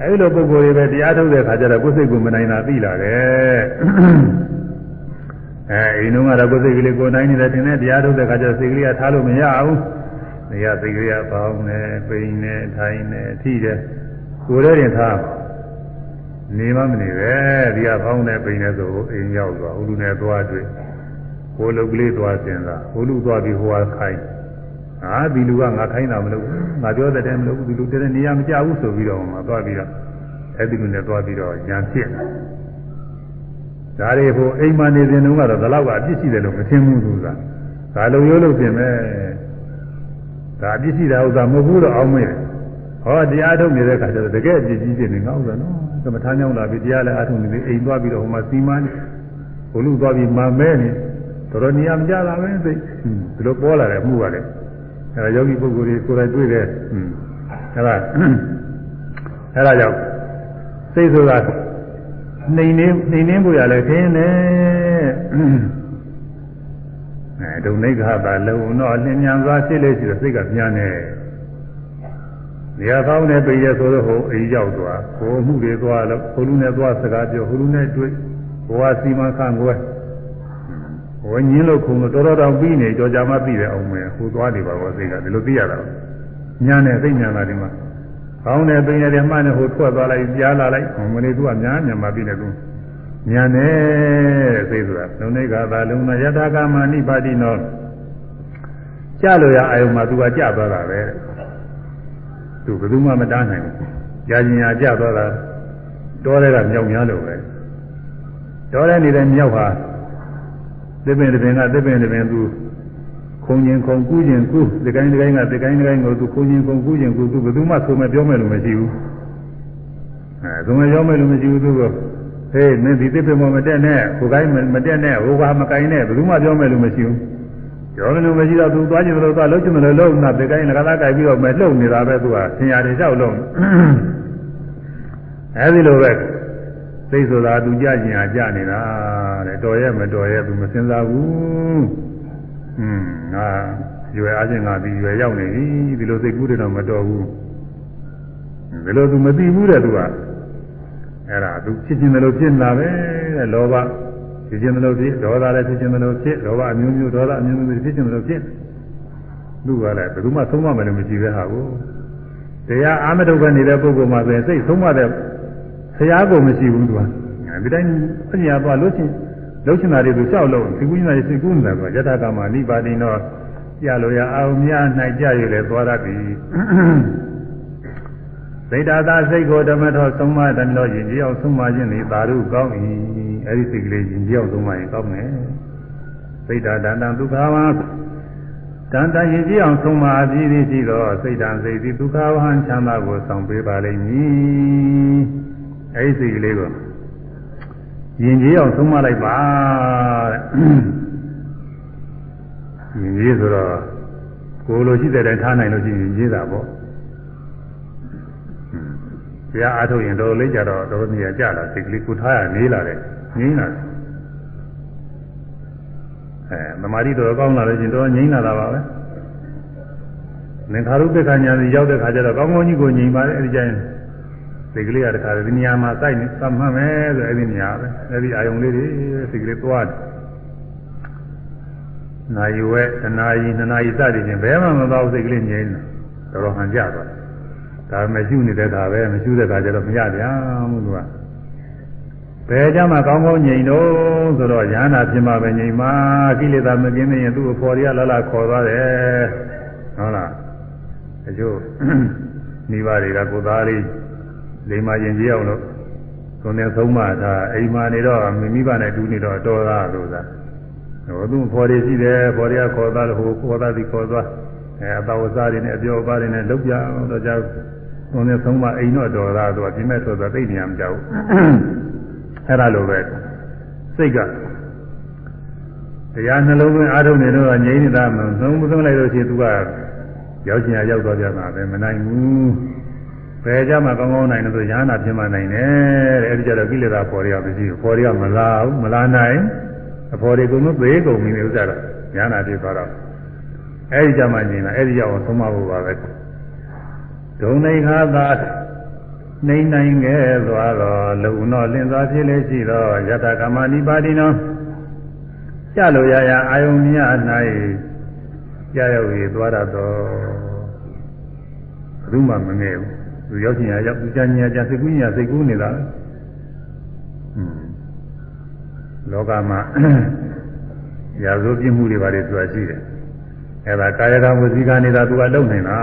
အဲဒီလိုပုဂ္ဂိုလ်တွေပဲတရားထုတ်တဲ့ခါကျတော့ကိုယ်စိတ်ကိုမနိုင်တာသိလာတယ်အဲအိမ်လုံးကတော့ကိုယ်စိတ်ကလေးကိုနိုင်နေတယ်တင်တဲ့တရားထုတ်တဲ့ခါကျတော့စိတ်ကလေးကထားလို့မရဘူး။ နေရာစိတ်ကလေးကပေါင်းနေပိန်နေထိုင်နေထိတယ်ကိုယ်ရဲ့ရင်ထားနေမှမနေပဲဒီကပေါင်းနေပိန်နေဆိုအိမ်ရောက်သွားဟိုလူနဲ့သွားတွေ့ကိုယ်လုတ်ကလေးသွားစင်တာဟိုလူသွားပြီးဟိုဟာခိုင်းဟာဒီလူကငါခိုင်းတာမလုပ်ဘူးငါပြောတဲ့တည်းမလုပ်ဘူးဒီလူတည်းနေရာမကြဘူးဆိုပြီးတော့မှသွားပြီးတော့အဲ့ဒီလူနဲ့သွားပြီးတော့ညာဖြစ်ဒါတွေဟိုအိမ်မနေစဉ်တုန်းကတော့ဒီလောက်ကအပြစ်ရှိတယ်လို့မထင်ဘူးသူကဒါလုံရိုးလို့ပြင်မဲ့ ဒါအပြစ်ရှိတာဥစ္စာမဟုတ်ဘူးတော့အောင်းမေးတယ်ဟောတရားထုတ်နေတဲ့ခါကျတော့တကယ်အပြစ်ကြီးဖြစ်နေငါဥစ္စာနော်သမထမ်းကြောင်းလာပြီးတရားလည်းအထုတ်နေပြီးအိမ်သွားပြီးတော့ဟိုမှာစီမံဘုလူသွားပြီးမာမဲနေတော်တော်နေရာမကြတာပဲသိဒီလိုပေါ်လာတယ်မှုပါလေအဲဒါယောဂီပုဂ္ဂိုလ်တွေကိုယ်တိုင်တွေ့တယ်အဲဒါအဲဒါကြောင့်စိတ်ဆိုတာနှိမ်နှင်းနှိမ်နှင်းဖို့ရလဲခင်းတယ် အဲဒုနိဂဟတာလုံတော့လင်းမြန်သွားဖြစ်လေရှိတော့စိတ်ကပြန်နေနေရာကောင်းနဲ့ပြည်ရဆိုတော့ဟိုအိမ်ရောက်သွားဟိုမှုတွေသွားလို့ဟိုလူနဲ့သွားစကားပြောဟိုလူနဲ့တွေ့ဘဝစီမံခန့်ခွဲဟိုညင်းလို့ခုံလို့တော်တော်တောင်ပြီးနေကြောကြမှပြီးတယ်အောင်မယ်ဟိုသွားနေပါဘောစိတ်ကဒီလိုသိရတာညာနဲ့သိညာလာဒီမှာကောင်းတယ်ပင်ရတယ်မှနဲ့ဟိုထွက်သွားလိုက်ကြားလာလိုက်မလေးသူကများများမှပြီးနေသူ ညာနဲ့သိဆိုတာလုံနေကသာလုံနာယထာကမာနိပါတိနောကြလို့ရအာယုံမှာသူကကြသွားတာပဲသူဘယ်သူမှမတားနိုင်ဘူးကြာကျင်ရကြသွားတာတောထဲကမြောက်များလို့ပဲတောထဲနေတဲ့မြောက်ဟာသစ်ပင်တစ်ပင်ကသစ်ပင်တစ်ပင်သူခုံကျင်ခုံကူးကျင်ကူးဒီကိုင်းဒီကိုင်းကဒီကိုင်းဒီကိုင်းကိုသူခုံကျင်ခုံကူးကျင်ကူးသူဘယ်သူမှဆိုမဲ့ပြောမဲ့လို့မရှိဘူးအဲသူမပြောမဲ့လို့မရှိဘူးသူက ဟေးမင်းဒီသစ်ပင်မမတက်နဲ့ဟိုကိုင်းမတက်နဲ့ဟိုဘာမကိုင်းနဲ့ဘယ်သူမှပြောမဲ့လို့မရှိဘူးပြောမယ်လို့မရှိတော့သူသွားကျင်လို့သွားလှုပ်ကျင်လို့လှုပ်နာဒီကိုင်းငါးသားကိုက်ပြီးတော့မဲ့လှုပ်နေတာပဲသူကဆင်ရတွေလျှောက်လုံးအဲဒီလိုပဲသိဆိုတာသူကြကျင်အားကြနေတာတဲ့တော်ရဲ့မတော်ရဲ့သူမစင်စားဘူးอืมငါရွယ်အားဖြင့်ငါဒီရွယ်ရောက်နေပြီဒီလိုစိတ်ကူးတယ်တော့မတော်ဘူးဒီလိုသူမသိဘူးတဲ့သူက အဲ့ဒါသူဖြစ်ခြင်းတယ်လို့ဖြစ်လာပဲတဲ့လောဘဖြစ်ခြင်းတယ်လို့ဖြစ်ဒေါသလည်းဖြစ်ခြင်းတယ်လို့ဖြစ်လောဘအမျိုးမျိုးဒေါသအမျိုးမျိုးဖြစ်ခြင်းတယ်လို့ဖြစ်သူကလည်းဘယ်သူမှသုံးမမယ်လို့မရှိပဲဟာကိုတရားအာမတုကနေတဲ့ပုဂ္ဂိုလ်မှာဆိုရင်စိတ်သုံးမတဲ့ဆရာကိုမရှိဘူးသူကဒီတိုင်းပညာသွားလို့ချင်းလုံးချင်တာတွေသူလျှောက်လို့ဒီကုညာတွေစိတ်ကူးနေတာကယထာကမှာနိဗ္ဗာန်တော့ကြလို့ရအောင်များနိုင်ကြရလေသွားရပြီ စိတ်ဓာတ်စိတ်ကိုဓမ္မတော်သုံးမတယ်လို့ယဉ်ကျေးအောင်သုံးမခြင်းဒီသာရုကောင်း၏အဲဒီစိတ်ကလေးယဉ်ကျေးအောင်သုံးမရင်ကောင်းမယ်စိတ်ဓာတ်တန်ဒုက္ခဝါတန်တယဉ်ကျေးအောင်သုံးမအပြီးသည်ရှိသောစိတ်ဓာတ်စိတ်သည်ဒုက္ခဝဟံချမ်းသာကိုဆောင်ပေးပါလိမ့်မည်အဲဒီစိတ်ကလေးကိုယဉ်ကျေးအောင်သုံးမလိုက်ပါတဲ့ယဉ်ကျေးဆိုတော့ကိုယ်လိုရှိတဲ့တိုင်းထားနိုင်လို့ရှိရင်ယဉ်ကျေးတာပေါ့ ဘုရားအားထုတ်ရင်တော်လေးကြတော့တော်နေရာကြလာစိတ်ကလေးကိုထားရနေလာတယ်ငြိမ်းလာတယ်အဲသမာဓိတော်ကောင်းလာလို့ရှိရင်တော်ငြိမ်းလာတာပါပဲသင်္ခါရုပ္ပခဏညာစီရောက်တဲ့ခါကျတော့ကောင်းကောင်းကြီးကိုငြိမ်ပါတယ်အဲဒီကျရင်စိတ်ကလေးကတခါဒီနေရာမှာစိုက်နေသတ်မှတ်မယ်ဆိုအဲဒီနေရာပဲအဲဒီအာယုံလေးတွေစိတ်ကလေးသွားတယ်နာယဝဲတနာယီနနာယီစသည်ဖြင့်ဘယ်မှမသွားစိတ်ကလေးငြိမ်းတယ်တော်တော်ဟန်ကြသွားတယ် ဒါမှရှုနေတဲ့ခါပဲမရှုတဲ့ခါကျတော့မရပြန်ဘူးသူကဘယ်ကြမှာကောင်းကောင်းငြိမ်တော့ဆိုတော့ညာနာဖြစ်မှာပဲငြိမ်မှာကိလေသာမကင်းနေရင်သူ့အဖော်တွေကလာလာခေါ်သွားတယ်ဟုတ်လားအကျိုးမိဘတွေကကိုသားလေးလိမ္မာရင်ကြီးအောင်လို့သွန်နေဆုံးမတာအိမ်မှာနေတော့မိမိဘနဲ့တူနေတော့တော်သားလို့သာဟိုသူ့ဖော်တွေရှိတယ်ဖော်တွေကခေါ်သားလို့ဟိုခေါ်သားဒီခေါ်သွားအဲအတော်ဝစားတွေနဲ့အပြောပါတွေနဲ့လောက်ပြအောင်တော့ကြောက် သွန်နေဆုံးမအိမ်တော့တော်သားဆိုတော့ဒီမဲ့ဆိုတော့သိနေရမှာကြောက်အဲ့ဒါလိုပဲစိတ်ကတရားနှလုံးသွင်းအားထုတ်နေတော့ငြိမ်းနေတာမဆုံးမဆုံးလိုက်လို့ရှိရင်သူကရောက်ချင်ရောက်တော့ကြမှာပဲမနိုင်ဘူးဘယ်ကြမှာကောင်းကောင်းနိုင်လို့ဆိုရဟနာဖြစ်မှနိုင်တယ်တဲ့အဲဒီကြတော့ကိလေသာပေါ်ရမရှိဘူးပေါ်ရမလာဘူးမလာနိုင်အဖော်တွေကုန်လို့သေကုန်ပြီဥစ္စာတော့ရဟနာဖြစ်သွားတော့အဲဒီကြမှာညီလာအဲဒီရောက်အောင်သုံးမဖို့ပါပဲ ဒုံနေခါသာနေနိုင်ခဲ့သွားတော့လုံတော့လင်းသွားဖြစ်လေရှိတော့ယတကမဏိပါတိနောကြလို့ရရအာယုံမြ၌ကြာရောက်ရသွားတော့ဘယ်သူမှမငဲ့ဘူးသူရောက်ချင်ရရောက်သူကြာညာကြာစိတ်ကူးညာစိတ်ကူးနေတာဟွန်းလောကမှာရာဇဝပြမှုတွေပါလေဆိုတာရှိတယ်အဲဒါကာယကဝစီကနေတာသူကလုံနေတာ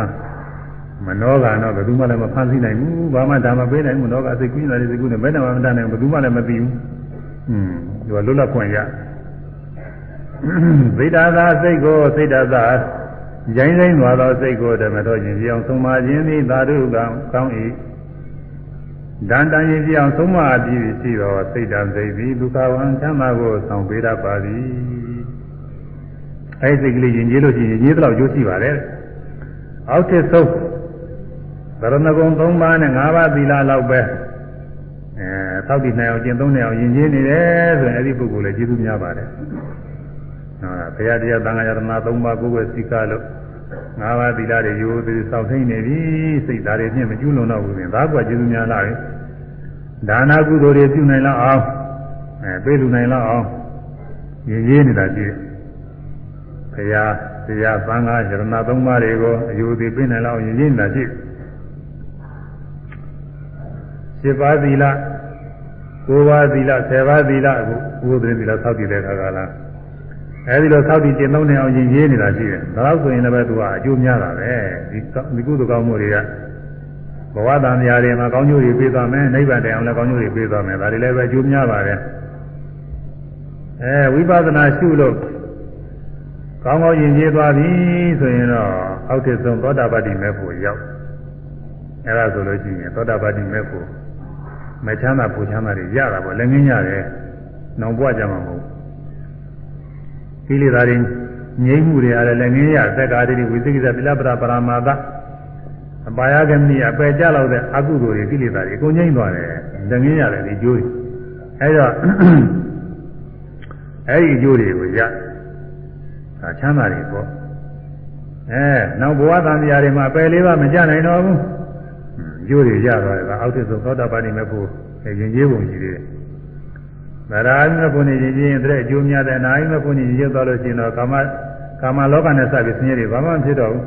မနောကတော့ဘယ်သူမှလည်းမဖန်ဆီးနိုင်ဘူးဘာမှဒါမှပေးနိုင်ဘူးနောကစိတ်ကူးညာစိတ်ကူးနေဘယ်တော့မှမတတ်နိုင်ဘူးဘယ်သူမှလည်းမသိဘူးဟွန်းသူကလွတ်လပ်ခွင့်ရသိတာသာစိတ်ကိုစိတ်တာသာရိုင်းဆိုင်သွားသောစိတ်ကိုဓမ္မတော်ခြင်းပြောင်းဆုံးမခြင်းသည်သာဓုကံကောင်း၏ဒန္တန်ရင်ပြောင်းဆုံးမပြီးရှိသောစိတ်တံစိတ်သည်ဒုက္ခဝံချမ်းသာကိုဆောင်ပေးတတ်ပါသည်အဲဒီစိတ်ကလေးရင်ကျေးလို့ရှိရင်ရင်ကျေးတော့ကျိုးရှိပါတယ်အောက်ထစ်ဆုံး သရဏဂုံ၃ပါးနဲ့၅ပါးသီလလောက်ပဲအဲသောက်တည်နိုင်အောင်ကျင့်သုံးနိုင်အောင်ယဉ်ကျေးနေတယ်ဆိုရင်အဲ့ဒီပုဂ္ဂိုလ်လည်းကျေးဇူးများပါတယ်ဟုတ်လားဘုရားတရားသံဃာယတနာ၃ပါးကိုယ်ပဲစိကလို့ငါးပါးသီလတွေရိုးသေးစောင့်ထိန်နေပြီစိတ်ဓာတ်တွေဖြင့်မကျွလွန်တော့ဘူးပြင်ဒါကကျေးဇူးများလာပြီဒါနာကုသိုလ်တွေပြုနိုင်လောက်အောင်အဲပေးလူနိုင်လောက်အောင်ရည်ရည်နေတာရှိတယ်ဘုရားတရားသံဃာယတနာ၃ပါးတွေကိုအယုသေးပေးနိုင်လောက်ရည်ရည်နေတာရှိတယ် 7ပါးသီလ9ပါးသီလ10ပါးသီလအခုဘုရားသီလသောက်တည်တဲ့အခါကလားအဲဒီလိုသောက်တည်ကျင့်သုံးနေအောင်ရင်ရေးနေတာရှိတယ်ဒါတော့ဆိုရင်လည်းသူကအကျိုးများတာပဲဒီဒီကုသိုလ်ကောင်းမှုတွေကဘဝတန်မြာတွေမှာကောင်းကျိုးတွေပေးသွားမယ်နိဗ္ဗာန်တရားလည်းကောင်းကျိုးတွေပေးသွားမယ်ဒါတွေလည်းပဲအကျိုးများပါတယ်အဲဝိပဿနာရှုလို့ကောင်းကောင်းရင်ကျေးသွားပြီဆိုရင်တော့အောက်ထစ်ဆုံးသောတာပတ္တိမေဖို့ရောက်အဲဒါဆိုလို့ရှိရင်သောတာပတ္တိမေဖို့ မချမ်းသာပူချမ်းသာတွေရတာပေါ့လည်းငင်းရတယ်။နောင်ဘွားကြမှာမဟုတ်ကိလေသာတွေငြိမ့်မှုတွေအားလည်းငင်းရသက္ကာတိဝိသိကိစ္စပိလပရပရမာသအပါယကမိအပယ်ကြလောက်တဲ့အကုသိုလ်တွေကိလေသာတွေအကုန်ငြိမ့်သွားတယ်လည်းငင်းရတယ်ဒီကျိုးတွေအဲဒါအဲဒီကျိုးတွေကိုရဒါချမ်းသာတွေပေါ့အဲနောက်ဘဝတန်တရားတွေမှာအပယ်လေးပါမကြနိုင်တော့ဘူး ကျိုးတွေရသွားတယ်ကအောက်ထစ်ဆုံးသောတာပန်နေမဲ့ဖို့ရင်ကျေးပုံရှိသေးတယ်။ဗရာမဖို့နေရင်ချင်းတဲ့အကျိုးများတဲ့နာယိမဖို့နေရင်ရောက်သွားလို့ရှိရင်တော့ကာမကာမလောကနဲ့စပြီးဆင်းရဲတွေဘာမှမဖြစ်တော့ဘူး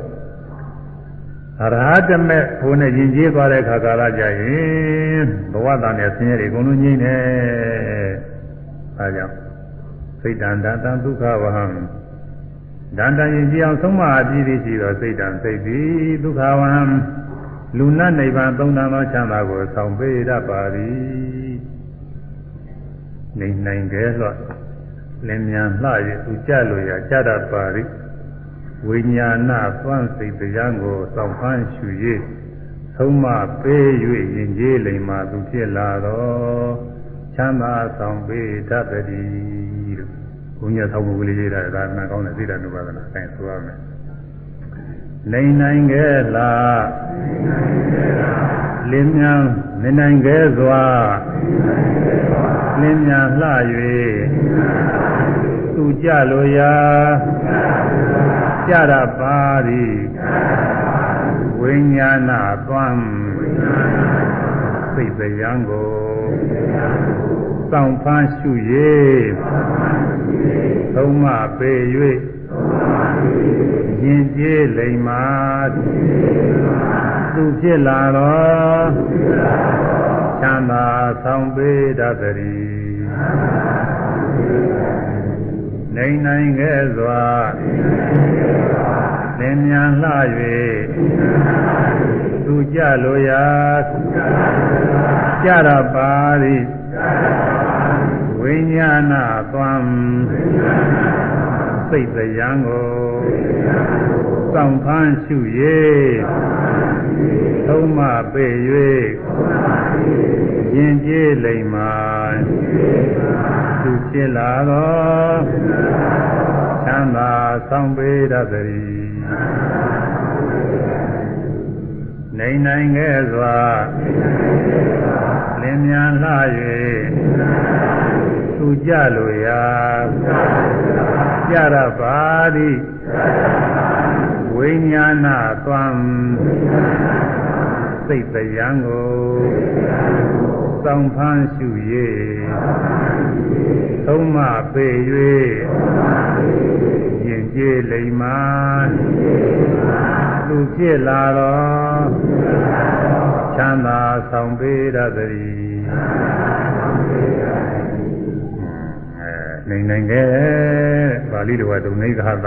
။အရဟတမေဖို့နဲ့ရင်ကျေးသွားတဲ့အခါကာလကြရင်ဘဝတန်နဲ့ဆင်းရဲတွေအကုန်လုံးငြိမ့်တယ်။အဲကြောင့်စိတ်တန်တန်ဒုက္ခဝဟံဒန္တရင်ကြည်အောင်ဆုံးမအပြည့်ရှိသောစိတ်တန်စိတ်သည်ဒုက္ခဝဟံ လူနတ်နိဗ္ဗာန်သုံးတန်သောချမ်းသာကိုဆောင်ပေးတတ်ပါသည်နေနိုင်ကြသောလင်းမြန်လှ၍သူကြလို့ရကြတတ်ပါသည်ဝိညာဏသွမ်းစိတ်တရားကိုဆောင်ဖန်းရှု၍သုံးမပေး၍ရင်ကြီးလိမ္မာသူဖြစ်လာတော့ချမ်းသာဆောင်ပေးတတ်သည်လို့ဘုညာဆောင်မှုကလေးရေးတာဒါမှကောင်းတဲ့သိတဲ့နုပါဒနာအဲဆိုရမယ် လိမ့်နိုင်ခဲ့လားလင်းမြန်မနိုင်ခဲ့စွာလင်းမြန်လှ၍သူကြလိုရာကြရပါသည်ဝိညာဏသွမ်းစိတ်တရားကိုစောင့်ဖန်းရှု၍သုံးမပေ၍ ရင်ကျေးလိမ္မာသူဖြစ်လာတော့ချချမ်းသာဆောင်ပေးတတ်သည်နေနိုင်ခဲ့စွာသင်မြန်လှ၍သူကြလိုရာကြရပါသည်ဝိညာဏသွမ်း စိတ်တရားကိုစောင့်ဖန်းရှု၍သုံးမပေ၍ယဉ်ကျေးလိမ္မာသူဖြစ်လာသောချမ်းသာဆောင်ပေးတတ်သည်နေနိုင်ခဲ့စွာလင်းမြန်လှ၍သူကြလိုရာ ကြရပါသည်ဝိညာဏသွမ်းစိတ်တရားကိုစောင့်ဖန်းရှု၍သုံးမပေ၍ယဉ်ကျေးလိမ္မာသူဖြစ်လာတော့ချမ်းသာဆောင်ပေးတတ်သည်အဲ နိုင်နိုင်ခဲ့ပါဠိတော်ကဒုနေဃသ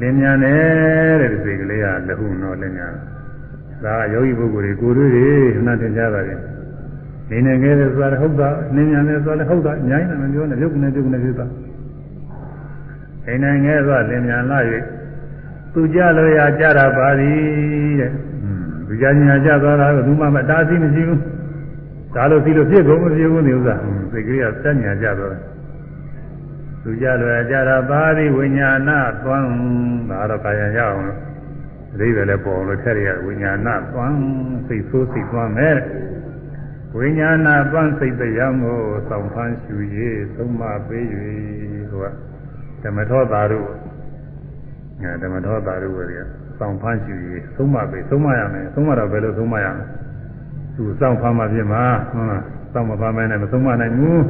လင်းမြန်တယ်တဲ့ဒီစိတ်ကလေးကလဟုနော်လင်းမြန်ဒါကယောဂီပုဂ္ဂိုလ်တွေကိုယ်တွေတွေနှတ်တင်ကြတာလေနေနေခဲ့တယ်ဆိုတာဟုတ်တာနင်းမြန်တယ်ဆိုတာလည်းဟုတ်တာအများကြီးမပြောနဲ့ရုပ်နဲ့ပြုတ်နဲ့ဖြစ်တာနေနေခဲ့ဆိုတာလင်းမြန်လာ၍သူကြလို့ရကြတာပါသည်တဲ့သူကြညာကြသွားတာကသူမှမတားဆီးမရှိဘူးဒါလို့စီလို့ဖြစ်ကုန်မဖြစ်ဘူးနေဥစ္စာစိတ်ကလေးကစက်ညာကြသွားတယ် သူကြလွယ်ကြတာပါသည်ဝိညာဏသွမ်းဒါတော့ကာယရအောင်လို့အသေးပဲလဲပေါ်လို့ထက်ရဝိညာဏသွမ်းစိတ်ဆိုးစိတ်သွမ်းမဲ့ဝိညာဏသွမ်းစိတ်တရားကိုစောင့်ဖန်းရှူ၍သုံးမပေး၍ဟိုကဓမ္မထောတာတို့ငါဓမ္မထောတာတို့တွေကစောင့်ဖန်းရှူ၍သုံးမပေးသုံးမရမယ်သုံးမတော့ဘယ်လိုသုံးမရမလဲသူစောင့်ဖန်းမှဖြစ်မှာဟုတ်လားစောင့်မဖန်းမဲနဲ့မသုံးမနိုင်ဘူး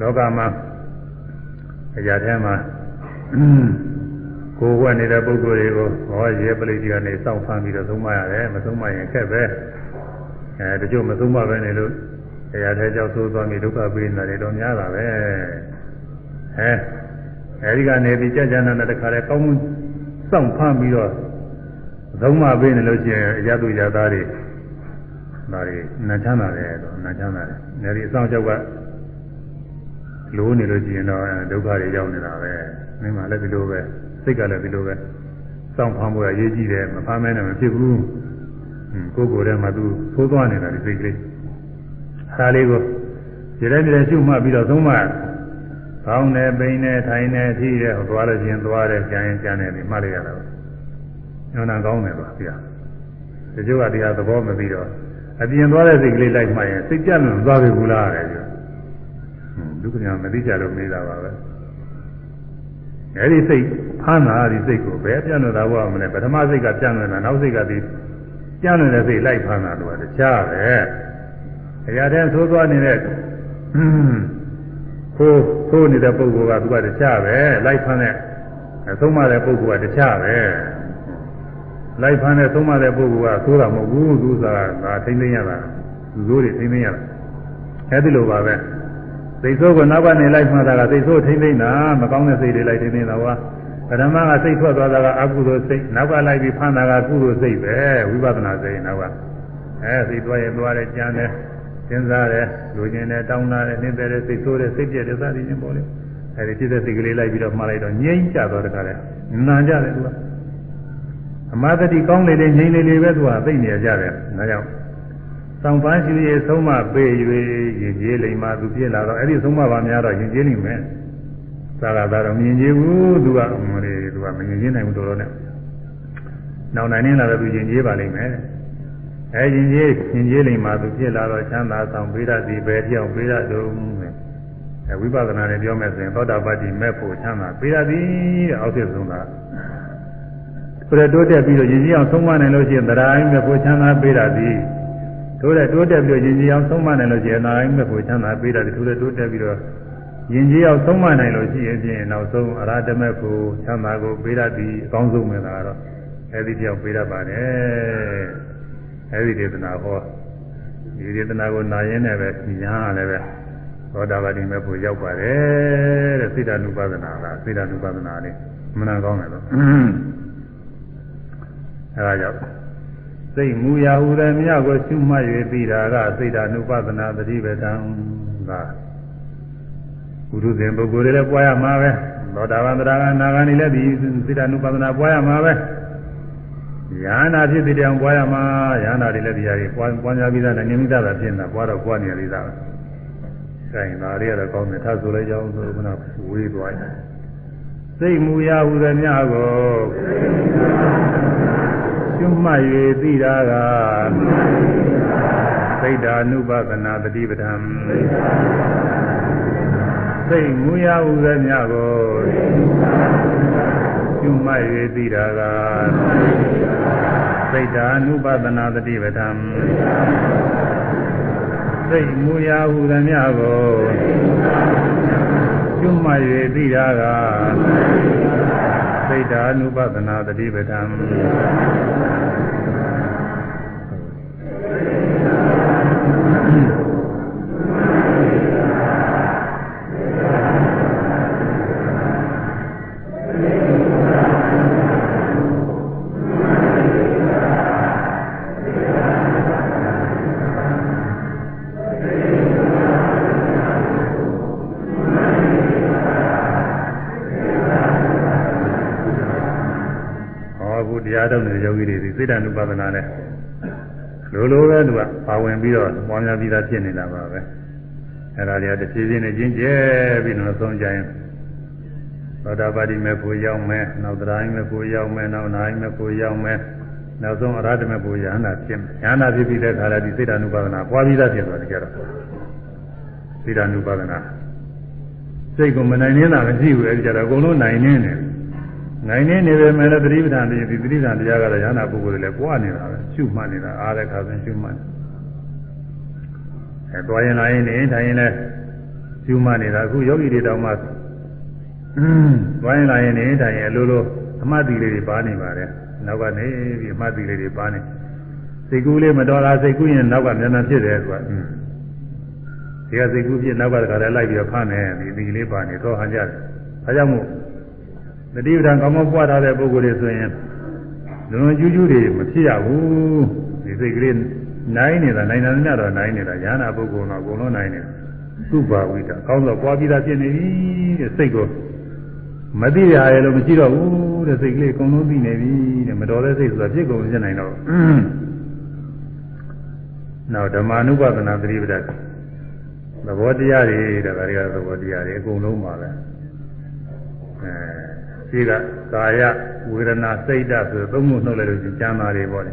လောကမှာ အရာထဲမှာကိုယ်ဝတ်နေတဲ့ပုဂ္ဂိုလ်တွေကိုဟောရဲပလိတိကနေစောင့်ဖမ်းပြီးတော့သုံးမရတယ်မသုံးမရင်ခက်ပဲအဲတချို့မသုံးမပဲနေလို့အရာထဲကြောက်ဆိုးသွားပြီးဒုက္ခပေးနေတာတွေတော့များတာပဲအဲအဲဒီကနေပြီးကြကြနာနဲ့တခါလဲကောင်းမှုစောင့်ဖမ်းပြီးတော့သုံးမပေးနေလို့ရှိရင်အရာသူရသားတွေဒါတွေနာချမ်းသာတယ်တော့နာချမ်းသာတယ်အဲဒီအဆောင်ကြောက်က လိုးနေလို့ရှိရင်တော့ဒုက္ခတွေရောက်နေတာပဲမင်းမှလည်းဒီလိုပဲစိတ်ကလည်းဒီလိုပဲစောင့်ဖမ်းဖို့ရရေးကြည့်တယ်မဖမ်းမဲနဲ့မဖြစ်ဘူးကိုယ်ကိုယ်ထဲမှာသူသိုးသွားနေတာဒီစိတ်ကလေးအားလေးကိုဒီတိုင်းဒီတိုင်းရှုမှတ်ပြီးတော့သုံးမှကောင်းတယ်ပိန်တယ်ထိုင်တယ်ထိတယ်ဟိုသွားလို့ရှိရင်သွားတယ်ကြံရင်ကြံတယ်ဒီမှတ်လိုက်ရတာပဲညောင်းတာကောင်းတယ်ပါဗျာဒီကျိုးကတရားသဘောမပြီးတော့အပြင်သွားတဲ့စိတ်ကလေးလိုက်မှရင်စိတ်ကြလွန်သွားပြီဘူးလားတဲ့ ပြောဒုက္ခညာမသိကြလို့မေးတာပါပဲအဲဒီစိတ်ဖမ်းတာဒီစိတ်ကိုဘယ်ပြန့်လို့တာဘောမလဲပထမစိတ်ကပြန့်နေတာနောက်စိတ်ကဒီပြန့်နေတဲ့စိတ်လိုက်ဖမ်းတာတော့တခြားပဲအရာတည်းသိုးသွားနေတဲ့ခိုးခိုးနေတဲ့ပုဂ္ဂိုလ်ကသူကတခြားပဲလိုက်ဖမ်းတဲ့အဆုံးမတဲ့ပုဂ္ဂိုလ်ကတခြားပဲလိုက်ဖမ်းတဲ့သုံးမတဲ့ပုဂ္ဂိုလ်ကသိုးတာမဟုတ်ဘူးသူစားကထိမ့်သိမ့်ရတာသူတို့တွေထိမ့်သိမ့်ရတာအဲဒီလိုပါပဲ စိတ်ဆိုးကနောက်ကနေလိုက်မှတာကစိတ်ဆိုးထိမ့်သိမ့်တာမကောင်းတဲ့စိတ်တွေလိုက်ထိမ့်သိမ့်တာကွာပထမကစိတ်ထွက်သွားတာကအကုသိုလ်စိတ်နောက်ကလိုက်ပြီးဖမ်းတာကကုသိုလ်စိတ်ပဲဝိပဿနာစိတ်နောက်ကအဲစိတ်သွားရင်သွားတယ်ကြမ်းတယ်စဉ်းစားတယ်လူကျင်တယ်တောင်းတာတယ်နှိမ့်တယ်စိတ်ဆိုးတယ်စိတ်ပြည့်တယ်စသည်ချင်းပေါ့လေအဲဒီဖြစ်တဲ့စိတ်ကလေးလိုက်ပြီးတော့မှားလိုက်တော့ငြိမ့်ကြသွားတဲ့ခါလဲနာကြတယ်သူကအမသတိကောင်းလေလေငြိမ့်လေလေပဲသူကသိနေကြတယ်ဒါကြောင့် ဆောင်ပန်းရှိရဆုံးမပေး၍ရင်ကျေးလိမ္မာသူပြည့်လာတော့အဲ့ဒီဆုံးမပါများတော့ရင်ကျေးလိမ့်မယ်သာသာတော့မြင်ကျေးဘူးသူကမလေးသူကမမြင်ကျေးနိုင်ဘူးတော်တော်နဲ့နောက်နိုင်နေလာတော့သူရင်ကျေးပါလိမ့်မယ်အဲရင်ကျေးရင်ကျေးလိမ္မာသူပြည့်လာတော့ချမ်းသာဆောင်ပေးရသည်ပဲပြောင်းပေးရတော့အဲဝိပဿနာနဲ့ပြောမယ်ဆိုရင်သောတာပတ္တိမဲ့ဖို့ချမ်းသာပေးရသည်တဲ့အောက်ဖြစ်ဆုံးတာပြတိုးတက်ပြီးတော့ရည်ကြီးအောင်ဆုံးမနိုင်လို့ရှိရင်တရားအင်းမဲ့ဖို့ချမ်းသာပေးရသည် တိုးတဲ့တိုးတက်ပြီးတော့ယဉ်ကျေးအောင်ဆုံးမနိုင်လို့ရှိရင်နာယမဲ့ကိုချမ်းသာပေးတာတိုးတဲ့တိုးတက်ပြီးတော့ယဉ်ကျေးအောင်ဆုံးမနိုင်လို့ရှိရင်ဖြင့်နောက်ဆုံးအရာဓမက်ကိုချမ်းသာကိုပေးတတ်ပြီးအကောင်းဆုံးပဲလားတော့အဲဒီတယောက်ပေးတတ်ပါတယ်အဲဒီဒေသနာဟောဒီဒေသနာကိုနာရင်လည်းပဲညာလည်းပဲသောတာပတိမေဖို့ရောက်ပါတယ်တဲ့စိတ္တ ानु ပါဒနာကစိတ္တ ानु ပါဒနာလေးမနာကောင်းတယ်လို့အဲဒါကြောင့် စိတ်မူရာဟုသည်မြတ်ကိုရှုမှတ်၍ပြီးတာကစိတ္တ ानु ပါဒနာတတိပဒံကကုသဇဉ်ပုဂ္ဂိုလ်တွေလည်းပွားရမှာပဲသောတာပန်တရားကနာဂာနေလည်းဒီစိတ္တ ानु ပါဒနာပွားရမှာပဲယန္နာဖြစ်တဲ့အောင်ပွားရမှာယန္နာတွေလည်းတရားတွေပွားပွားများပြီးသားနဲ့နိမိတ်သာဖြစ်နေတာပွားတော့ပွားနေရသေးတာပဲ။အဲဒါတွေကတော့ကောင်းတယ်ထားဆိုလိုက်ကြအောင်ဆိုခုနဝေးသွားတယ်။စိတ်မူရဟုသည်များကို ကျွမှတ်၍သိတာကစိတ်ဓာနုပဒနာတတိပဒံစိတ်မူရဟုသည်များကိုကျွမှတ်၍သိတာကစိတ်ဓာနုပဒနာတတိပဒံစိတ်မူရာဟုသမျှကိုကျွမှတ်၍သိတာက စိတ်ဓာနုပဒနာတတိပဒံ စိတ်ဓာတ်ဥပဒနာနဲ့လိုလိုပဲသူကပါဝင်ပြီးတော့ပွားများပြီးသားဖြစ်နေတာပါပဲအဲ့ဒါတွေကတစ်ဖြည်းဖြည်းနဲ့ကျင်းကျဲပြီးတော့သုံးကြရင်သောတာပတိမေဖို့ရောက်မယ်နောက်တရားမေဖို့ရောက်မယ်နောက်နာယမေဖို့ရောက်မယ်နောက်ဆုံးအရဟတမေဖို့ယန္တာဖြစ်မယ်ယန္တာဖြစ်ပြီးတဲ့ခါကျဒီစိတ်ဓာတ်ဥပဒနာပွားပြီးသားဖြစ်သွားတယ်ကြတော့စိတ်ဓာတ်ဥပဒနာစိတ်ကိုမနိုင်နေတာမရှိဘူးအဲဒီကြတော့အကုန်လုံးနိုင်နေတယ် နိုင်နေနေပေမဲ့လည်းသတိပဋ္ဌာန်ဒီသတိပဋ္ဌာန်တရားကတော့ရဟနာပုဂ္ဂိုလ်တွေလည်းကြွနေတာပဲရှုမှတ်နေတာအားတဲ့ခါစဉ်ရှုမှတ်အဲတွားရင်လာရင်နေထိုင်ရင်လည်းရှုမှတ်နေတာအခုယောဂီတွေတောင်မှတွားရင်လာရင်နေထိုင်ရင်အလိုလိုအမှတ်တိလေးတွေပါနေပါတယ်နောက်ကနေပြီးအမှတ်တိလေးတွေပါနေစိတ်ကူးလေးမတော်တာစိတ်ကူးရင်နောက်ကမြန်မြန်ဖြစ်တယ်ကွာဒီကစိတ်ကူးဖြစ်နောက်ကတခါလည်းလိုက်ပြီးတော့ဖမ်းနေဒီဒီလေးပါနေတော့ဟန်ကြတယ်ဒါကြောင့်မို့ တတိပဒံကောင်းကောင်းပွားထားတဲ့ပုဂ္ဂိုလ်တွေဆိုရင်လုံလုံကျူးကျူးတွေမဖြစ်ရဘူးဒီစိတ်ကလေးနိုင်နေတာနိုင်တာများတော့နိုင်နေတာညာနာပုဂ္ဂိုလ်တော့အကုန်လုံးနိုင်နေတာသုဘာဝိတာကောင်းတော့ပွားပြီးသားဖြစ်နေပြီတဲ့စိတ်ကိုမသိရရလို့မရှိတော့ဘူးတဲ့စိတ်ကလေးအကုန်လုံးသိနေပြီတဲ့မတော်တဲ့စိတ်ဆိုတာဖြစ်ကုန်ဖြစ်နိုင်တော့နောက်ဓမ္မာနုပဒနာသတိပဒသဘောတရားတွေတဲ့ဒါတွေကသဘောတရားတွေအကုန်လုံးပါပဲအဲ ရှိကကာယဝေဒနာစိတ်ဓာတ်ဆိုသုံးခုနှုတ်လိုက်လို့ကျမ်းသာတွေပေါ့လေ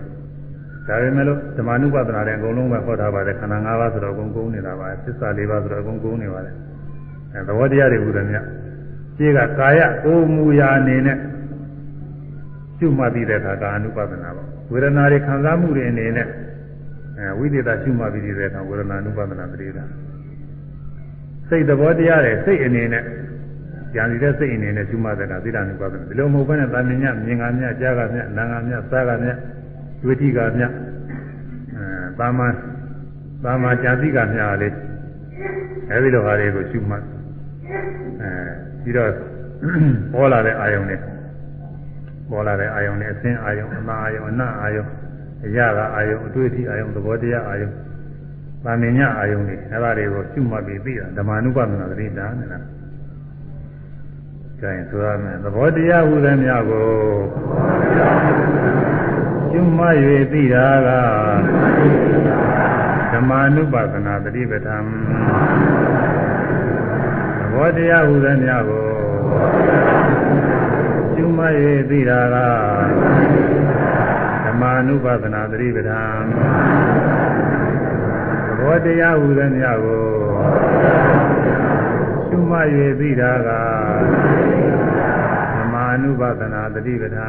ဒါပေမဲ့လို့ဓမ္မနုပဒနာတဲ့အကုန်လုံးပဲဟောထားပါတယ်ခန္ဓာ၅ပါးဆိုတော့အကုန်ကုန်နေတာပါသစ္စာ၄ပါးဆိုတော့အကုန်ကုန်နေပါတယ်အဲသဘောတရားတွေဟူတယ်မြတ်ရှိကကာယကိုမူရာအနေနဲ့ရှုမှတ်ပြီးတဲ့အခါကာအနုပဒနာပေါ့ဝေဒနာတွေခံစားမှုတွေအနေနဲ့အဲဝိသေသရှုမှတ်ပြီးတဲ့အခါဝေဒနာအနုပဒနာပရိဒါစိတ်သဘောတရားတွေစိတ်အနေနဲ့ ကြံစီတဲ့စိတ်အနေနဲ့ရှုမှတ်တဲ့ကသီလနိပါဒနာဒီလိုမဟုတ်ဘဲနဲ့တာမညမြင်ကမြကြားကမြနာကမြစားကမြဝိတိကမြအဲတာမတာမကြာတိကမြလေးအဲဒီလိုဟာတွေကိုရှုမှတ်အဲပြီးတော့ပေါ်လာတဲ့အာယုံတွေပေါ်လာတဲ့အာယုံတွေအစင်းအာယုံအနာအာယုံအနအာယုံအရကအာယုံအတွေ့အထိအာယုံသဘောတရားအာယုံ။ဗာမညအာယုံတွေအဲဒါတွေကိုရှုမှတ်ပြီးသိတာဓမ္မ ानु ပဒနာသတိတာနဲ့ ကဲဆိုရမယ်သဘောတရားဟူသည်များကိုကျွမ၍သိတာကဓမ္မာနုပါဒနာတတိပဋ္ဌာန်သဘောတရားဟူသည်များကိုကျွမ၍သိတာကဓမ္မာနုပါဒနာတတိပဋ္ဌာန်သဘောတရားဟူသည်များကိုကျွမ၍သိတာကဓမ္မာ နုပဒနာတတိပဌာ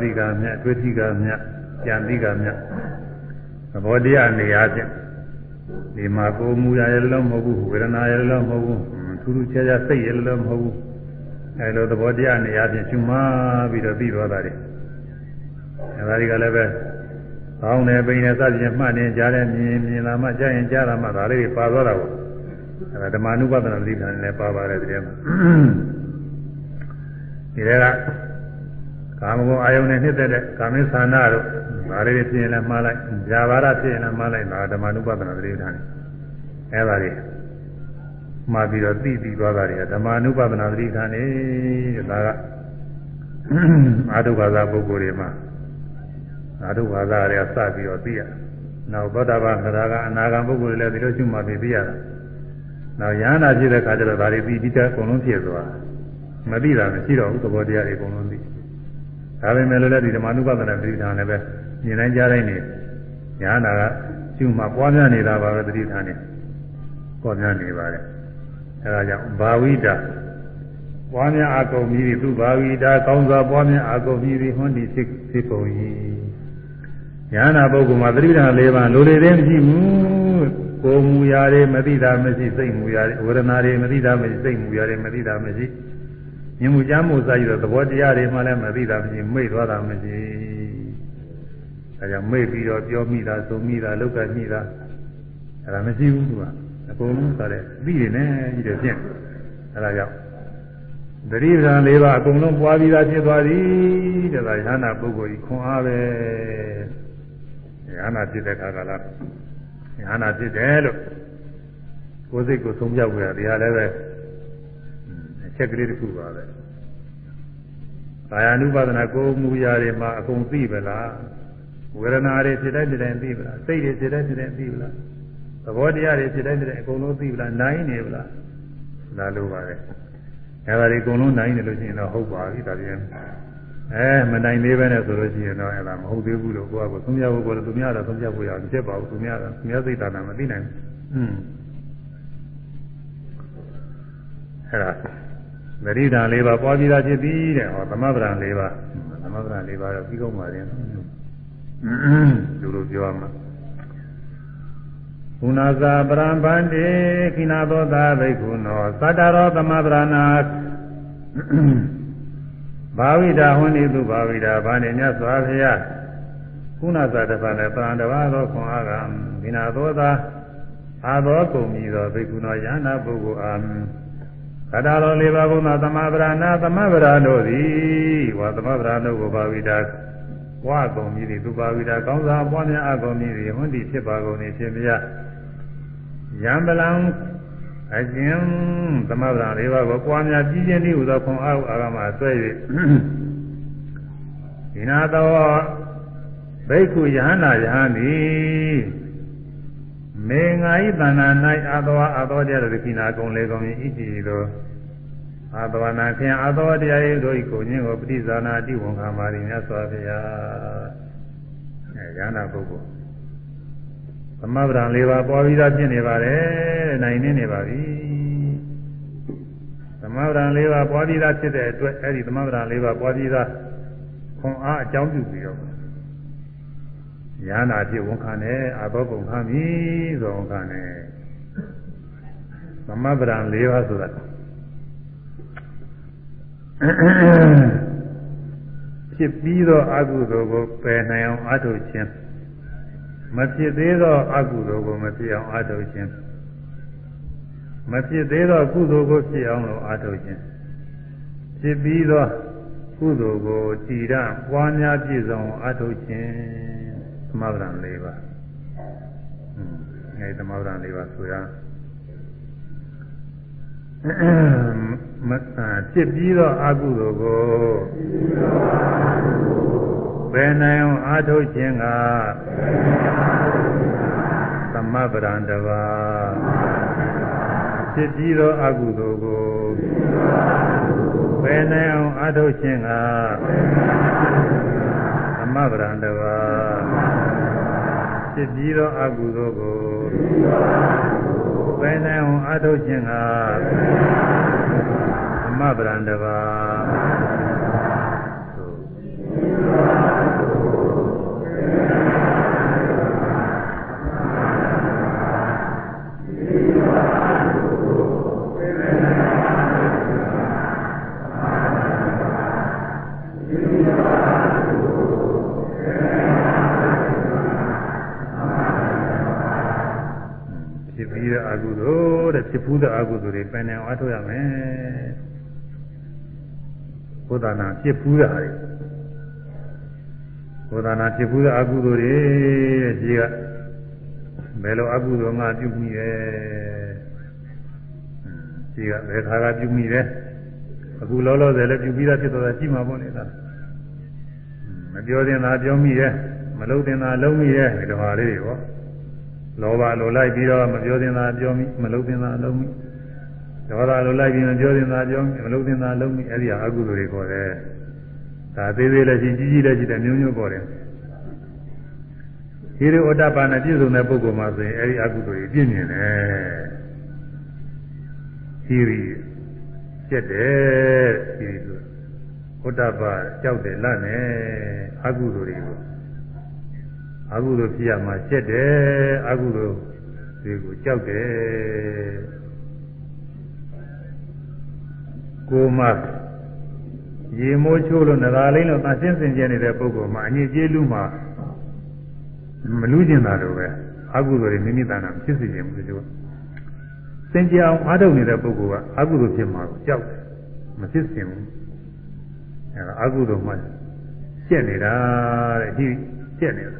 မြတ်သာတိကမြတ်တွေ့တိကမြတ်ကြံတိကမြတ်သဘောတရားနေရာဖြင့်ဒီမှာကိုယ်မူရရလည်းမဟုတ်ဘူးဝေဒနာရလည်းမဟုတ်ဘူးထူးထူးခြားခြားစိတ်ရလည်းမဟုတ်ဘူးအဲလိုသဘောတရားနေရာဖြင့်ရှုမှပြီးတော့ပြီးသွားတာတွေအဲဒါတွေကလည်းပဲကောင်းတယ်ပိန်နဲ့စသဖြင့်မှတ်နေကြတယ်မြင်မြင်လာမှကြားရင်ကြားလာမှဒါလေးတွေပါသွားတာပေါ့အဲဒါဓမ္မနုပဒနာတိဋ္ဌာန်လည်းပါပါတယ်တည်းမှာဒီတွေက ကာမဂုဏ်အာယုန်နဲ့နှိမ့်တဲ့ကာမိသနာတို့ဒါလေးတွေဖြစ်ရင်လည်းမှားလိုက်ဇာဘာရဖြစ်ရင်လည်းမှားလိုက်ဒါဓမ္မနုပဒနာတိဋ္ဌာန်အဲဒါတွေမှာပြီးတော့သိပြီးသွားတာတွေကဓမ္မနုပဒနာတိဋ္ဌာန်နေဒါကအာထုဘာသာပုဂ္ဂိုလ်တွေမှာအာထုဘာသာတွေကစပြီးတော့သိရနောက်သောတာပန်ခရာကအနာဂံပုဂ္ဂိုလ်တွေလည်းဒီလိုရှိမှပြီးသိရတာနောက်ယန္တာဖြစ်တဲ့ခါကျတော့ဒါတွေပြီးပြီးတဲ့အကုန်လုံးဖြစ်သွားမသိတာမရှိတော့ဘူးသဘောတရားတွေအကုန်လုံးသိ ဒါပေမဲ့လည်းဒီဓမ္မနုပဒနာတိဋ္ဌာန်လည်းပဲမြင်တိုင်းကြားတိုင်းနေယန္တာကရှိမှပွားများနေတာပါပဲတိဋ္ဌာန်နေပွားများနေပါတယ်အဲဒါကြောင့်ဘာဝိတာပွားများအကုန်ပြီးပြီသူဘာဝိတာကောင်းစွာပွားများအကုန်ပြီးပြီဟွန်းဒီစိတ်စိတ်ပုံကြီးဉာဏပုဂ္ဂိုလ်မှာသတိဓာတ်၄ပါးလိုလေသေးမရှိဘူးကိုယ်မူရာတွေမသိတာမရှိစိတ်မူရာတွေဝေဒနာတွေမသိတာမရှိစိတ်မူရာတွေမသိတာမရှိ မြင်မှုကြားမှုစာရတော့သဘောတရားတွေမှလည်းမသိတာမရှိမိတ်သွားတာမရှိအဲကြောင့်မိတ်ပြီးတော့ပြောမိတာဆိုမိတာလောက်ကမိတာအဲဒါမရှိဘူးသူကအကုန်လုံးဆိုတဲ့သိတယ်နဲ့ကြီးတယ်ဖြင့်အဲဒါကြောင့်တတိပ္ပံ၄ပါးအကုန်လုံးပွားပြီးသားဖြစ်သွားသည်တဲ့ဒါရဟနာပုဂ္ဂိုလ်ကြီးခွန်အားပဲရဟနာဖြစ်တဲ့ခါကလာရဟနာဖြစ်တယ်လို့ကိုယ်စိတ်ကိုဆုံးဖြတ်ကြရတရားလည်းပဲအ ချက်ကလေးတစ်ခုပါပဲကာယ ानु ပါဒနာကိုမူရာတွေမှာအကုန်သိပလားဝေဒနာတွေဖြစ်တဲ့ဖြစ်တဲ့သိပလားစိတ်တွေဖြစ်တဲ့ဖြစ်တဲ့သိပလားသဘောတရားတွေဖြစ်တဲ့ဖြစ်တဲ့အကုန်လုံးသိပလားနိုင်နေပလားဒါလိုပါပဲအဲဒါတွေအကုန်လုံးနိုင်တယ်လို့ရှိရင်တော့ဟုတ်ပါပြီဒါပြန်အဲမနိုင်သေးပဲနဲ့ဆိုလို့ရှိရင်တော့အဲ့ဒါမဟုတ်သေးဘူးလို့ကိုယ်ကသုံးရဖို့ကိုယ်သူများတော့သုံးရဖို့ရအောင်ဖြစ်ပါဘူးသူများတော့သူများစိတ်ဓာတ်နာမသိနိုင်ဘူးอืมအဲ့ဒါ သတိဓာတ်၄ပါးပွားပြီးသားဖြစ်ပြီတဲ့ဟောသမဗ္ဗရာ၄ပါးသမဗ္ဗရာ၄ပါးတော့ပြီးကုန်ပါရင်လူလိုပြောရမှာကုဏသာပရံပန္တိခိနာသောသာဘိက္ခုနောသတ္တရောသမဗ္ဗရာနာဘာဝိတာဟွန်ဤသူဘာဝိတာဘာနေမြတ်စွာဘုရားကုဏသာတပါလည်းပရံတပါသောခွန်အားကခိနာသောသာအာသောကုန်ပြီးသောဘိက္ခုနောယန္နာပုဂ္ဂိုလ်အာ ကတာတော်လေးပါးဘုံသောသမဗရာနာသမဗရာတို့သည်ဝါသမဗရာတို့ကိုဘာဝိတာဝါကုန်ပြီးသည်သူဘာဝိတာကောင်းစွာပွားများအကုန်ပြီးသည်ဟွန်းဒီဖြစ်ပါကုန်နေဖြစ်မြတ်ယံပလံအကျဉ်သမဗရာလေးပါးကိုပွားများကြီးခြင်းဤဟူသောခွန်အားအာဂမဆွဲ၍ဒီနာတော်ဘိက္ခုယဟနာယဟန်သည် မေငါဤတဏ္ဍာ၌အာသောအာသောတရားတို့ကိနာကုံလေကုန်၏ဣတိသောအာသဝနာခင်အာသောတရား၏တို့ဤကိုညင်းကိုပဋိဇာနာတိဝန်ခံပါသည်မြတ်စွာဘုရားအဲဉာဏပုဂ္ဂိုလ်သမဗ္ဗံ၄ပါးပေါ်ပြီးသားဖြစ်နေပါတယ်နိုင်နေနေပါပြီသမဗ္ဗံ၄ပါးပေါ်ပြီးသားဖြစ်တဲ့အတွက်အဲဒီသမဗ္ဗံ၄ပါးပေါ်ပြီးသားခွန်အားအကြောင်းပြုပြီးတော့ ညာနာဖြစ်ဝန်ခံတယ်အာသောကုန်ခံပြီဆိုဝန်ခံတယ်သမဗ္ဗံ၄ပါးဆိုတာဖြစ်ပြီးသောအကုသိုလ်ကိုပယ်နိုင်အောင်အထုတ်ခြင်းမဖြစ်သေးသောအကုသိုလ်ကိုမဖြစ်အောင်အထုတ်ခြင်းမဖြစ်သေးသောကုသိုလ်ကိုဖြစ်အောင်လို့အထုတ်ခြင်းဖြစ်ပြီးသောကုသိုလ်ကိုတည်ရပွားများပြည့်စုံအထုတ်ခြင်း သမဗ္ဗံ၄ပါး။အဲဒီသမဗ္ဗံ၄ပါးဆိုရမဖြစ်ပြီးသောအကုသိုလ်ကိုဘယ်နိုင်အောင်အားထုတ်ခြင်းကသမဗ္ဗရံတပါဖြစ်ပြီးသောအကုသိုလ်ကိုဘယ်နိုင်အောင်အားထုတ်ခြင်းကသမဗ္ဗရံတပါ ဖြစ်ပြီးသောအကုသိုလ်ကိုဘယ်နိုင်အောင်အားထုတ်ခြင်းကသမဗ္ဗရံတပါူး တဲ့အကုသိုလ်တွေပင်နေအောင်အထောက်ရမယ်ဘုဒ္ဓနာဖြစ်ဖူးတာတွေဘုဒ္ဓနာဖြစ်ဖူးတဲ့အကုသိုလ်တွေတဲ့ကြီးကဘယ်လိုအကုသိုလ်ငါပြုမိရဲ့ကြီးကဘယ်ခါကပြုမိတယ်အခုလောလောဆယ်လည်းပြုပြီးသားဖြစ်သွားတာရှိမှာပေါ့လေဒါမပြောတင်တာပြောမိတယ်မလုံးတင်တာလုံးမိတယ်ဒီလိုဟာလေးတွေပေါ့ လောဘလိုလိုက်ပြီးတော့မပြောတင်တာပြောမိမလုံးတင်တာလုံးမိဒေါသလိုလိုက်ပြီးမပြောတင်တာပြောမိမလုံးတင်တာလုံးမိအဲ့ဒီဟာအကုသိုလ်တွေခေါ်တယ်ဒါသေးသေးလည်းရှိကြီးကြီးလည်းရှိတယ်မျိုးမျိုးခေါ်တယ်ဟိရိဝတ္တပါဏပြည့်စုံတဲ့ပုဂ္ဂိုလ်မှာဆိုရင်အဲ့ဒီအကုသိုလ်ကြီးပြည့်မြင်တယ်ဟိရိကျက်တယ်ဟိရိဆိုဝတ္တပါကြောက်တယ်လတ်နေအကုသိုလ်တွေကို အကုသိုလ်ဖြစ်ရမှာကျက်တယ်အကုသိုလ်တွေကိုကြောက်တယ်ကိုမရေမိုးချိုးလို့နဂါလိမ့်လို့သရှင်းစင်ကြနေတဲ့ပုဂ္ဂိုလ်မှာအညစ်အကြေးလူမှာမလူကျင်တာလိုပဲအကုသိုလ်တွေမိမိတဏ္ဍာဖြစ်စေခြင်းမလို့ပြောစင်ကြအောင်အားထုတ်နေတဲ့ပုဂ္ဂိုလ်ကအကုသိုလ်ဖြစ်မှာကိုကြောက်တယ်မဖြစ်စင်ဘူးအဲဒါအကုသိုလ်မှကျက်နေတာတဲ့ဒီကျက်နေတာ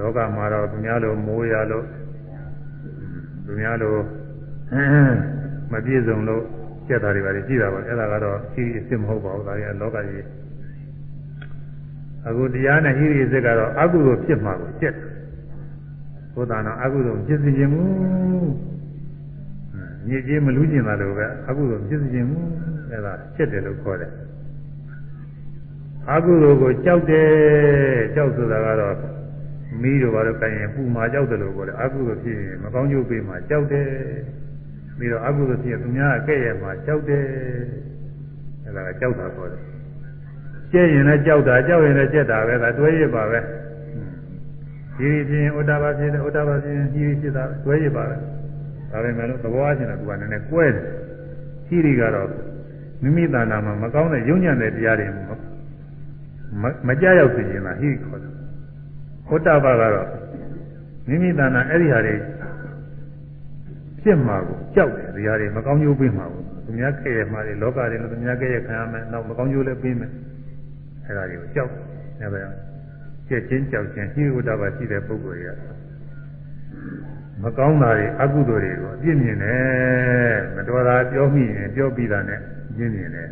လောကမှာတော့သူများလိုမိုးရလို့သူများလိုမပြည့်စုံလို့ကျက်တာတွေပါလေကြည့်တာပါအဲ့ဒါကတော့ရှိအစ်စ်မဟုတ်ပါဘူးဒါကြီးကလောကကြီးအခုတရားနဲ့ဟိရိစစ်ကတော့အကုသိုလ်ဖြစ်မှာကိုကျက်ဘုရားနာအကုသိုလ်ဖြစ်စေခြင်းမူညစ်ကြေးမလူးကျင်တာလို့ပဲအကုသိုလ်ဖြစ်စေခြင်းမူအဲ့ဒါကျက်တယ်လို့ခေါ်တယ်အကုသိုလ်ကိုကြောက်တယ်ကြောက်ဆိုတာကတော့ မီးတို့ဘာလို့ကိုင်ရင်ပူမှာကြောက်တယ်လို့ခေါ်တယ်အကုသိုလ်ဖြစ်ရင်မကောင်းကျိုးပေးမှာကြောက်တယ်ပြီးတော့အကုသိုလ်ဖြစ်ရင်သူများအကဲ့ရဲ့မှာကြောက်တယ်အဲ့ဒါကကြောက်တာခေါ်တယ်ကျဲရင်လည်းကြောက်တာကြောက်ရင်လည်းကျက်တာပဲဒါတွဲရပါပဲဒီဖြစ်ရင်ဥဒ္ဒဘာဖြစ်တယ်ဥဒ္ဒဘာဖြစ်ရင်ကြီးဖြစ်တာတွဲရပါပဲဒါပေမဲ့လို့သဘောအချင်းကသူကနည်းနည်းကွဲတယ်ကြီးတွေကတော့မိမိတဏ္ဍာမှာမကောင်းတဲ့ယုံညံ့တဲ့တရားတွေမကြရောက်စေခြင်းလားဟိခေါ်တယ် ဥဒ္ဒဘာကတော့မိမိတဏ္ဍာအဲ့ဒီဟာတွေဖြစ်မှာကိုကြောက်တယ်ဒီဟာတွေမကောင်းကျိုးပေးမှာကိုသူများခဲ့ရမှာတွေလောကတွေလည်းသူများခဲ့ရခံရမယ်နောက်မကောင်းကျိုးလည်းပေးမယ်အဲ့ဒါတွေကိုကြောက်နေပါရောကျက်ချင်းကြောက်ချင်းဟိဝတ္တဘာရှိတဲ့ပုဂ္ဂိုလ်တွေကမကောင်းတာတွေအကုသိုလ်တွေကိုအပြစ်မြင်တယ်မတော်တာပြောမိရင်ပြောပြီးတာနဲ့ပြင်းမြင်တယ်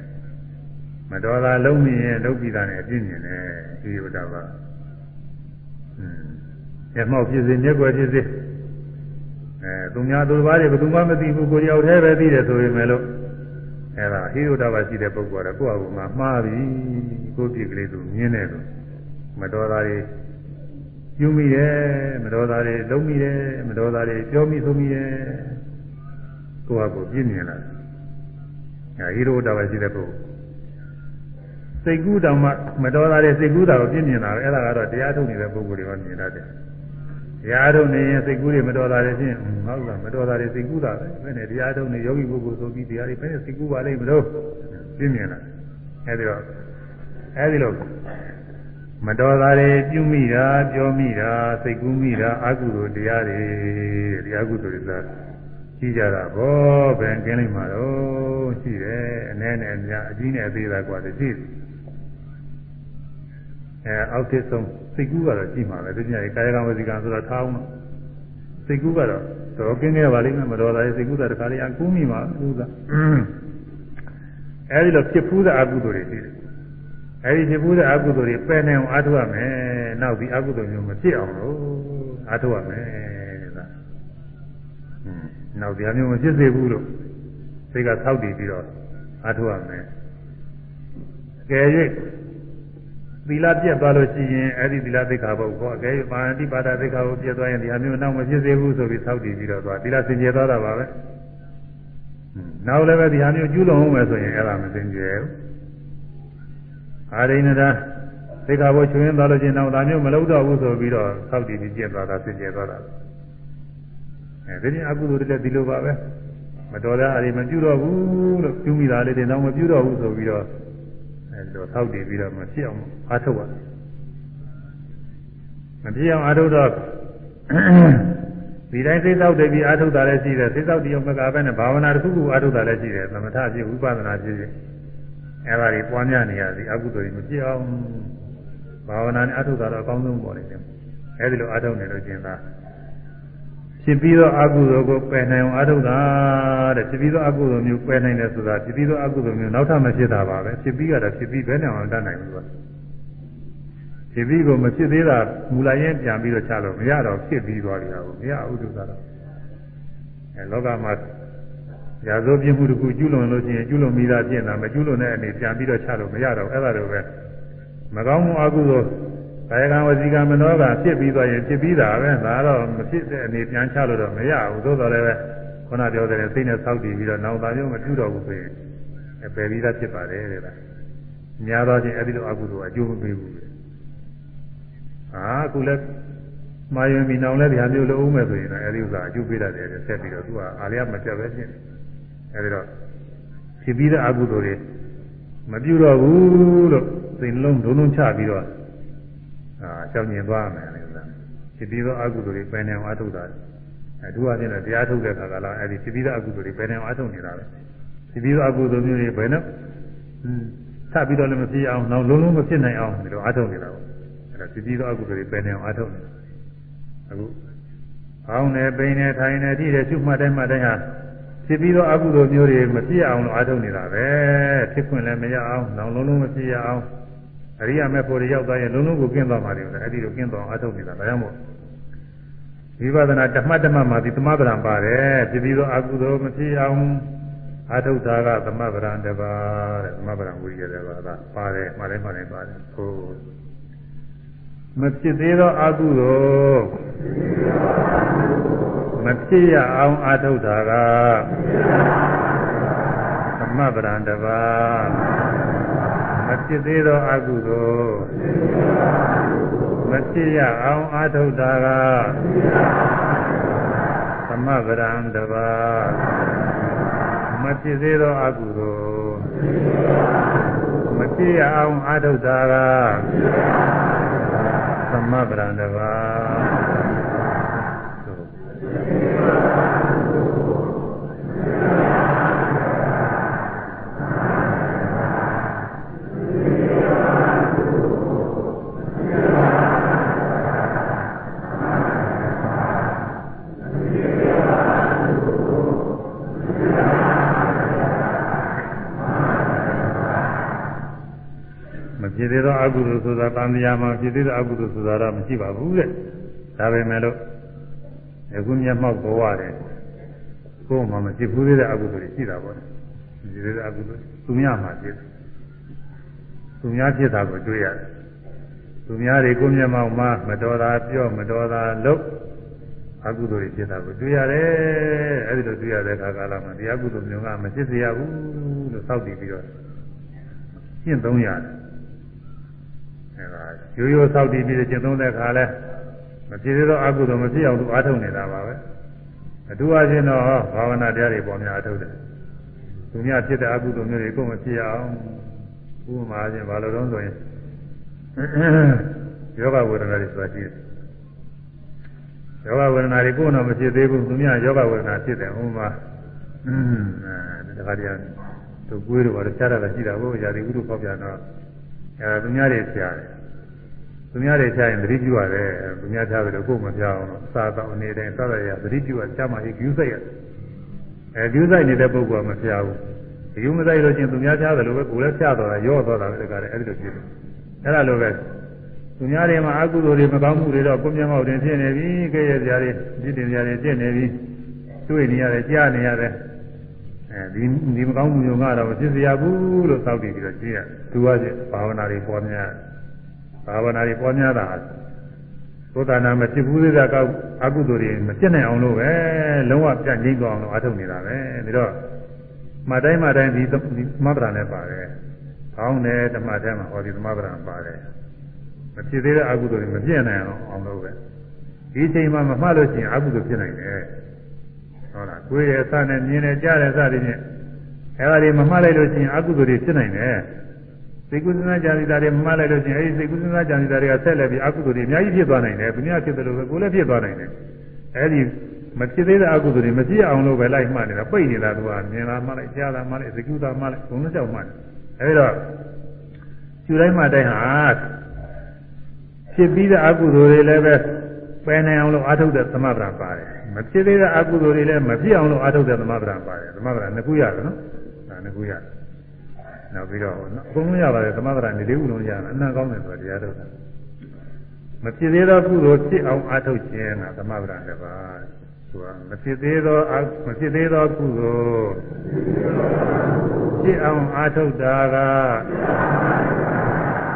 မတော်တာလုံးမိရင်လုံးပြီးတာနဲ့အပြစ်မြင်တယ်ဟိဝတ္တဘာอืม ရမောက်ဖြစ်စေမျက်ွယ်ဖြစ်စေအဲသူများသူတစ်ပါးတွေဘယ်သူမှမသိဘူးကိုကြောက်သေးပဲသိတယ်ဆိုရင်လည်းအဲ့ဒါဟိရုဒ္ဓဘာရှိတဲ့ပုဂ္ဂိုလ်ကကိုယ့်အကူမှာမှားပြီကိုယ့်ပြစ်ကလေးသူမြင်တယ်လို့မတော်တာတွေပြုမိတယ်မတော်တာတွေလုံးမိတယ်မတော်တာတွေပြောမိဆုံးမိတယ်ကိုယ့်အကူပြည့်မြင်လာအဲဟိရုဒ္ဓဘာရှိတဲ့ပုဂ္ဂိုလ်စိတ်ကူးတောင်မှမတော်တာတွေစိတ်ကူးတာကိုပြည့်မြင်လာတယ်အဲ့ဒါကတော့တရားထုတ်နေတဲ့ပုဂ္ဂိုလ်တွေကမြင်တတ်တယ် တရားထုတ်နေရင်စိတ်ကူးတွေမတော်တာတွေဖြင့်ဟုတ်လားမတော်တာတွေစိတ်ကူးတာပဲဘယ်နဲ့တရားထုတ်နေယောဂီပုဂ္ဂိုလ်ဆိုပြီးတရားတွေဘယ်နဲ့စိတ်ကူးပါလိမ့်မလို့ပြင်းမြင်လာအဲဒီတော့အဲဒီလိုမတော်တာတွေပြုမိတာပြောမိတာစိတ်ကူးမိတာအကုသိုလ်တရားတွေတရားကုသိုလ်တွေသာရှိကြတာဘောဘယ်ကင်းလိမ့်မှာတော့ရှိတယ်အနည်းနဲ့အများအကြီးနဲ့အသေးသာกว่าတည်းရှိတယ် အဲအောက်ထစ်ဆုံးစိတ်ကူးကတော့ရှိမှာပဲသူကြီးကာယကံဝစီကံဆိုတော့ထားအောင်စိတ်ကူးကတော့တော့ကင်းခဲ့ပါလိမ့်မယ်မတော်တာစိတ်ကူးတာတခါလေးအကူးမိမှာကူးတာအဲဒီလိုဖြစ်ဖူးတဲ့အကုသိုလ်တွေရှိတယ်အဲဒီဖြစ်ဖူးတဲ့အကုသိုလ်တွေပယ်နေအောင်အားထုတ်ရမယ်နောက်ပြီးအကုသိုလ်မျိုးမဖြစ်အောင်လို့အားထုတ်ရမယ်ဒါနောက်တရားမျိုးမဖြစ်စေဘူးလို့စိတ်ကသောက်တည်ပြီးတော့အားထုတ်ရမယ်ကဲ၍ သီလပြတ်သွားလို့ရှိရင်အဲ့ဒီသီလသိက္ခာပုဒ်ကိုအကယ်၍ပါဠိပါဒသိက္ခာကိုပြတ်သွားရင်ဒီဟာမျိုးနောက်မဖြစ်စေဘူးဆိုပြီးသောက်တည်ပြီးတော့သွားသီလစင်ကြယ်သွားတာပါပဲနောက်လည်းပဲဒီဟာမျိုးကျူးလွန်အောင်မယ်ဆိုရင်အဲ့ဒါမစင်ကြယ်ဘူးအာရိဏတာသိက္ခာပုဒ်ချွင်းသွားလို့ရှိရင်နောက်ဒါမျိုးမလုပ်တော့ဘူးဆိုပြီးတော့သောက်တည်ပြီးပြတ်သွားတာစင်ကြယ်သွားတာအဲဒီနေ့အကုသိုလ်တွေလည်းဒီလိုပါပဲမတော်တဲ့အရာမပြုတော့ဘူးလို့ပြုမိတာလေးတွေတော့မပြုတော့ဘူးဆိုပြီးတော့ အဲဒီတော့ထောက်တည်ပြီးတော့မဖြစ်အောင်အားထုတ်ရတယ်မဖြစ်အောင်အားထုတ်တော့ဒီတိုင်းစိတ်သောက်တယ်ပြီးအာထုတ်တာလည်းရှိတယ်စိတ်သောက်တရားမကပဲနဲ့ဘာဝနာတစ်ခုခုအာထုတ်တာလည်းရှိတယ်သမထဖြစ်ဝိပဿနာဖြစ်ဖြစ်အဲဒါတွေပွားများနေရသည်အကုသိုလ်တွေမဖြစ်အောင်ဘာဝနာနဲ့အာထုတ်တာတော့အကောင်းဆုံးပေါ်နေတယ်အဲဒီလိုအာထုတ်နေလို့ကျင်သာ ဖြစ်ပြီးတော့အကုသိုလ်ကိုပယ်နိုင်အောင်အာထုတ်တာတဲ့ဖြစ်ပြီးတော့အကုသိုလ်မျိုးပယ်နိုင်တယ်ဆိုတာဖြစ်ပြီးတော့အကုသိုလ်မျိုးနောက်ထပ်မဖြစ်တာပါပဲဖြစ်ပြီးကတော့ဖြစ်ပြီးဘယ်နဲ့မှမတတ်နိုင်ဘူးကွာဖြစ်ပြီးကိုမဖြစ်သေးတာမူလရင်းပြန်ပြီးတော့ချလို့မရတော့ဖြစ်ပြီးသွားပြီဟာကိုမရဘူးသူကတော့အဲလောကမှာရာဇဝပြမှုတစ်ခုကျူးလွန်လို့ရှိရင်ကျူးလွန်မိသားပြင်တာမကျူးလွန်တဲ့အနေပြန်ပြီးတော့ချလို့မရတော့အဲ့ဒါလိုပဲမကောင်းမှုအကုသိုလ် ကာယကံဝစီကံမနောကဖြစ်ပြီးသွားရင်ဖြစ်ပြီးတာပဲဒါတော့မဖြစ်တဲ့အနေပြန်ချလို့တော့မရဘူးသို့တော်လည်းပဲခုနပြောတဲ့စိတ်နဲ့စောက်တည်ပြီးတော့နောက်သားမျိုးမပြုတော့ဘူးဆိုရင်အပယ်ပြီးသားဖြစ်ပါတယ်တဲ့လားများသောဖြင့်အဲ့ဒီလိုအကုသိုလ်အကျိုးမပေးဘူးဟာအခုလည်းမာယွင်မီနောင်လည်းဒီဟာမျိုးလုံးမယ်ဆိုရင်တော့အဲဒီဥစ္စာအကျိုးပေးတတ်တယ်ဆက်ပြီးတော့သူကအာလျာမပြတ်ပဲဖြစ်နေအဲဒီတော့ဖြစ်ပြီးတဲ့အကုသိုလ်တွေမပြုတော့ဘူးလို့စိတ်လုံးလုံးလုံးချပြီးတော့ အာကြောက်မြင်သွားမယ်လေဥစ္စာဖြစ်ပြီးသောအကုသိုလ်တွေပယ်နေအောင်အထုတ်တာအဲသူကချင်းလည်းတရားထုတ်တဲ့ခါကလာအဲဒီဖြစ်ပြီးတဲ့အကုသိုလ်တွေပယ်နေအောင်အထုတ်နေတာပဲဖြစ်ပြီးသောအကုသိုလ်မျိုးတွေဘယ်နဲ့ထပ်ပြီးတော့လည်းမဖြစ်အောင်နောက်လုံးလုံးမဖြစ်နိုင်အောင်ဒီလိုအထုတ်နေတာပေါ့အဲဒါဖြစ်ပြီးသောအကုသိုလ်တွေပယ်နေအောင်အထုတ်နေတာအခုအောင်းနေပိန်နေထိုင်နေကြည့်တယ်ရှုမှတ်တိုင်းမှတ်တိုင်းဟာဖြစ်ပြီးတော့အကုသိုလ်မျိုးတွေမဖြစ်အောင်လို့အားထုတ်နေတာပဲဖြစ်ခွင့်လည်းမရအောင်နောင်လုံးလုံးမဖြစ်ရအောင် အရိယာမေဖို့ရောက်သွားရင်လုံးလုံးကိုကျင့်သွားမှာတယ်အဲ့ဒီလိုကျင့်သွားအားထုတ်နေတာဒါကြောင့်မို့ဝိပဿနာဓမ္မဓမ္မမှာဒီသမဗရံပါတယ်ဖြစ်ပြီးတော့အကုသိုလ်မဖြစ်အောင်အာထုတ်တာကသမဗရံတပါးတဲ့သမဗရံဝိရိယတပါးကပါတယ်မှားတယ်မှားတယ်ပါတယ်ဟုတ်မဖြစ်သေးသောအကုသိုလ်မဖြစ်ရအောင်အာထုတ်တာကသမဗရံတပါမ ဖြစ်သေးသောအကုသိုလ်မဖြစ်ရအောင်အာထုတ်တာကသမဗရံတပါမဖြစ်သေးသောအကုသိုလ်မဖြစ်ရအောင်အာထုတ်တာကသမဗရံတပါ ဖြစ်သေးသောအကုသိုလ်ဆိုတာတန်တရားမှာဖြစ်သေးသောအကုသိုလ်ဆိုတာတော့မရှိပါဘူးတဲ့ဒါပဲမဲ့လို့အခုမျက်မှောက်ပေါ်ရတယ်ကိုယ်မှမဖြစ်ဘူးသေးတဲ့အကုသိုလ်တွေရှိတာပေါ့ဖြစ်သေးတဲ့အကုသိုလ်သူများမှဖြစ်သူများဖြစ်တာကိုတွေ့ရတယ်သူများတွေကိုမျက်မှောက်မှာမတော်တာပြောမတော်တာလုပ်အကုသိုလ်တွေဖြစ်တာကိုတွေ့ရတယ်အဲဒီလိုတွေ့ရတဲ့အခါကာလမှာဒီအကုသိုလ်မျိုးကမဖြစ်စေရဘူးလို့သောက်တည်ပြီးတော့ရှင်းသုံးရတယ်အဲဒါ ရိုးရိုးသောက်တည်ပြီးကျင့်သုံးတဲ့အခါလဲမဖြစ်သေးသောအကုသိုလ်မဖြစ်အောင်သူအားထုတ်နေတာပါပဲအထူးအချင်းတော့ဘာဝနာတရားတွေပေါ်များအားထုတ်တယ်သူများဖြစ်တဲ့အကုသိုလ်မျိုးတွေကိုမဖြစ်အောင်ဥပမာချင်းဘာလို့တော့ဆိုရင်ယောဂဝေဒနာတွေဆိုတာရှိတယ်ယောဂဝေဒနာတွေကိုယ်တော့မဖြစ်သေးဘူးသူများယောဂဝေဒနာဖြစ်တယ်ဥပမာအင်းအဲဒီခါတည်းကသူကွေးတော့ဘာလို့ချားတာရှိတာဘို့ရာဒီဥဒ္ဓပေါက်ပြန်တော့ အဲသူများတွေဖြာတယ်သူများတွေဖြာရင်သတိပြုရတယ်သူများဖြာတယ်လို့ကိုယ်မဖြာအောင်စားတော့အနေတိုင်းစားရရသတိပြုရချမှဟိကျူးဆိုင်ရအဲကျူးဆိုင်နေတဲ့ပုဂ္ဂိုလ်ကမဖြာဘူးဒီယူမဆိုင်လို့ချင်းသူများဖြာတယ်လို့ပဲကိုယ်လည်းဖြာတော့တာရော့တော့တာပဲတကားတယ်အဲ့ဒီလိုဖြစ်တယ်အဲ့ဒါလိုပဲသူများတွေမှာအကုသိုလ်တွေမကောင်းမှုတွေတော့ကိုမျက်မှောက်တင်ဖြစ်နေပြီကြည့်ရကြတွေပြစ်တင်ကြတွေပြစ်နေပြီတွေ့နေရတယ်ကြားနေရတယ် အဲဒီဒီမကောင်းမှုမျိုးကတော့မဖြစ်စေရဘူးလို့သောက်တည်ပြီးတော့ကြည့်ရသူကဘာဝနာတွေပေါ်များဘာဝနာတွေပေါ်များတာသုဒ္ဓနာမဖြစ်ဘူးသေးတာကအကုသိုလ်တွေမဖြစ်နိုင်အောင်လို့ပဲလုံးဝပြတ်ငိမ့်သွားအောင်လို့အထုတ်နေတာပဲဒါတော့မတိုင်းမတိုင်းဒီသမဗရာနဲ့ပါတယ်ကောင်းတယ်ဓမ္မထဲမှာဟောဒီသမဗရာပါတယ်မဖြစ်သေးတဲ့အကုသိုလ်တွေမပြည့်နိုင်အောင်အောင်လို့ပဲဒီချိန်မှာမမှတ်လို့ရှိရင်အကုသိုလ်ဖြစ်နိုင်တယ် ဟုတ်လားကိုယ်ရဲ့အစနဲ့မြင်နဲ့ကြားတဲ့စသည်ဖြင့်အဲဒါတွေမမှတ်လိုက်လို့ရှိရင်အကုသိုလ်တွေဖြစ်နိုင်တယ်စိတ်ကူးစဉ်းစားကြံစည်တာတွေမမှတ်လိုက်လို့ရှိရင်အဲဒီစိတ်ကူးစဉ်းစားကြံစည်တာတွေကဆက်လက်ပြီးအကုသိုလ်တွေအများကြီးဖြစ်သွားနိုင်တယ်။သူများဖြစ်တယ်လို့ပဲကိုယ်လည်းဖြစ်သွားနိုင်တယ်။အဲဒီမဖြစ်သေးတဲ့အကုသိုလ်တွေမဖြစ်အောင်လို့ပဲလိုက်မှတ်နေတာပိတ်နေတာသူကမြင်လာမှလိုက်ကြားလာမှလိုက်သကုတာမှလိုက်ဘုံလုံးကြောက်မှလိုက်အဲဒီတော့ကျူတိုင်းမှတိုင်းဟာဖြစ်ပြီးတဲ့အကုသိုလ်တွေလည်းပဲ ပယ်နိုင်အောင်လို့အာထုတ်တဲ့သမဗရာပါတယ်မဖြစ်သေးတဲ့အကုသိုလ်တွေလည်းမဖြစ်အောင်လို့အာထုတ်တဲ့သမဗရာပါတယ်သမဗရာနှစ်ခုရတယ်နော်ဒါနှစ်ခုရတယ်နောက်ပြီးတော့အကုန်လုံးရပါတယ်သမဗရာနေလေးခုလုံးရတယ်အနံ့ကောင်းတယ်ဆိုတရားထုတ်တာမဖြစ်သေးသောကုသိုလ်ဖြစ်အောင်အာထုတ်ခြင်းကသမဗရာတစ်ပါးသူကမဖြစ်သေးသောမဖြစ်သေးသောကုသိုလ်ဖြစ်အောင်အာထုတ်တာက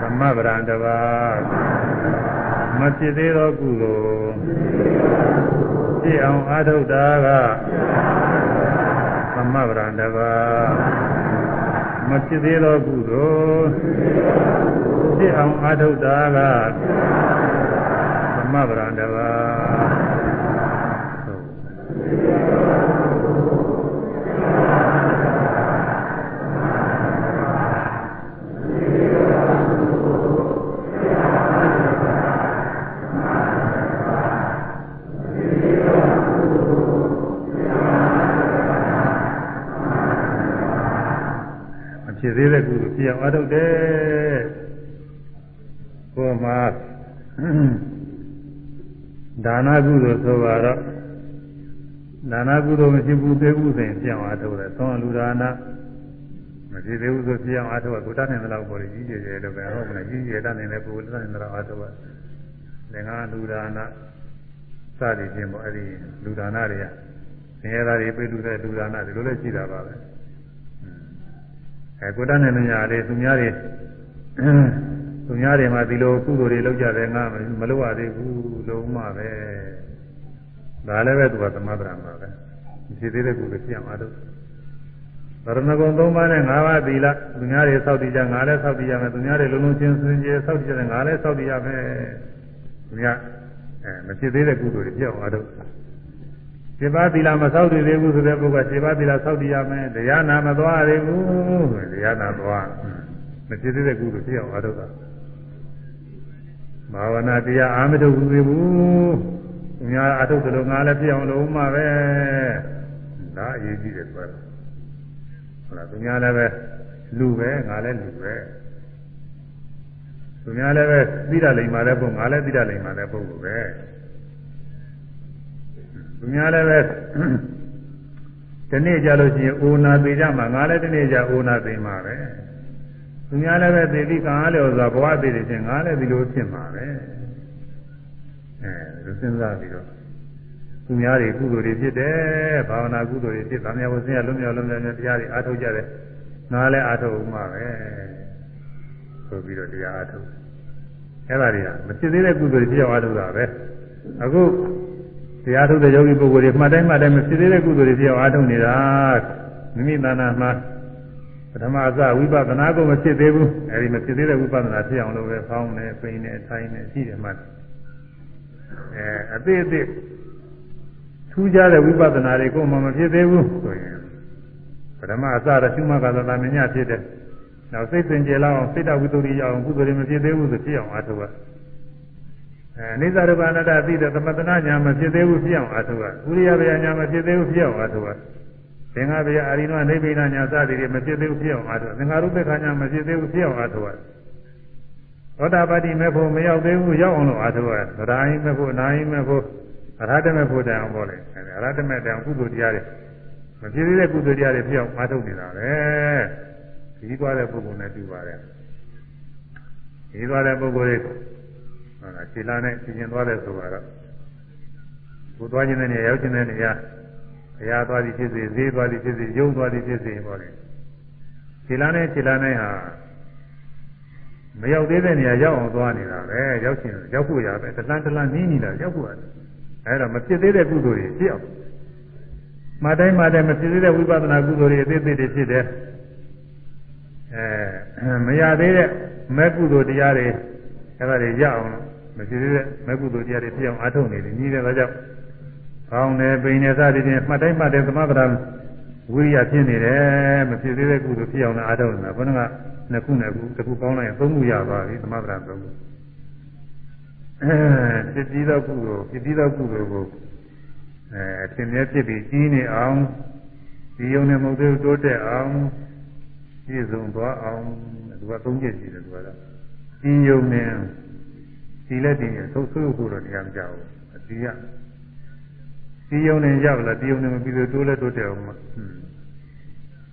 သမဗရာတစ်ပါး မဖြစ်သေးသောကုသိုလ်ဖြစ်အောင်အာထုတ်တာကသမဗရာတစ်ပါးမဖြစ်သေးသောကုသိုလ်ဖြစ်အောင်အာထုတ်တာကသမဗရာတစ်ပါး ဖြစ်သေးတဲ့ကုသိုလ်ဖြစ်အောင်အထုတ်တယ်ကိုယ်မှာဒါနကုသိုလ်ဆိုပါတော့ဒါနကုသိုလ်မရှိဘူးသေးဘူးဆိုရင်ဖြစ်အောင်အထုတ်တယ်သုံးလူဒါနမဖြစ်သေးဘူးဆိုဖြစ်အောင်အထုတ်ကိုတတ်နိုင်တဲ့လောက်ပေါ်ကြီးကြီးကျယ်လို့ပဲဟုတ်မလားကြီးကြီးတတ်နိုင်တဲ့ကိုယ်တတ်နိုင်တဲ့လောက်အထုတ်တယ်ငါလူဒါနစသည်ဖြင့်ပေါ့အဲ့ဒီလူဒါနတွေကဆင်းရဲသားတွေပြည့်လူတဲ့လူဒါနတွေလိုလည်းရှိတာပါပဲ အဲကိုတတ်တဲ့ညာလေးသူများတွေသူများတွေမှာဒီလိုကုသိုလ်တွေလုပ်ကြတယ်ငါမလုပ်ရသေးဘူးလုံးမပဲဒါလည်းပဲသူကသမထရမှာပဲဖြစ်သေးတဲ့ကုသိုလ်ဖြစ်အောင်အားထုတ်ဗရဏဂုံ၃ပါးနဲ့၅ပါးသီလသူများတွေစောင့်တည်ကြငါလည်းစောင့်တည်ရမယ်သူများတွေလုံးလုံးချင်းစင်ကြယ်စောင့်တည်ကြတယ်ငါလည်းစောင့်တည်ရမယ်သူများအဲမဖြစ်သေးတဲ့ကုသိုလ်တွေဖြစ်အောင်အားထုတ် စေပါသီလမဆောက်တည်သေးဘူးဆိုတဲ့ပုဂ္ဂိုလ်စေပါသီလဆောက်တည်ရမယ်တရားနာမသွားသေးဘူးဆိုရင်တရားနာသွားမဖြစ်သေးတဲ့ကုသိုလ်ဖြစ်အောင်အားထုတ်တာဘာဝနာတရားအာမထုတ်ဘူးသေးဘူးသူများအားထုတ်တယ်လို့ငါလည်းဖြစ်အောင်လုပ်မှပဲဒါအရေးကြီးတယ်ဆိုတော့ဟုတ်လားသူများလည်းပဲလူပဲငါလည်းလူပဲသူများလည်းပဲသိတာလိမ္မာတဲ့ပုဂ္ဂိုလ်ငါလည်းသိတာလိမ္မာတဲ့ပုဂ္ဂိုလ်ပဲ သူများလည်းပဲဒီနေ့ကြလို့ရှိရင်အိုနာသေးကြမှာငါလည်းဒီနေ့ကြအိုနာသေးမှာပဲသူများလည်းပဲသေပြီးကံအားလျော်စွာဘဝသေးတယ်ချင်းငါလည်းဒီလိုဖြစ်မှာပဲအဲလူစဉ်းစားပြီးတော့သူများတွေကုသိုလ်တွေဖြစ်တယ်ဘာဝနာကုသိုလ်တွေဖြစ်ဗာမြတ်ဘုရားလုံးမြောက်လုံးမြောက်တရားတွေအားထုတ်ကြတယ်ငါလည်းအားထုတ်ဦးမှာပဲဆိုပြီးတော့တရားအားထုတ်အဲ့ဒါတွေကမဖြစ်သေးတဲ့ကုသိုလ်တွေဖြစ်အောင်အားထုတ်တာပဲအခု တရားထုတ်တဲ့ယောဂီပုဂ္ဂိုလ်တွေမှတ်တိုင်းမှတ်တိုင်းမဖြစ်သေးတဲ့ကုသိုလ်တွေပြောင်းအားထုတ်နေတာမိမိသာနာမှာပထမအစဝိပဿနာကိုမဖြစ်သေးဘူးအဲဒီမဖြစ်သေးတဲ့ဝိပဿနာဖြစ်အောင်လို့ပဲဖောင်းနေပိန်နေထိုင်နေရှိတယ်မှတ်အဲအသေးအသေးထူးခြားတဲ့ဝိပဿနာတွေကိုမှမဖြစ်သေးဘူးဆိုရင်ပထမအစရရှုမှတ်ကသာမညဖြစ်တယ်နောက်စိတ်စင်ကြယ်လောက်စိတ်တဝိတ္တုရိယအောင်ကုသိုလ်တွေမဖြစ်သေးဘူးဆိုဖြစ်အောင်အားထုတ်ရ အဲအိသရူပနာတသိတဲ့သမတနာညာမဖြစ်သေးဘူးဖြစ်အောင်အားထုတ်ရဥရိယဗျာညာမဖြစ်သေးဘူးဖြစ်အောင်အားထုတ်ရသင်္ဃဗျာအာရိနဝနိဗ္ဗာန်ညာစသည်တွေမဖြစ်သေးဘူးဖြစ်အောင်အားထုတ်သင်္ဃရုပ္ပခညာမဖြစ်သေးဘူးဖြစ်အောင်အားထုတ်ရသောတာပတိမေဖို့မရောက်သေးဘူးရောက်အောင်လို့အားထုတ်ရသဒ္ဓါယိမေဖို့နာယိမေဖို့အရဟတမေဖို့တိုင်အောင်ပေါ့လေအရဟတမေတိုင်ကုသိုလ်တရားတွေမဖြစ်သေးတဲ့ကုသိုလ်တရားတွေဖြစ်အောင်အားထုတ်နေတာပဲဒီသွားတဲ့ပုဂ္ဂိုလ်နဲ့တူပါတယ်ဒီသွားတဲ့ပုဂ္ဂိုလ်တွေ ဟုတ်လားခြေလာနဲ့ပြင်ကျင်သွားတယ်ဆိုတော့ကိုသွားခြင်းတဲ့နေရာရောက်ခြင်းတဲ့နေရာဘုရားသွားသည်ဖြစ်စေဈေးသွားသည်ဖြစ်စေရုံသွားသည်ဖြစ်စေပေါ့လေခြေလာနဲ့ခြေလာနဲ့ဟာမရောက်သေးတဲ့နေရာရောက်အောင်သွားနေတာပဲရောက်ခြင်းရောက်ဖို့ရပဲတလန်းတလန်းနီးနေတာရောက်ဖို့ရတယ်အဲဒါမဖြစ်သေးတဲ့ကုသိုလ်တွေဖြစ်အောင်မတိုင်းမတိုင်းမဖြစ်သေးတဲ့ဝိပဿနာကုသိုလ်တွေအသေးသေးတွေဖြစ်တယ်အဲမရသေးတဲ့မဲ့ကုသိုလ်တရားတွေအဲဒါတွေရအောင် မဖြစ်သေးတဲ့မဲ့ကုသိုလ်တရားတွေဖြစ်အောင်အားထုတ်နေတယ်ညီတဲ့ဒါကြောင့်ကောင်းတယ်ပိန်တယ်စသည်ဖြင့်မှတ်တိုင်းမှတ်တယ်သမဂရဝိရိယဖြစ်နေတယ်မဖြစ်သေးတဲ့ကုသိုလ်ဖြစ်အောင်လည်းအားထုတ်နေတာဘုန်းကနှစ်ခုနဲ့ခုတစ်ခုပေါင်းလိုက်ရင်သုံးခုရပါပြီသမဂရသုံးခုအဲဖြစ်ပြီးသောကုသိုလ်ဖြစ်ပြီးသောကုသိုလ်ကိုအဲအရှင်မြတ်ဖြစ်ပြီးကြီးနေအောင်ဒီယုံနဲ့မဟုတ်သေးတိုးတက်အောင်ပြည့်စုံသွားအောင်သူကသုံးချက်ရှိတယ်သူကတော့ဒီယုံနဲ့ ဒီလက်တည်နဲ့သုတ်ဆုပ်ဖို့တော့တရားမကြဘူးအတိယဒီယုံနဲ့ရောက်လာဒီယုံနဲ့မပြီးသေးတိုးလက်တိုးတက်အောင်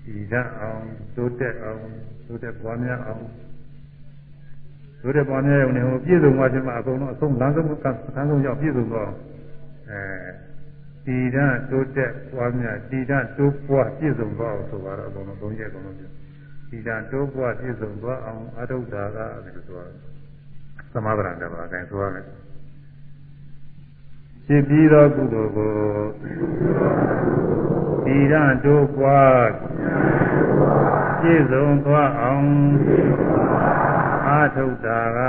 ဒီဓာတ်အောင်တိုးတက်အောင်တိုးတက်ပွားများအောင်တိုးတက်ပွားများရုံနဲ့ဟိုပြည့်စုံသွားခြင်းမှာအကုန်လုံးအဆုံးလမ်းဆုံးကသံဆုံးရောက်ပြည့်စုံသွားအဲဒီဓာတ်တိုးတက်ပွားများဒီဓာတ်တိုးပွားပြည့်စုံသွားအောင်ဆိုတော့အကုန်လုံးသုံးချက်အကုန်လုံးပြဒီဓာတ်တိုးပွားပြည့်စုံသွားအောင်အထုဒ္ဒါကအဲ့လိုဆိုတော့ သမဗရံတပါအတိုင်းဆိုရမယ်ဖြစ်ပြီးသောကုသိုလ်ကိုဒီရတို့ပွားပြည့်စုံသွားအောင်အာထုတာက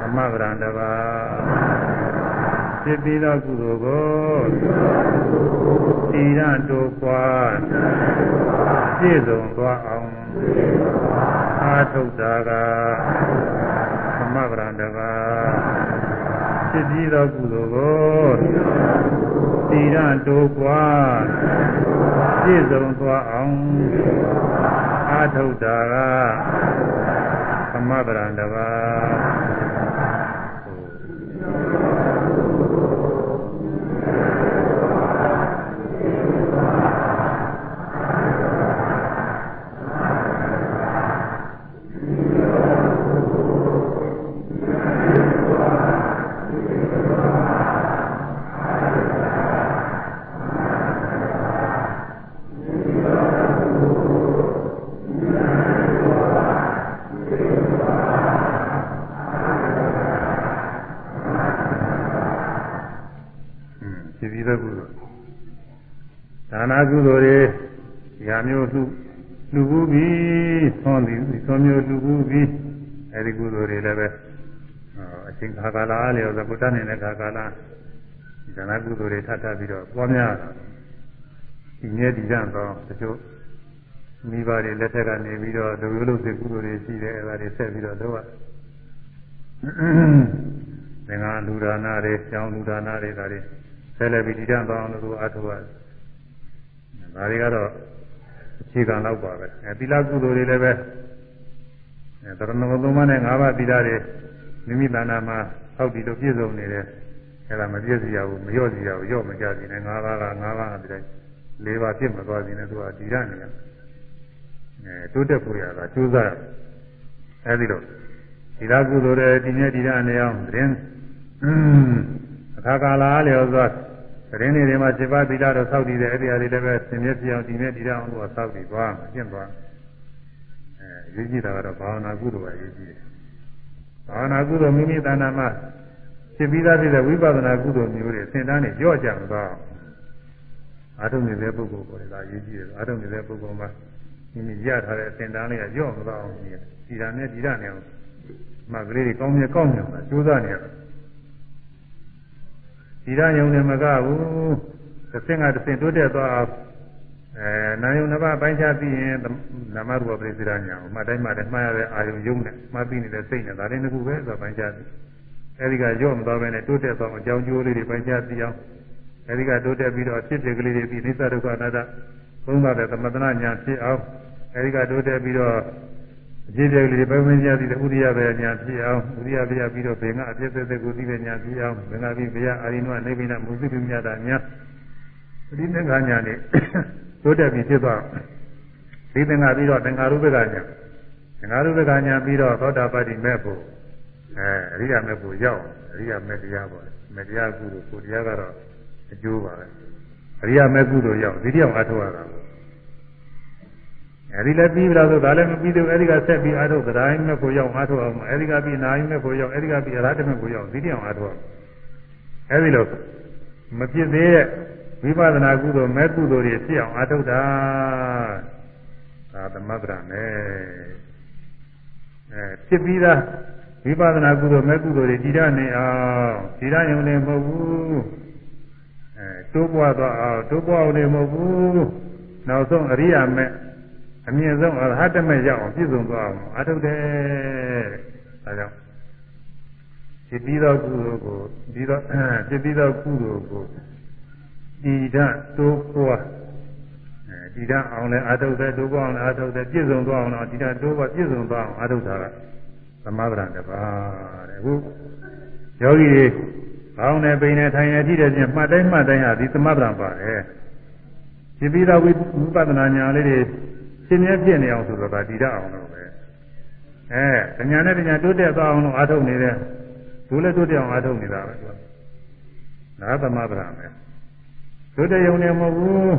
သမဗရံတပါဖြစ်ပြီးသောကုသိုလ်ကိုဒီရတို့ပွားပြည့်စုံသွားအောင် အာထုတာကသမဗရံတပါဖြစ်ပြီးသောကုသိုလ်ကိုသီရတိုးပွားပြည့်စုံသွားအောင်အာထုတာကသမဗရံတပါ နာကုသိုလ်တွေရာမျိုးစုလူဘူးပြီးသွန်သည်သွန်မျိုးလူဘူးပြီးအဲဒီကုသိုလ်တွေလည်းပဲအချိန်ခါကာလအားလျော်သဘုဒ္ဓနေတဲ့ခါကာလဇာနာကုသိုလ်တွေထပ်ထပ်ပြီးတော့ပွားများဒီနေ့ဒီကြံတော့တချို့မိဘတွေလက်ထက်ကနေပြီးတော့ဒုယုလို့စေကုသိုလ်တွေရှိတယ်အဲဒါတွေဆက်ပြီးတော့လုပ်ရသင်္ဃာလူဒါနာတွေကျောင်းလူဒါနာတွေဒါတွေဆက်လက်ပြီးဒီကြံတော့လို့အထုရတယ် ဒါတွေကတော့အခြေခံတော့ပါပဲအဲသီလကုသိုလ်တွေလည်းပဲအဲသရဏဂုံသုံးပါးနဲ့၅ပါးသီလတွေမိမိတဏ္ဍာမှာဟောက်ပြီးတော့ပြည့်စုံနေတယ်အဲဒါမပြည့်စုံရဘူးမလျော့စီရဘူးလျော့မကြစီနဲ့၅ပါးက၅ပါးကဒီတိုင်း၄ပါးပြည့်မသွားစီနဲ့သူကတည်ရနေတယ်အဲတိုးတက်ဖို့ရတာကြိုးစားအဲဒီတော့သီလကုသိုလ်တွေဒီနေ့ဒီရအနေအောင်သတင်းအခါကာလအားလျော်စွာ သတင်းတွေမှာ7ပါးသီလတော့စောက်တည်တယ်အဲ့ဒီအရာတွေလည်းပဲသင်မြဲပြအောင်ဒီနေ့ဒီတော့လို့စောက်တည်သွားမှာကျင့်သွားအဲရေးကြည့်တာကတော့ဘာဝနာကုသိုလ်ပဲရေးကြည့်တယ်ဘာဝနာကုသိုလ်မိမိတဏ္ဍာမှာဖြစ်ပြီးသားဖြစ်တဲ့ဝိပဿနာကုသိုလ်မျိုးတွေသင်တန်းတွေကြော့ကြမသွားအာထုံနေတဲ့ပုဂ္ဂိုလ်ပေါ်လာရေးကြည့်တယ်အာထုံနေတဲ့ပုဂ္ဂိုလ်မှာမိမိရထားတဲ့သင်တန်းလေးကကြော့မသွားအောင်ဒီဒါနဲ့ဒီဒါနဲ့မှကလေးတွေကောင်းမြတ်ကောင်းမြတ်မှာကြိုးစားနေရတယ် ဒီရယုံနဲ့မကဘူးတစ်ဆင့်ကတစ်ဆင့်တိုးတက်သွားအဲနာယုံနှစ်ပါးပိုင်းခြားပြီးရင်နာမရူပပရိစ္ဆေဒညာကိုမှတ်တိုင်းမှလည်းမှားရတဲ့အာယုံယုံနဲ့မှတ်ပြီးနေတဲ့စိတ်နဲ့ဒါလည်းတစ်ခုပဲဆိုပိုင်းခြားပြီးအဲဒီကရော့မသွားဘဲနဲ့တိုးတက်သွားအောင်အကြောင်းကျိုးလေးတွေပိုင်းခြားပြီးအောင်အဲဒီကတိုးတက်ပြီးတော့အဖြစ်ဖြစ်ကလေးတွေပြီးနိစ္စဒုက္ခအနတ္တသုံးပါးတဲ့သမထနာညာဖြစ်အောင်အဲဒီကတိုးတက်ပြီးတော့ အကျိတဲ့ကလေးပဲမင်းကြသည်ဥရိယပဲညာဖြစ်အောင်ဥရိယပြပြီးတော့ဘင်ကအပြည့်သက်သက်ကိုသိတဲ့ညာဖြစ်အောင်ဘင်ကပြီးဘုရားအာရိနုနေဗိနမုသိပိမြတ်တာညာဒီသင်္ခါညာနဲ့တိုးတက်ပြီးဖြစ်သွားဒီသင်္ခါပြီးတော့သင်္ခါရုပ္ပကညာသင်္ခါရုပ္ပကညာပြီးတော့သောတာပတ္တိမဲ့ဖို့အဲအရိယာမဲ့ဖို့ရောက်အရိယာမဲ့တရားပေါ့မဲ့တရားကုသိုလ်ကိုတရားကတော့အကျိုးပါပဲအရိယာမဲ့ကုသိုလ်ရောက်ဒီတရားအထောက်ရတာပေါ့ အဲဒီလည်းပြီးပြီလားဆိုဒါလည်းမပြီးသေးဘူးအဲဒီကဆက်ပြီးအားထုတ်သဒ္ဓိမဲ့ကိုရောက်အားထုတ်အောင်အဲဒီကပြီးနာယိမဲ့ကိုရောက်အဲဒီကပြီးအရဟတမဲ့ကိုရောက်ဒီတရားအားထုတ်အောင်အဲဒီလိုမပြည့်သေးတဲ့ဝိပဿနာကုသိုလ်မဲ့ကုသိုလ်တွေဖြစ်အောင်အားထုတ်တာဒါသမဂ္ဂရနဲ့အဲဖြစ်ပြီးသားဝိပဿနာကုသိုလ်မဲ့ကုသိုလ်တွေတည်ရနေအောင်တည်ရရုံနဲ့မဟုတ်ဘူးအဲတိုးပွားသွားအောင်တိုးပွားအောင်လည်းမဟုတ်ဘူးနောက်ဆုံးအရိယာမဲ့ အမြင့်ဆုံးအရဟတမေရောက်အောင်ပြည့်စုံသွားအောင်အထုတ်တယ်ဒါကြောင့်ဖြစ်ပြီးသောကုသိုလ်ကိုပြီးတော့ဖြစ်ပြီးသောကုသိုလ်ကိုတည်ဓာတ်တိုးပွားအဲတည်ဓာတ်အောင်လဲအာထုတ်တဲ့တိုးပွားအောင်လဲအာထုတ်တဲ့ပြည့်စုံသွားအောင်တော့တည်ဓာတ်တိုးပွားပြည့်စုံသွားအောင်အာထုတ်တာကသမဗရံတပါတဲ့အခုယောဂီတွေဘောင်းနဲ့ပိန်နဲ့ထိုင်နေကြည့်တဲ့ချင်းမှတ်တိုင်းမှတ်တိုင်းဟာဒီသမဗရံပါတယ်ဖြစ်ပြီးသောဝိပဿနာဉာဏ်လေးတွေ ရှင်းမြဲဖြစ်နေအောင်ဆိုတော့ဒါတည်ဓာတ်အောင်လို့ပဲအဲဉာဏ်နဲ့ဉာဏ်တိုးတက်သွားအောင်လို့အာထုတ်နေတဲ့သူလည်းတိုးတက်အောင်အားထုတ်နေတာပဲသူကနာသမဗရမယ်တိုးတက်ရုံနဲ့မဟုတ်ဘူး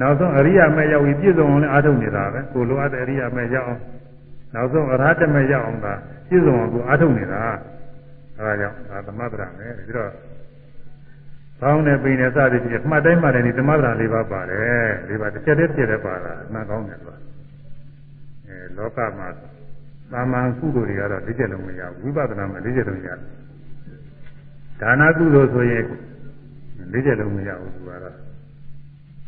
နောက်ဆုံးအရိယာမဲ့ရောက်ပြီးပြည့်စုံအောင်လည်းအားထုတ်နေတာပဲကိုလိုအပ်တဲ့အရိယာမဲ့ရောက်အောင်နောက်ဆုံးအရဟတမဲ့ရောက်အောင်သာပြည့်စုံအောင်သူအားထုတ်နေတာအဲဒါကြောင့်ဒါသမဗရမယ်ပြီးတော့ ကောင်းတဲ့ပိန်နဲ့စသည်ဖြင့်မှတ်တိုင်းမှတ်တိုင်းဒီသမဗရလေးပါပါတယ်လေးပါတစ်ချက်တည်းပြည့်တယ်ပါတာအမှန်ကောင်းတယ်သူကအဲလောကမှာသာမန်ကုသိုလ်တွေကတော့၄ချက်လုံးမရဘူးဝိပဿနာမှာ၄ချက်လုံးရတယ်ဒါနကုသိုလ်ဆိုရင်၄ချက်လုံးမရဘူးသူကတော့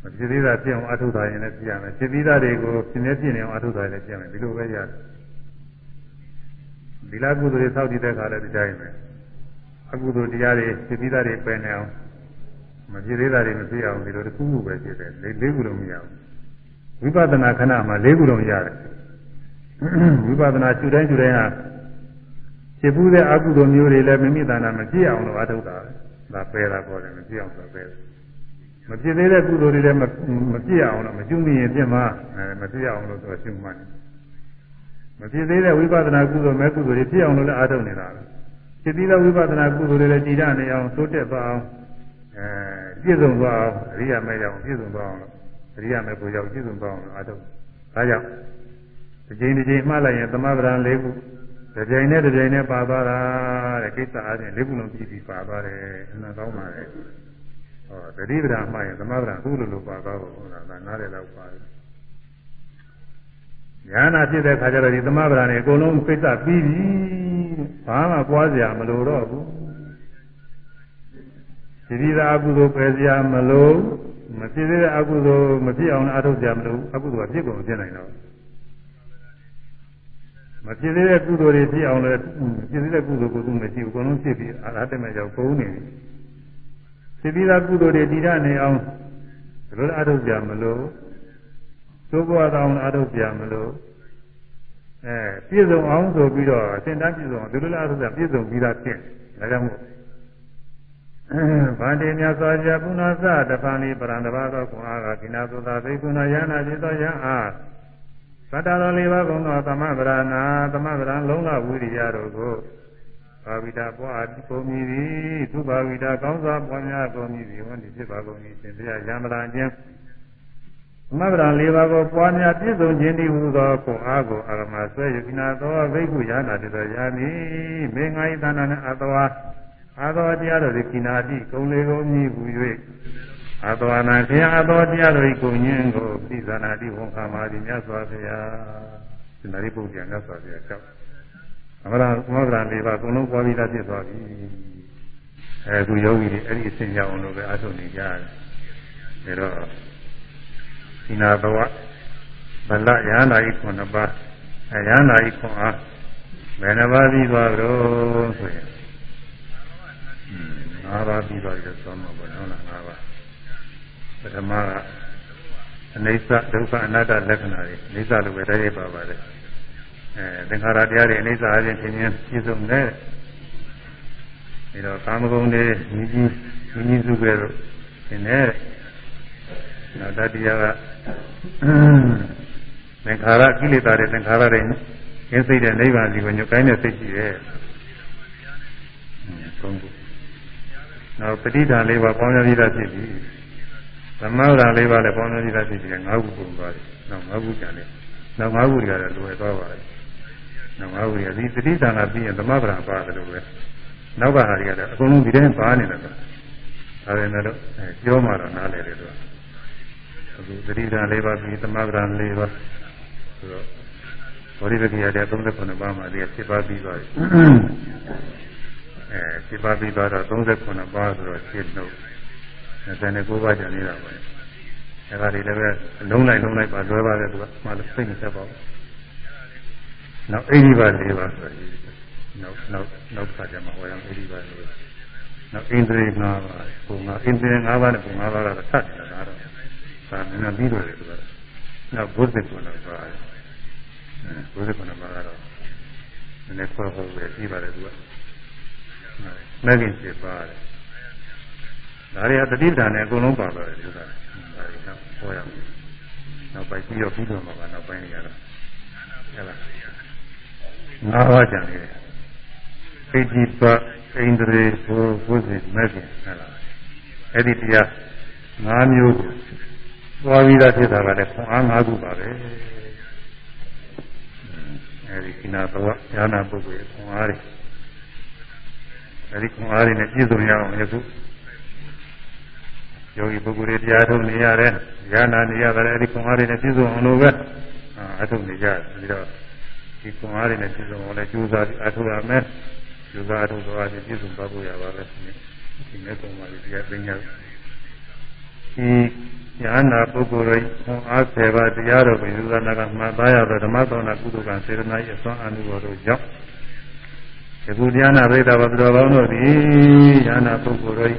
မဖြစ်သေးတာပြည့်အောင်အထုထားရင်လည်းပြရမယ်ဖြစ်သေးတာတွေကိုပြင်းနေပြင်းနေအောင်အထုထားရင်လည်းပြရမယ်ဒီလိုပဲရတယ်ဒီလားကုသိုလ်တွေစောင့်တည်တဲ့ခါလည်းဒီတိုင်းပဲအကုသိုလ်တရားတွေဖြစ်သေးတာတွေပယ်နေအောင် မဖြစ်သေးတာတွေမဖြစ်အောင်ဒီလိုတစ်ခုခုပဲဖြစ်တယ်၄ခုလုံးမရဘူးဝိပဿနာခဏမှာ၄ခုလုံးရတယ်ဝိပဿနာရှုတိုင်းရှုတိုင်းဟာဖြစ်ဘူးတဲ့အကုသိုလ်မျိုးတွေလည်းမိမိတဏ္ဍာမကြည့်အောင်လို့အထုတ်တာပဲဒါပယ်တာပေါ်တယ်မကြည့်အောင်ဆိုပဲမဖြစ်သေးတဲ့ကုသိုလ်တွေလည်းမပြည့်အောင်လို့မကျွမိရင်ပြင့်မှာမပြည့်အောင်လို့ဆိုရှုမှတ်မဖြစ်သေးတဲ့ဝိပဿနာကုသိုလ်မဲ့ကုသိုလ်တွေပြည့်အောင်လို့လည်းအထုတ်နေတာပဲဖြစ်ပြီးတဲ့ဝိပဿနာကုသိုလ်တွေလည်းတည်ရနေအောင်သိုးတက်သွားအောင် အဲပြည့်စုံသွားအောင်အရိယာမဲ့ရောက်ပြည့်စုံသွားအောင်လို့အရိယာမဲ့ကိုရောက်ပြည့်စုံသွားအောင်လို့အထုတ်ဒါကြောင့်တစ်ချိန်တစ်ချိန်မှတ်လိုက်ရင်သမဗရံ၄ခုတစ်ချိန်နဲ့တစ်ချိန်နဲ့ပါသွားတာတဲ့ကိစ္စအားဖြင့်၄ခုလုံးပြည်ပြီးပါသွားတယ်အမှန်ကောင်းပါလေဟောတတိပဒံမှရင်သမဗရံခုလိုလိုပါသွားဖို့ဟုတ်လားဒါနားတယ်တော့ပါတယ်ညာနာဖြစ်တဲ့ခါကျတော့ဒီသမဗရံတွေအကုန်လုံးကိစ္စပြီးပြီဘာမှပွားစရာမလိုတော့ဘူး ဒီဒီသာအကုသိုလ်ပယ်စရာမလိုမဖြစ်သေးတဲ့အကုသိုလ်မဖြစ်အောင်အထုတ်စရာမလိုအကုသိုလ်ကဖြစ်ကုန်ဖြစ်နိုင်တော့မဖြစ်သေးတဲ့ကုသိုလ်တွေဖြစ်အောင်လည်းဖြစ်သေးတဲ့ကုသိုလ်ကိုသူမရှိဘူးအကုန်လုံးဖြစ်ပြီးအာရတမေကြောင့်ပုံနေပြီဖြစ်ပြီးသားကုသိုလ်တွေတည်ရနေအောင်ဘယ်လိုအထုတ်ကြမလို့သိုးဘဝတောင်းအထုတ်ကြမလို့အဲပြည့်စုံအောင်ဆိုပြီးတော့အစဉ်တန်းပြည့်စုံအောင်ဒီလိုလားအထုတ်ကြပြည့်စုံပြီးသားဖြစ်ဒါကြောင့်မို့ ဗန္တိမြတ်စွာဘုရားပုဏ္ဏသတပန်လေးပရံတပါသောခွန်အားကကိနာသုသာသိကုဏယန္နာจิตသောယံအားသတ္တတော်လေးပါးကုန်သောသမဗရဏာသမဗရံလုံးလဝိရိယတို့ကိုဘာဝိတာပွားကုန်မည်သည်သူဘာဝိတာကောင်းစွာပွားများကုန်မည်သည်ဝန္တိဖြစ်ပါကုန်၏ရှင်ဘုရားယံမလာခြင်းသမဗရံလေးပါးကိုပွားများပြည့်စုံခြင်းတည်းဟူသောခွန်အားကိုအာရမဆွဲယကိနာသောဘိက္ခုယန္နာတိသောယာနိမေငါဤသဏ္ဍာန်အတဝါ အာသောတရားတို့သည်ကိနာတိကုံလေကုန်မည်ဟူ၍အတဝနာဘုရားအသောတရားတို့၏ကိုညင်းကိုပိဇာနာတိဝန်ခံပါသည်မြတ်စွာဘုရားဒီနာရိပုဒ်ပြန်မြတ်စွာဘုရားကြောက်အမရမောဒရာလေးပါအကုန်လုံးပွားပြီးသားဖြစ်သွားပြီအဲသူယောဂီတွေအဲ့ဒီအစဉ်ရအောင်လို့ပဲအထုတ်နေကြတယ်ဒါတော့ဒီနာဘဝဗလရဟန္တာဤခုနှစ်ပါးအဲရဟန္တာဤခွန်အားဘယ်နှပါးပြီးသွားကြတော့ဆိုရင် ငါးပါးပြီးသွားပြီဆိုမှပေါ့နော်ငါးပါးပထမကအနိစ္စဒုက္ခအနတ္တလက္ခဏာတွေအနိစ္စလိုပဲတည်းပါပါတယ်အဲသင်္ခါရတရားတွေအနိစ္စအချင်းချင်းပြည့်စုံတယ်ပြီးတော့ကာမဂုဏ်တွေညီကြီးညီကြီးစုပဲလို့သင်တယ်နောက်တတိယကသင်္ခါရကိလေသာတွေသင်္ခါရတွေရင်းစိတ်တဲ့နိဗ္ဗာန်စီကိုညွတ်ကိုင်းတဲ့စိတ်ရှိတယ်သုံးခု နောက်ပဋိဒါလေးပါပေါင်းရပြီးသားဖြစ်ပြီသမဝရလေးပါးလည်းပေါင်းနေကြဖြစ်ပြီးငါးခုပုံသွားတယ်။နောက်ငါးခုကျန်တယ်။နောက်ငါးခုတွေကလည်းလွယ်သွားပါလေ။နောက်ငါးခုတွေကဒီသတိတန်ကပြီးရင်သမဗရာပါတယ်လို့ပဲ။နောက်ကဟာတွေကလည်းအကုန်လုံးဒီတိုင်းပါနေတယ်ကွာ။ဒါပေမဲ့လို့ပြောမှတော့နားလည်တယ်သူက။အခုသတိတန်လေးပါးပြီးသမဗရာလေးပါးဆိုတော့ဘောဓိပတိရတဲ့39ပါးမှာဒီ7ပါးပြီးသွားပြီ။ အဲ7ပါးပြီးသွားတော့39ပါးဆိုတော့7နှုတ်29ပါးကျန်နေတာပဲအဲဒါတွေလည်းပဲလုံးလိုက်လုံးလိုက်ပါလွယ်ပါတယ်သူကမှလည်းစိတ်မဆက်ပါဘူးနောက်80ပါး၄ပါးဆိုရင်နောက်နောက်နောက်ခါကျမှဟောရမယ်အဲဒီပါလို့နောက်အိန္ဒြေ၅ပါးပုံငါအိန္ဒြေ၅ပါးနဲ့ပုံ၅ပါးကတော့သတ်တယ်ဒါတော့ဒါနည်းနည်းပြီးတော့တယ်ဆိုတာနောက်ဘုဇ္ဇကုဏပါတယ်ဘုဇ္ဇကုဏပါကတော့နည်းနည်းခွဲဟုတ်ပဲပြီးပါတယ်သူက မဂ္ဂင်7ပါးတယ်ဒါတွေကတတိပ္ပံနဲ့အကုန်လုံးပါပါတယ်သူကဒါတွေတော့ဟောရမယ်နောက်ပိုင်းပြီးတော့ပြီးတော့မှာပါနောက်ပိုင်းနေရတော့ဟဲ့လားငါးပါးကြံနေတယ်ဣတိပဣန္ဒြေဘုဘုဇင်မဂ္ဂင်ဟဲ့လားအဲ့ဒီတရား၅မျိုးကိုသွားပြီးသားဖြစ်တာကလည်းခွန်အား၅ခုပါပဲအဲဒီကိနာဘဝဉာဏပုဂ္ဂိုလ်ခွန်အားတွေ အဲဒီခွန်အားတွေနဲ့ပြည့်စုံရအောင်ယခုယောဂီပုဂ္ဂိုလ်တွေတရားထုတ်နေရတယ်ဉာဏနေရတယ်အဲဒီခွန်အားတွေနဲ့ပြည့်စုံအောင်လို့ပဲအထုတ်နေကြပြီးတော့ဒီခွန်အားတွေနဲ့ပြည့်စုံအောင်လည်းကြိုးစားအထုတ်ရမယ်ကြိုးစားအထုတ်သွားပြီးပြည့်စုံပါဖို့ရပါပဲဒီမဲ့ပုံမှာဒီတရားသိညာဒီဉာဏပုဂ္ဂိုလ်ရဲ့ခွန်အားဆယ်ပါးတရားတော်ကိုယူဇာနာကမှတ်သားရသောဓမ္မသောနာကုသကံစေတနာ၏အစွမ်းအမှုတော်တို့ကြောင့် ဒီကုတရားနာပရိသတ်ဘာတော်ကောင်းတို့သည်ဉာဏပုဂ္ဂိုလ်ရဲ့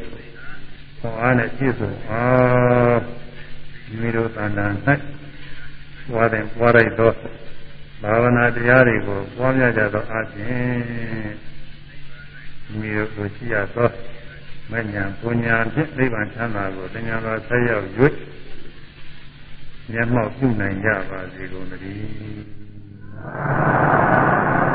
ခွန်အားနဲ့ပြည့်စုံအားမိမိတို့တဏ္ဍာ၌ပွားတဲ့ပွားလိုက်သောဘာဝနာတရားတွေကိုပွားများကြသောအခြင်းမိမိတို့ကိုရှိရသောမညာပညာဖြင့်နိဗ္ဗာန်ချမ်းသာကိုတရားတော်ဆက်ရောက်၍မျက်မှောက်ပြုနိုင်ကြပါစေကုန်သတည်း